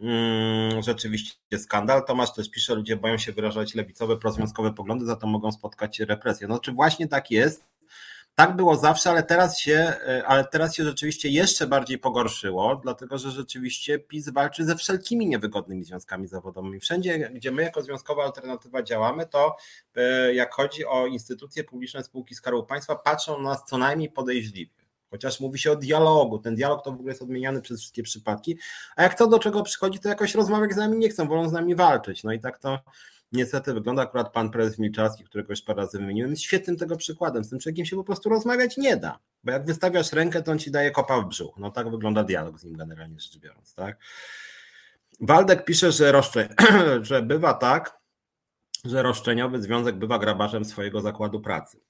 Mm, rzeczywiście skandal. Tomasz też pisze, ludzie boją się wyrażać lewicowe, prozwiązkowe poglądy, za to mogą spotkać represje. No czy właśnie tak jest? Tak było zawsze, ale teraz się, e, ale teraz się rzeczywiście jeszcze bardziej pogorszyło, dlatego że rzeczywiście PiS walczy ze wszelkimi niewygodnymi związkami zawodowymi. Wszędzie, gdzie my jako związkowa alternatywa działamy, to e, jak chodzi o instytucje publiczne, spółki Skarbu Państwa, patrzą na nas co najmniej podejrzliwie. Chociaż mówi się o dialogu. Ten dialog to w ogóle jest odmieniany przez wszystkie przypadki. A jak to do czego przychodzi, to jakoś rozmawiać z nami nie chcą, wolą z nami walczyć. No i tak to niestety wygląda. Akurat pan prezes Milczarski, którego już parę razy wymieniłem, jest świetnym tego przykładem. Z tym człowiekiem się po prostu rozmawiać nie da. Bo jak wystawiasz rękę, to on ci daje kopa w brzuch. No tak wygląda dialog z nim generalnie rzecz biorąc, tak? Waldek pisze, że, roszczeń, [clears throat] że bywa tak, że roszczeniowy związek bywa grabarzem swojego zakładu pracy.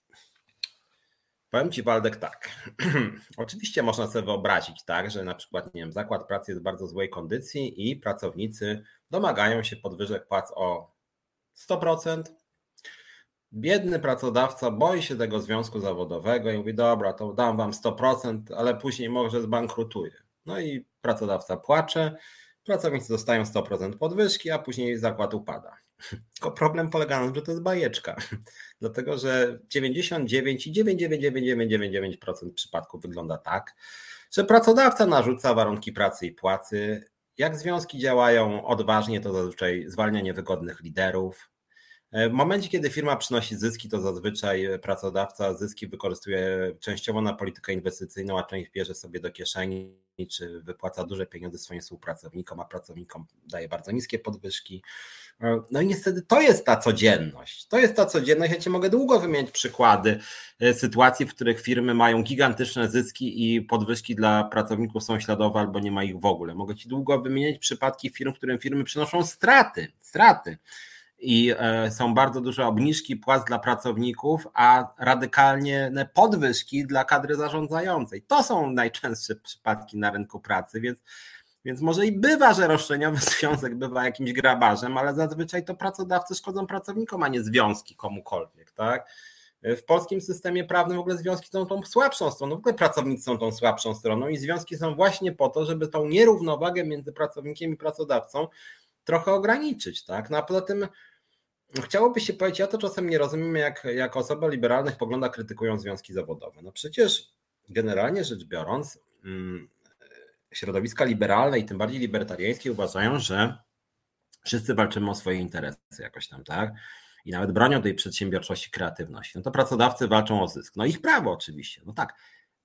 Powiem Ci, Waldek, tak. [clears throat] Oczywiście można sobie wyobrazić, tak, że na przykład, nie wiem, zakład pracy jest w bardzo złej kondycji i pracownicy domagają się podwyżek płac o 100%. Biedny pracodawca boi się tego związku zawodowego i mówi: Dobra, to dam Wam 100%, ale później może zbankrutuje. No i pracodawca płacze, pracownicy dostają 100% podwyżki, a później zakład upada. Tylko problem polega na tym, że to jest bajeczka. Dlatego, że 99,99999% przypadków wygląda tak, że pracodawca narzuca warunki pracy i płacy. Jak związki działają odważnie, to zazwyczaj zwalnia niewygodnych liderów, E, w momencie, kiedy firma przynosi zyski, to zazwyczaj pracodawca zyski wykorzystuje częściowo na politykę inwestycyjną, a część bierze sobie do kieszeni, czy wypłaca duże pieniądze swoim współpracownikom, a pracownikom daje bardzo niskie podwyżki. E, no i niestety to jest ta codzienność. To jest ta codzienność. Ja ci mogę długo wymienić przykłady e, sytuacji, w których firmy mają gigantyczne zyski i podwyżki dla pracowników są śladowe albo nie ma ich w ogóle. Mogę ci długo wymienić przypadki firm, w którym firmy przynoszą straty, straty i e, są bardzo duże obniżki płac dla pracowników, a radykalnie podwyżki dla kadry zarządzającej. To są najczęstsze przypadki na rynku pracy, więc, więc może i bywa, że roszczeniowy [laughs] związek bywa jakimś grabarzem, ale zazwyczaj to pracodawcy szkodzą pracownikom, a nie związki komukolwiek, tak? W polskim systemie prawnym w ogóle związki są tą słabszą stroną, w ogóle pracownicy są tą słabszą stroną i związki są właśnie po to, żeby tą nierównowagę między pracownikiem i pracodawcą trochę ograniczyć, tak? No a poza tym chciałoby się powiedzieć, ja to czasem nie rozumiem, jak, jak osoby o liberalnych poglądach krytykują związki zawodowe. No przecież generalnie rzecz biorąc, mm, środowiska liberalne i tym bardziej libertariańskie uważają, że wszyscy walczymy o swoje interesy jakoś tam, tak? I nawet bronią tej przedsiębiorczości, kreatywności. No to pracodawcy walczą o zysk. No ich prawo oczywiście, no tak,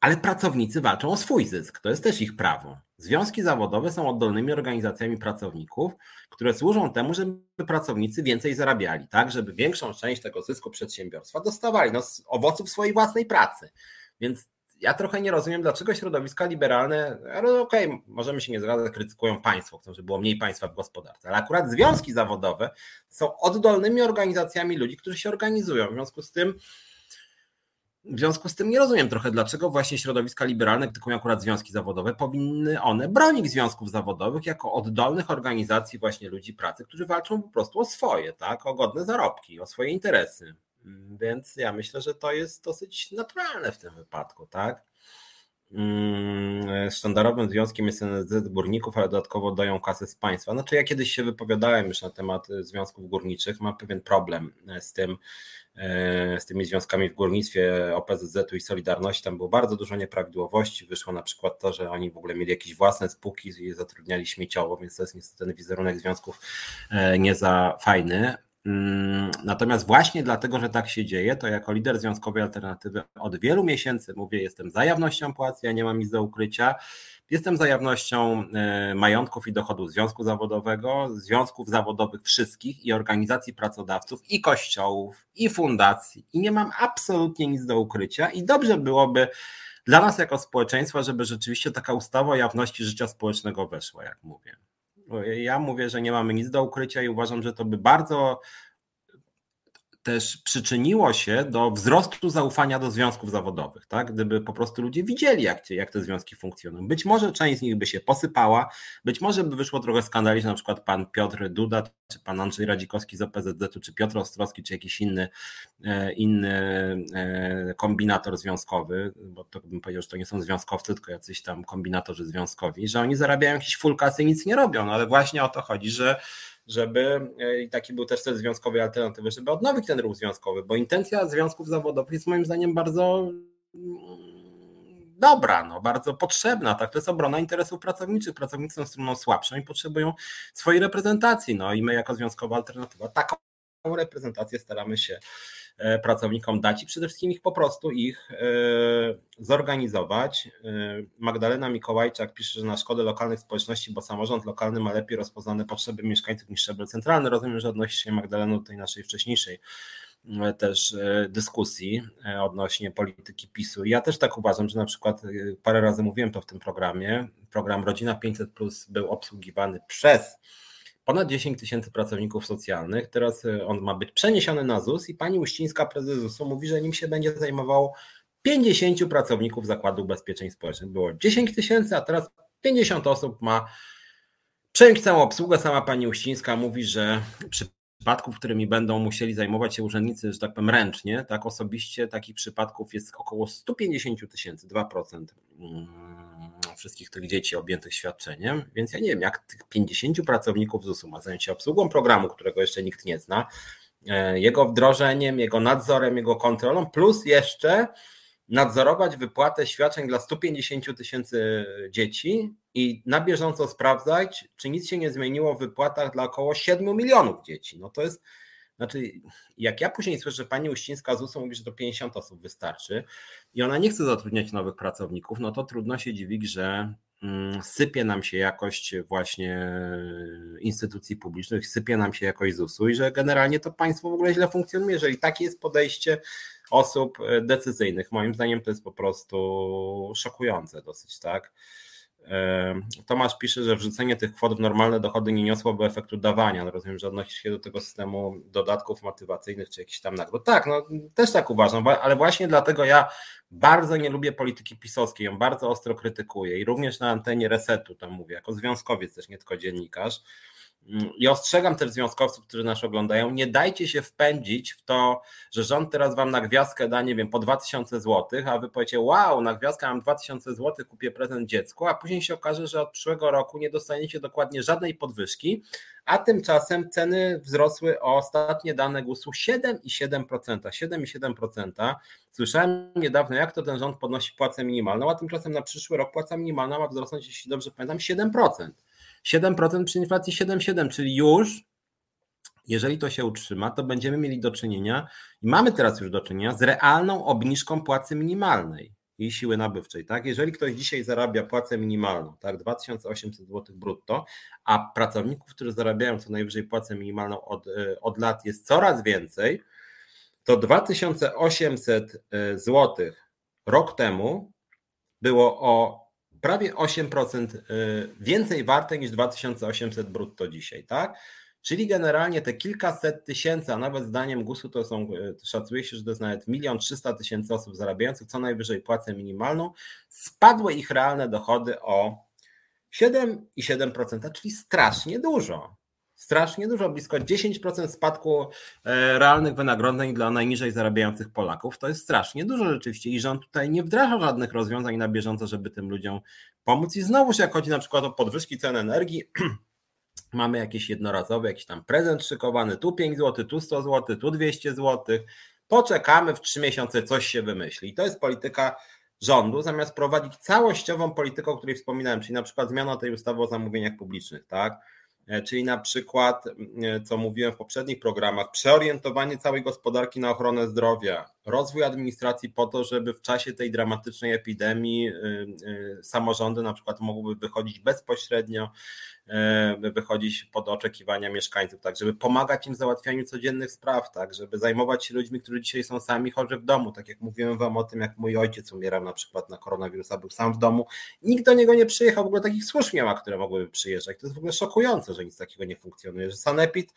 ale pracownicy walczą o swój zysk. To jest też ich prawo. Związki zawodowe są oddolnymi organizacjami pracowników, które służą temu, żeby pracownicy więcej zarabiali, tak, żeby większą część tego zysku przedsiębiorstwa dostawali no, z owoców swojej własnej pracy. Więc ja trochę nie rozumiem, dlaczego środowiska liberalne, ale okej, okay, możemy się nie zgadzać, krytykują państwo, chcą, żeby było mniej państwa w gospodarce, ale akurat związki zawodowe są oddolnymi organizacjami ludzi, którzy się organizują. W związku z tym w związku z tym nie rozumiem trochę, dlaczego właśnie środowiska liberalne krytykują akurat związki zawodowe. Powinny one bronić związków zawodowych jako oddolnych organizacji właśnie ludzi pracy, którzy walczą po prostu o swoje, tak, o godne zarobki, o swoje interesy. Więc ja myślę, że to jest dosyć naturalne w tym wypadku, tak. Mm, sztandarowym związkiem jest NSZ Górników, ale dodatkowo dają kasę z państwa. Znaczy ja kiedyś się wypowiadałem już na temat związków górniczych, mam pewien problem z tym, e, z tymi związkami w górnictwie OPZZ-u i Solidarności. Tam było bardzo dużo nieprawidłowości. Wyszło na przykład to, że oni w ogóle mieli jakieś własne spółki i zatrudniali śmieciowo, więc to jest niestety ten wizerunek związków e, nie za fajny. Mm, natomiast właśnie dlatego, że tak się dzieje, to jako lider Związkowej Alternatywy od wielu miesięcy mówię, jestem za jawnością płacy, ja nie mam nic do ukrycia. Jestem za jawnością e, majątków i dochodów związku zawodowego, związków zawodowych wszystkich i organizacji pracodawców, i kościołów, i fundacji. I nie mam absolutnie nic do ukrycia. I dobrze byłoby dla nas jako społeczeństwa, żeby rzeczywiście taka ustawa o jawności życia społecznego weszła, jak mówię. Ja mówię, że nie mamy nic do ukrycia i uważam, że to by bardzo też przyczyniło się do wzrostu zaufania do związków zawodowych, tak? Gdyby po prostu ludzie widzieli, jak, jak te związki funkcjonują. Być może część z nich by się posypała, być może by wyszło trochę skandali, że na przykład pan Piotr Duda, czy pan Andrzej Radzikowski z OPZZ-u, czy Piotr Ostrowski, czy jakiś inny, e, inny e, kombinator związkowy, bo to bym powiedział, że to nie są związkowcy, tylko jacyś tam kombinatorzy związkowi, że oni zarabiają jakieś full kasy i nic nie robią, no ale właśnie o to chodzi, że żeby, e, i taki był też cel związkowej alternatywy, żeby odnowić ten ruch związkowy, bo intencja związków zawodowych jest moim zdaniem bardzo mm, dobra, no, bardzo potrzebna. Tak? To jest obrona interesów pracowniczych. Pracownicy są stroną słabszą i potrzebują swojej reprezentacji. No i my jako związkowa alternatywa taką reprezentację staramy się pracownikom dać i przede wszystkim ich po prostu ich e, zorganizować. E, Magdalena Mikołajczak pisze, że na szkodę lokalnych społeczności, bo samorząd lokalny ma lepiej rozpoznane potrzeby mieszkańców niż szczebel centralny. Rozumiem, że odnosi się Magdalena do tej naszej wcześniejszej też dyskusji odnośnie polityki PiSu. Ja też tak uważam, że na przykład parę razy mówiłem to w tym programie. Program Rodzina 500 Plus był obsługiwany przez ponad 10 tysięcy pracowników socjalnych. Teraz y, on ma być przeniesiony na ZUS i pani Uścińska, prezes ZUS-u, mówi, że nim się będzie zajmowało 50 pracowników Zakładu Ubezpieczeń Społecznych. Było 10 tysięcy, a teraz 50 osób ma przejąć całą obsługę. Sama pani Uścińska mówi, że przy przypadków, którymi będą musieli zajmować się urzędnicy, że tak powiem ręcznie, tak osobiście takich przypadków jest około 150 tysięcy, 2% wszystkich tych dzieci objętych świadczeniem, więc ja nie wiem, jak tych 50 pracowników ZUS-u ma zająć się obsługą programu, którego jeszcze nikt nie zna, e, jego wdrożeniem, jego nadzorem, jego kontrolą, plus jeszcze nadzorować wypłatę świadczeń dla 150 tysięcy dzieci i na bieżąco sprawdzać, czy nic się nie zmieniło w wypłatach dla około 7 milionów dzieci. No to jest znaczy, jak ja później słyszę, że pani Uścińska z USO mówi, że to 50 osób wystarczy i ona nie chce zatrudniać nowych pracowników, no to trudno się dziwić, że mm, sypie nam się jakość właśnie instytucji publicznych, sypie nam się jakość ZUS-u i że generalnie to państwo w ogóle źle funkcjonuje. Jeżeli takie jest podejście osób decyzyjnych, moim zdaniem to jest po prostu szokujące dosyć, tak? Tomasz pisze, że wrzucenie tych kwot w normalne dochody nie niosłoby efektu dawania. No rozumiem, że odnosi się do tego systemu dodatków motywacyjnych czy jakichś tam nagród. Tak, no też tak uważam, ale właśnie dlatego ja bardzo nie lubię polityki pisowskiej, ją bardzo ostro krytykuję i również na antenie resetu tam mówię, jako związkowiec też, nie tylko dziennikarz i ostrzegam też związkowców, którzy nas oglądają, nie dajcie się wpędzić w to, że rząd teraz wam na gwiazdkę da, nie wiem, po 2000 zł, a wy powiecie, wow, na gwiazdkę mam 2000 zł, kupię prezent dziecku, a później się okaże, że od przyszłego roku nie dostaniecie dokładnie żadnej podwyżki, a tymczasem ceny wzrosły o ostatnie dane GUS-u 7,7%. 7,7%. Słyszałem niedawno, jak to ten rząd podnosi płacę minimalną, a tymczasem na przyszły rok płaca minimalna ma wzrosnąć, jeśli dobrze pamiętam, 7%. 7% przy inflacji 7,7, czyli już jeżeli to się utrzyma, to będziemy mieli do czynienia i mamy teraz już do czynienia z realną obniżką płacy minimalnej i siły nabywczej. Tak? Jeżeli ktoś dzisiaj zarabia płacę minimalną, tak, 2800 zł brutto, a pracowników, którzy zarabiają co najwyżej płacę minimalną od, e, od lat jest coraz więcej, to 2800 e, zł rok temu było o prawie 8% y, więcej warte niż 2800 brutto dzisiaj, tak? Czyli generalnie te kilkaset tysięcy, a nawet zdaniem GUS-u to są, e, szacuje się, że to jest nawet milion trzysta tysięcy osób zarabiających co najwyżej płacę minimalną, spadły ich realne dochody o 7,7%, czyli strasznie dużo. Strasznie dużo, blisko 10% spadku e, realnych wynagrodzeń dla najniżej zarabiających Polaków. To jest strasznie dużo rzeczywiście i rząd tutaj nie wdraża żadnych rozwiązań na bieżąco, żeby tym ludziom pomóc. I znowuż jak chodzi na przykład o podwyżki cen energii, [clears throat] mamy jakieś jednorazowe, jakiś tam prezent szykowany, tu 5 zł, tu 100 zł, tu 200 zł, poczekamy, w 3 miesiące coś się wymyśli. I to jest polityka rządu, zamiast prowadzić całościową politykę, o której wspominałem, czyli na przykład zmiana tej ustawy o zamówieniach publicznych, tak? E, czyli na przykład, e, co mówiłem w poprzednich programach, przeorientowanie całej gospodarki na ochronę zdrowia, rozwój administracji po to, żeby w czasie tej dramatycznej epidemii e, samorządy na przykład mogłyby wychodzić bezpośrednio E, wychodzić pod oczekiwania mieszkańców, tak, żeby pomagać im w załatwianiu codziennych spraw, tak, żeby zajmować się ludźmi, którzy dzisiaj są sami chorzy w domu, tak jak mówiłem wam o tym, jak mój ojciec umierał na przykład na koronawirusa, był sam w domu, nikt do niego nie przyjechał, w ogóle takich służb nie ma, które mogłyby przyjeżdżać, to jest w ogóle szokujące, że nic takiego nie funkcjonuje, że Sanepid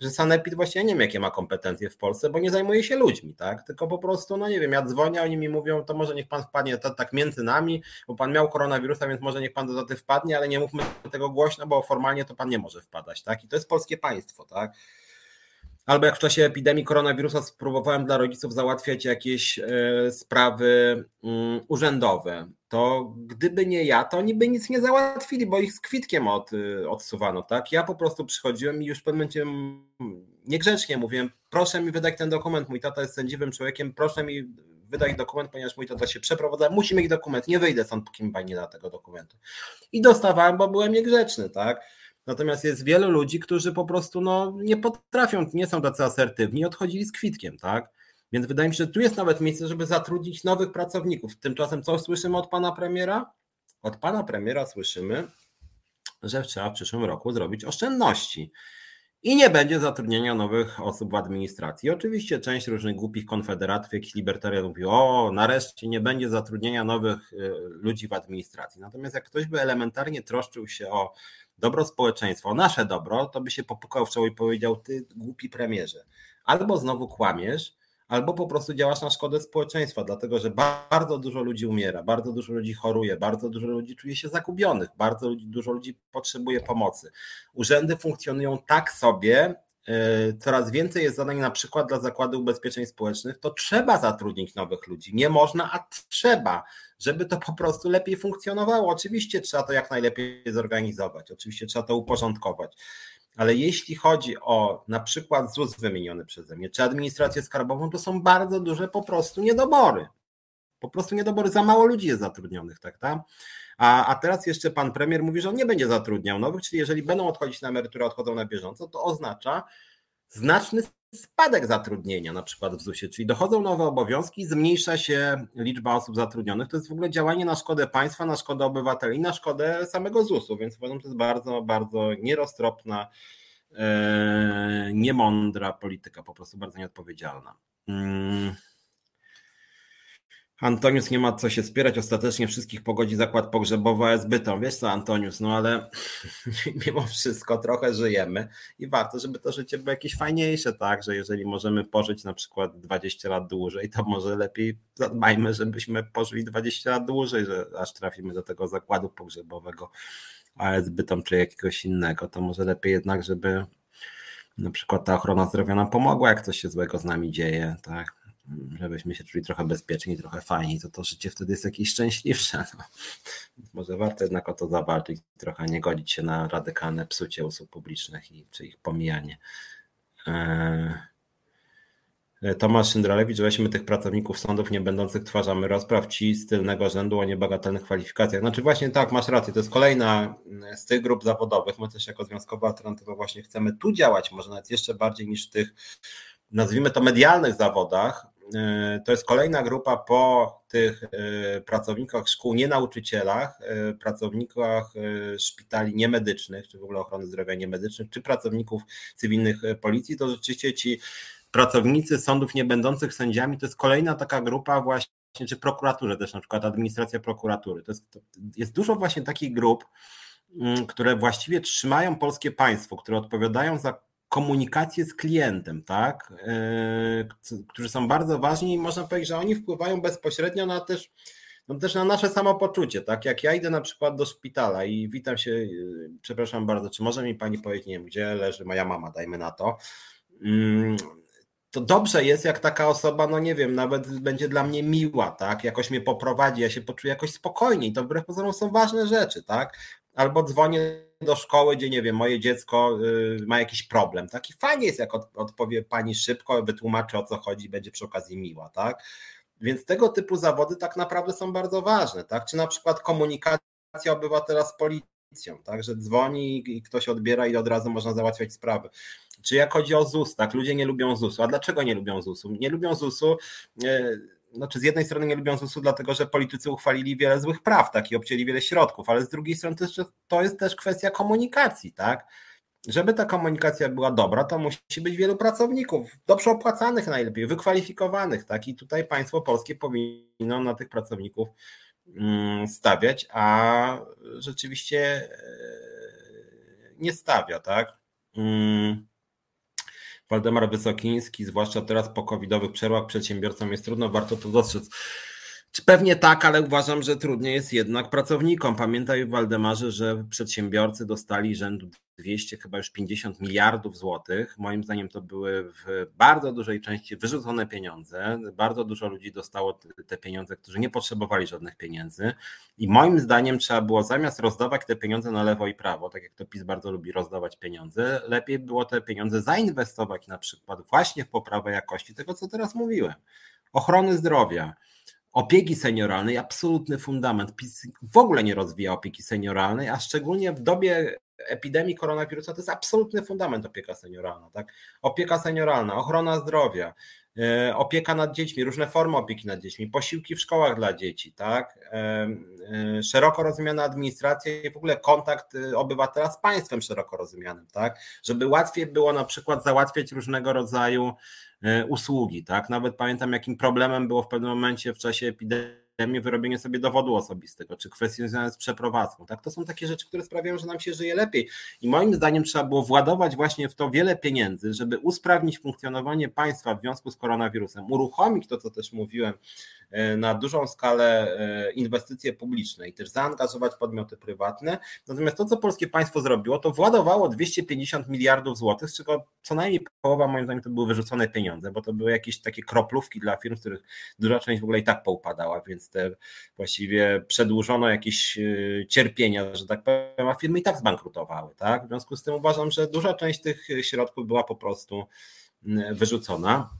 że Sanepid właśnie nie wiem, jakie ma kompetencje w Polsce, bo nie zajmuje się ludźmi, tak? Tylko po prostu, no nie wiem, ja dzwonię, oni mi mówią, to może niech pan wpadnie to, tak między nami, bo pan miał koronawirusa, więc może niech pan do daty wpadnie, ale nie mówmy tego głośno, bo formalnie to pan nie może wpadać, tak? I to jest polskie państwo, tak? Albo jak w czasie epidemii koronawirusa spróbowałem dla rodziców załatwiać jakieś e, sprawy mm, urzędowe, to gdyby nie ja, to oni by nic nie załatwili, bo ich z kwitkiem od, y, odsuwano, tak? Ja po prostu przychodziłem i już w pewnym momencie niegrzecznie mówiłem, proszę mi wydać ten dokument, mój tata jest sędziwym człowiekiem, proszę mi wydać dokument, ponieważ mój tata się przeprowadza, musi mieć dokument, nie wyjdę stąd, póki mi pani nie da tego dokumentu. I dostawałem, bo byłem niegrzeczny, tak? Natomiast jest wielu ludzi, którzy po prostu no, nie potrafią, nie są tacy asertywni, odchodzili z kwitkiem, tak? Więc wydaje mi się, że tu jest nawet miejsce, żeby zatrudnić nowych pracowników. Tymczasem co słyszymy od pana premiera? Od pana premiera słyszymy, że trzeba w przyszłym roku zrobić oszczędności. I nie będzie zatrudnienia nowych osób w administracji. Oczywiście część różnych głupich konfederatów, jakichś libertarianów mówi, o, nareszcie nie będzie zatrudnienia nowych y, ludzi w administracji. Natomiast jak ktoś by elementarnie troszczył się o dobro społeczeństwa, o nasze dobro, to by się popukał w czoło i powiedział, ty głupi premierze, albo znowu kłamiesz, albo po prostu działasz na szkodę społeczeństwa, dlatego że bardzo dużo ludzi umiera, bardzo dużo ludzi choruje, bardzo dużo ludzi czuje się zagubionych, bardzo dużo ludzi potrzebuje pomocy. Urzędy funkcjonują tak sobie, e, coraz więcej jest zadań na przykład dla Zakładu Ubezpieczeń Społecznych, to trzeba zatrudnić nowych ludzi. Nie można, a trzeba, żeby to po prostu lepiej funkcjonowało. Oczywiście trzeba to jak najlepiej zorganizować, oczywiście trzeba to uporządkować. Ale jeśli chodzi o na przykład ZUS wymieniony przeze mnie, czy administrację skarbową, to są bardzo duże po prostu niedobory. Po prostu niedobory, za mało ludzi jest zatrudnionych, tak? tak? A, a teraz jeszcze pan premier mówi, że on nie będzie zatrudniał nowych, czyli jeżeli będą odchodzić na emeryturę, odchodzą na bieżąco, to oznacza znaczny spadek zatrudnienia na przykład w ZUS-ie, czyli dochodzą nowe obowiązki, zmniejsza się liczba osób zatrudnionych. To jest w ogóle działanie na szkodę państwa, na szkodę obywateli, na szkodę samego ZUS-u, więc uważam, to jest bardzo, bardzo nieroztropna, e, niemądra polityka, po prostu bardzo nieodpowiedzialna. Hmm. Antonius nie ma co się spierać, ostatecznie wszystkich pogodzi zakład pogrzebowy AS. Wiesz co, Antonius, no ale [laughs] mimo wszystko trochę żyjemy i warto, żeby to życie było jakieś fajniejsze, tak, że jeżeli możemy pożyć na przykład 20 lat dłużej, to może lepiej zadbajmy, żebyśmy pożyli 20 lat dłużej, że aż trafimy do tego zakładu pogrzebowego AS Bytom czy jakiegoś innego, to może lepiej jednak, żeby na przykład ta ochrona zdrowia nam pomogła, jak coś się złego z nami dzieje, tak, żebyśmy się czuli trochę bezpieczniej, trochę fajniej, to to życie wtedy jest jakieś szczęśliwsze. [laughs] No. Może warto jednak o to zawalczyć, trochę nie godzić się na radykalne psucie usług publicznych i, czy ich pomijanie. Eee... Tomasz Szyndralewicz, weźmy tych pracowników sądów nie będących twarzami rozpraw, ci z tylnego rzędu o niebagatelnych kwalifikacjach. Znaczy właśnie tak, masz rację, to jest kolejna z tych grup zawodowych. My też jako Związkowa Alternatywa właśnie chcemy tu działać, może nawet jeszcze bardziej niż w tych, nazwijmy to medialnych zawodach, E, to jest kolejna grupa po tych e, pracownikach szkół, nie nauczycielach, e, pracownikach szpitali niemedycznych, czy w ogóle ochrony zdrowia niemedycznych, czy pracowników cywilnych policji, to rzeczywiście ci pracownicy sądów nie będących sędziami, to jest kolejna taka grupa właśnie, czy w prokuraturze też na przykład administracja prokuratury. To jest, to jest dużo właśnie takich grup, mm, które właściwie trzymają polskie państwo, które odpowiadają za komunikację z klientem, tak? Yy, którzy są bardzo ważni i można powiedzieć, że oni wpływają bezpośrednio na też, no też na nasze samopoczucie, tak? Jak ja idę na przykład do szpitala i witam się, yy, przepraszam bardzo, czy może mi pani powiedzieć, nie wiem, gdzie leży moja mama, dajmy na to. Yy, to dobrze jest, jak taka osoba, no nie wiem, nawet będzie dla mnie miła, tak? Jakoś mnie poprowadzi, ja się poczuję jakoś spokojniej. To wbrew pozorom są ważne rzeczy, tak? Albo dzwonię do szkoły, gdzie nie wiem, moje dziecko y, ma jakiś problem. Taki fajnie jest, jak odpowie pani szybko, wytłumaczy o co chodzi, będzie przy okazji miła, tak? Więc tego typu zawody tak naprawdę są bardzo ważne, tak? Czy na przykład komunikacja obywatela z policją, tak? Że dzwoni i ktoś odbiera i od razu można załatwiać sprawy. Czy jak chodzi o ZUS, tak? Ludzie nie lubią ZUS-u. A dlaczego nie lubią ZUS-u? Nie lubią ZUS-u. Y, znaczy z jednej strony nie lubią ZUS-u, dlatego że politycy uchwalili wiele złych praw, tak, i obcięli wiele środków, ale z drugiej strony to, to jest też kwestia komunikacji, tak. Żeby ta komunikacja była dobra, to musi być wielu pracowników, dobrze opłacanych najlepiej, wykwalifikowanych, tak, i tutaj państwo polskie powinno na tych pracowników mm, stawiać, a rzeczywiście e, nie stawia, tak. Mm. Waldemar Wysokiński, zwłaszcza teraz po covidowych przerwach przedsiębiorcom jest trudno, warto to dostrzec. Pewnie tak, ale uważam, że trudniej jest jednak pracownikom. Pamiętaj, Waldemarze, że przedsiębiorcy dostali rzędu 200, chyba już 50 miliardów złotych. Moim zdaniem to były w bardzo dużej części wyrzucone pieniądze. Bardzo dużo ludzi dostało te pieniądze, którzy nie potrzebowali żadnych pieniędzy. I moim zdaniem trzeba było zamiast rozdawać te pieniądze na lewo i prawo, tak jak to PiS bardzo lubi rozdawać pieniądze, lepiej było te pieniądze zainwestować na przykład właśnie w poprawę jakości tego, co teraz mówiłem. Ochrony zdrowia, Opieki senioralnej, absolutny fundament. PiS w ogóle nie rozwija opieki senioralnej, a szczególnie w dobie epidemii koronawirusa to jest absolutny fundament opieka senioralna. Tak? Opieka senioralna, ochrona zdrowia, opieka nad dziećmi, różne formy opieki nad dziećmi, posiłki w szkołach dla dzieci, tak? E, e, szeroko rozumiana administracja i w ogóle kontakt obywatela z państwem szeroko rozumianym, tak? Żeby łatwiej było na przykład załatwiać różnego rodzaju usługi, tak? Nawet pamiętam, jakim problemem było w pewnym momencie w czasie epidemii wyrobienie sobie dowodu osobistego, czy kwestie związane z przeprowadzką. Tak? To są takie rzeczy, które sprawiają, że nam się żyje lepiej. I moim zdaniem trzeba było władować właśnie w to wiele pieniędzy, żeby usprawnić funkcjonowanie państwa w związku z koronawirusem, uruchomić to, co też mówiłem, E, na dużą skalę e, inwestycje publiczne i też zaangażować podmioty prywatne. Natomiast to, co polskie państwo zrobiło, to władowało 250 miliardów złotych, z czego co najmniej połowa, moim zdaniem, to były wyrzucone pieniądze, bo to były jakieś takie kroplówki dla firm, z których duża część w ogóle i tak poupadała, więc te właściwie przedłużono jakieś e, cierpienia, że tak powiem, a firmy i tak zbankrutowały. Tak? W związku z tym uważam, że duża część tych środków była po prostu wyrzucona.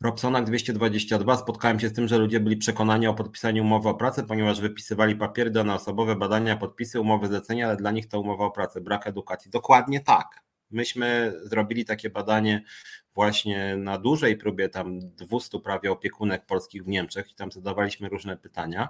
Robsonak 222 spotkałem się z tym, że ludzie byli przekonani o podpisaniu umowy o pracę, ponieważ wypisywali papiery, dane osobowe, badania, podpisy, umowy zlecenia, ale dla nich to umowa o pracę, brak edukacji. Dokładnie tak. Myśmy zrobili takie badanie właśnie na dużej próbie tam 200 prawie opiekunek polskich w Niemczech i tam zadawaliśmy różne pytania.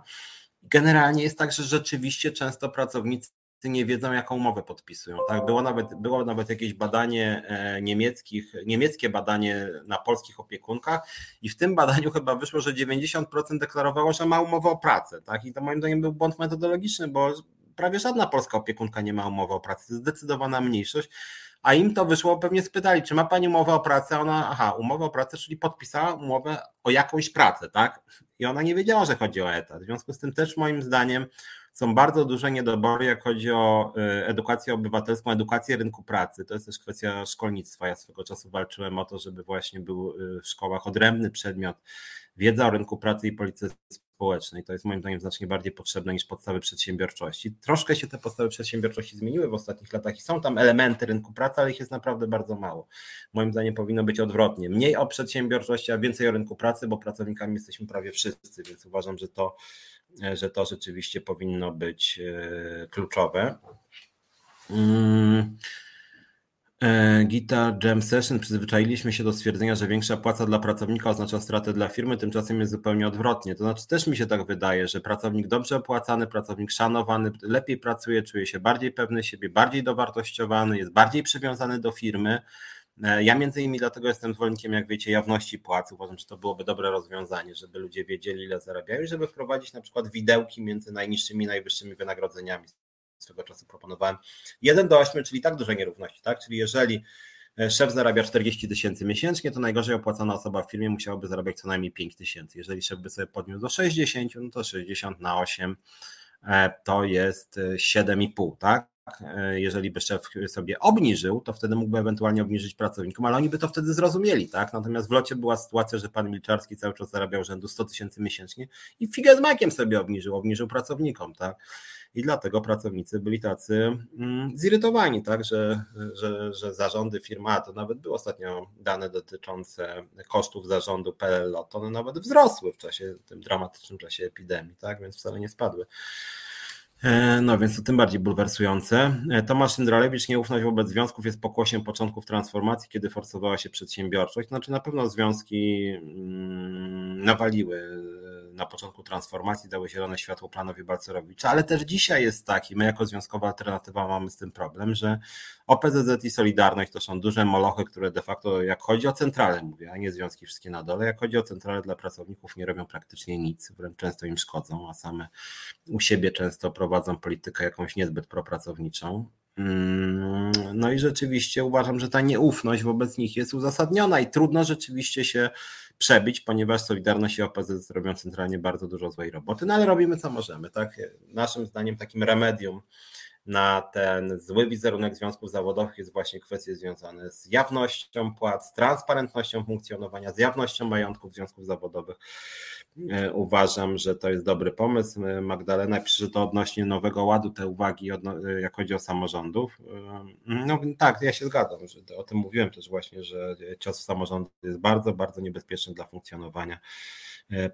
Generalnie jest tak, że rzeczywiście często pracownicy nie wiedzą, jaką umowę podpisują. Tak? Było, nawet, było nawet jakieś badanie e, niemieckich, niemieckie badanie na polskich opiekunkach i w tym badaniu chyba wyszło, że 90% deklarowało, że ma umowę o pracę. Tak? I to moim zdaniem był błąd metodologiczny, bo prawie żadna polska opiekunka nie ma umowy o pracę. Zdecydowana mniejszość. A im to wyszło, pewnie spytali, czy ma pani umowę o pracę? Ona, aha, umowę o pracę, czyli podpisała umowę o jakąś pracę, tak? I ona nie wiedziała, że chodzi o etat. W związku z tym też moim zdaniem są bardzo duże niedobory, jak chodzi o y, edukację obywatelską, edukację rynku pracy. To jest też kwestia szkolnictwa. Ja swego czasu walczyłem o to, żeby właśnie był y, w szkołach odrębny przedmiot wiedza o rynku pracy i polityce społecznej. To jest moim zdaniem znacznie bardziej potrzebne niż podstawy przedsiębiorczości. Troszkę się te podstawy przedsiębiorczości zmieniły w ostatnich latach i są tam elementy rynku pracy, ale ich jest naprawdę bardzo mało. Moim zdaniem powinno być odwrotnie. Mniej o przedsiębiorczości, a więcej o rynku pracy, bo pracownikami jesteśmy prawie wszyscy, więc uważam, że to że to rzeczywiście powinno być e, kluczowe. Mm. E, Guitar Jam Session przyzwyczailiśmy się do stwierdzenia, że większa płaca dla pracownika oznacza stratę dla firmy, tymczasem jest zupełnie odwrotnie. To znaczy też mi się tak wydaje, że pracownik dobrze opłacany, pracownik szanowany, lepiej pracuje, czuje się bardziej pewny siebie, bardziej dowartościowany, jest bardziej przywiązany do firmy. E, ja między innymi dlatego jestem zwolennikiem, jak wiecie, jawności płac. Uważam, że to byłoby dobre rozwiązanie, żeby ludzie wiedzieli, ile zarabiają i żeby wprowadzić na przykład widełki między najniższymi i najwyższymi wynagrodzeniami swego czasu proponowałem. 1 do 8, czyli tak duże nierówności, tak? Czyli jeżeli e, szef zarabia 40 tysięcy miesięcznie, to najgorzej opłacana osoba w firmie musiałaby zarabiać co najmniej 5 tysięcy. Jeżeli szef by sobie podniósł do 60, no to 60 na 8 e, to jest 7,5, tak? E, jeżeli by szef sobie obniżył, to wtedy mógłby ewentualnie obniżyć pracownikom, ale oni by to wtedy zrozumieli, tak? Natomiast w locie była sytuacja, że pan Milczarski cały czas zarabiał rzędu 100 tysięcy miesięcznie i figę z makiem sobie obniżył, obniżył pracownikom, tak? I dlatego pracownicy byli tacy mm, zirytowani, tak, że, że, że zarządy firmy, a to nawet były ostatnio dane dotyczące kosztów zarządu PLL, to one nawet wzrosły w czasie, tym dramatycznym czasie epidemii, tak, więc wcale nie spadły. E, no więc to tym bardziej bulwersujące. E, Tomasz Indralewicz, nieufność wobec związków jest pokłosiem początków transformacji, kiedy forsowała się przedsiębiorczość. Znaczy na pewno związki mm, nawaliły na początku transformacji, dały zielone światło planowi Balcerowicza, ale też dzisiaj jest tak i my jako związkowa alternatywa mamy z tym problem, że OPZZ i Solidarność to są duże molochy, które de facto, jak chodzi o centralę, mówię, a nie związki wszystkie na dole, jak chodzi o centralę dla pracowników, nie robią praktycznie nic, wręcz często im szkodzą, a same u siebie często prowadzą politykę jakąś niezbyt propracowniczą. Mm, no i rzeczywiście uważam, że ta nieufność wobec nich jest uzasadniona i trudno rzeczywiście się przebić, ponieważ Solidarność i OPZ robią centralnie bardzo dużo złej roboty, no ale robimy co możemy. Tak? Naszym zdaniem takim remedium na ten zły wizerunek związków zawodowych jest właśnie kwestie związane z jawnością płac, transparentnością funkcjonowania, z jawnością majątków związków zawodowych. E, uważam, że to jest dobry pomysł. E, Magdalena pisze, to odnośnie nowego ładu te uwagi, e, jak chodzi o samorządów. No tak, ja się zgadzam, że o tym mówiłem też właśnie, że cios w samorząd jest bardzo, bardzo niebezpieczny dla funkcjonowania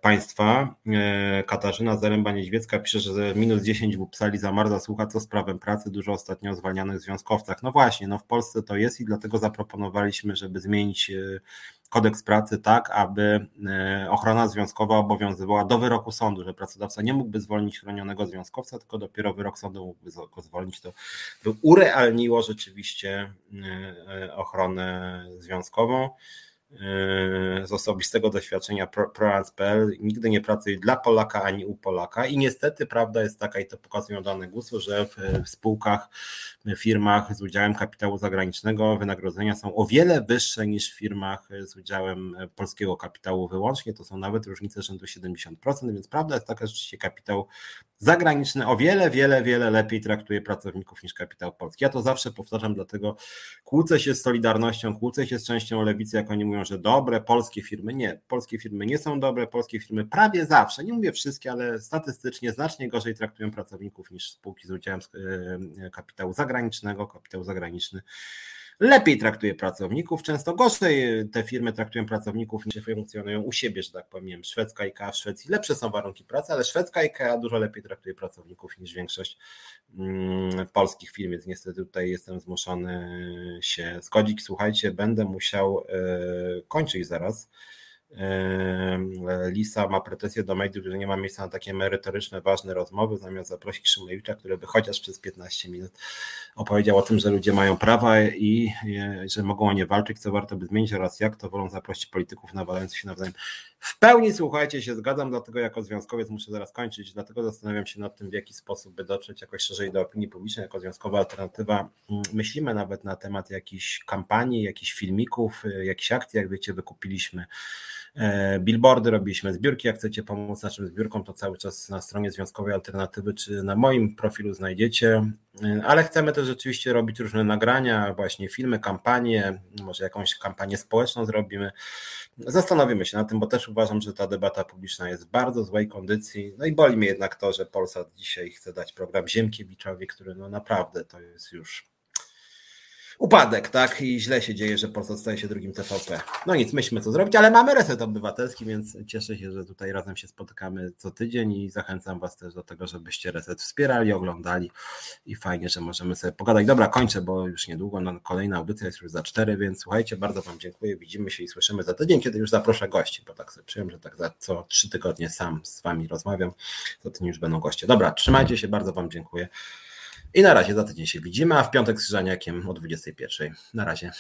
państwa. E, Katarzyna Zaręba-Niedźwiecka pisze, że minus 10 w Upsali zamarza słucha co z prawem pracy, dużo ostatnio o zwalnianych związkowcach. No właśnie, no w Polsce to jest i dlatego zaproponowaliśmy, żeby zmienić e, kodeks pracy tak, aby ochrona związkowa obowiązywała do wyroku sądu, że pracodawca nie mógłby zwolnić chronionego związkowca, tylko dopiero wyrok sądu mógłby go zwolnić. To by urealniło rzeczywiście ochronę związkową z osobistego doświadczenia ProAns.pl nigdy nie pracuję dla Polaka ani u Polaka. I niestety prawda jest taka i to pokazują dane GUS-u, że w, w spółkach, w firmach z udziałem kapitału zagranicznego wynagrodzenia są o wiele wyższe niż w firmach z udziałem polskiego kapitału wyłącznie, to są nawet różnice rzędu 70%, więc prawda jest taka, że rzeczywiście kapitał zagraniczny o wiele, wiele, wiele lepiej traktuje pracowników niż kapitał polski. Ja to zawsze powtarzam, dlatego kłócę się z Solidarnością, kłócę się z częścią lewicy, jak oni mówią, że dobre polskie firmy. Nie, polskie firmy nie są dobre, polskie firmy prawie zawsze, nie mówię wszystkie, ale statystycznie znacznie gorzej traktują pracowników niż spółki z udziałem e, kapitału zagranicznego, kapitał zagraniczny lepiej traktuje pracowników, często gorzej te firmy traktują pracowników niż funkcjonują u siebie, że tak powiem. Szwedzka IKEA w Szwecji lepsze są warunki pracy, ale szwedzka IKEA dużo lepiej traktuje pracowników niż większość mm, polskich firm, więc niestety tutaj jestem zmuszony się zgodzić. Słuchajcie, będę musiał e, kończyć zaraz. Lisa ma pretensje do mediów, że nie ma miejsca na takie merytoryczne, ważne rozmowy, zamiast zaprosić Szymlewicza, który by chociaż przez 15 minut opowiedział o tym, że ludzie mają prawa i że mogą o nie walczyć, co warto by zmienić oraz jak to wolą zaprosić polityków nawalających się nawzajem. W pełni słuchajcie, się zgadzam, dlatego jako związkowiec muszę zaraz kończyć, dlatego zastanawiam się nad tym, w jaki sposób by dotrzeć jakoś szerzej do opinii publicznej, jako związkowa alternatywa. Myślimy nawet na temat jakichś kampanii, jakichś filmików, jakichś akcji, jak wiecie, wykupiliśmy E, billboardy, robiliśmy zbiórki. Jak chcecie pomóc naszym zbiórkom, to cały czas na stronie Związkowej Alternatywy czy na moim profilu znajdziecie. E, ale chcemy też rzeczywiście robić różne nagrania, właśnie filmy, kampanie, może jakąś kampanię społeczną zrobimy. Zastanowimy się na tym, bo też uważam, że ta debata publiczna jest w bardzo złej kondycji. No i boli mnie jednak to, że Polsat dzisiaj chce dać program Ziemkiewiczowi, który no naprawdę to jest już upadek, tak? I źle się dzieje, że Polsat staje się drugim TVP. No nic, myślmy co zrobić, ale mamy reset obywatelski, więc cieszę się, że tutaj razem się spotykamy co tydzień i zachęcam Was też do tego, żebyście reset wspierali, oglądali i fajnie, że możemy sobie pogadać. Dobra, kończę, bo już niedługo no, kolejna audycja jest już za cztery, więc słuchajcie, bardzo Wam dziękuję, widzimy się i słyszymy za tydzień, kiedy już zaproszę gości, bo tak sobie przyjąłem, że tak za co trzy tygodnie sam z Wami rozmawiam, to tydzień już będą goście. Dobra, trzymajcie się, bardzo Wam dziękuję. I na razie za tydzień się widzimy, a w piątek z Żaniakiem o 21. Na razie.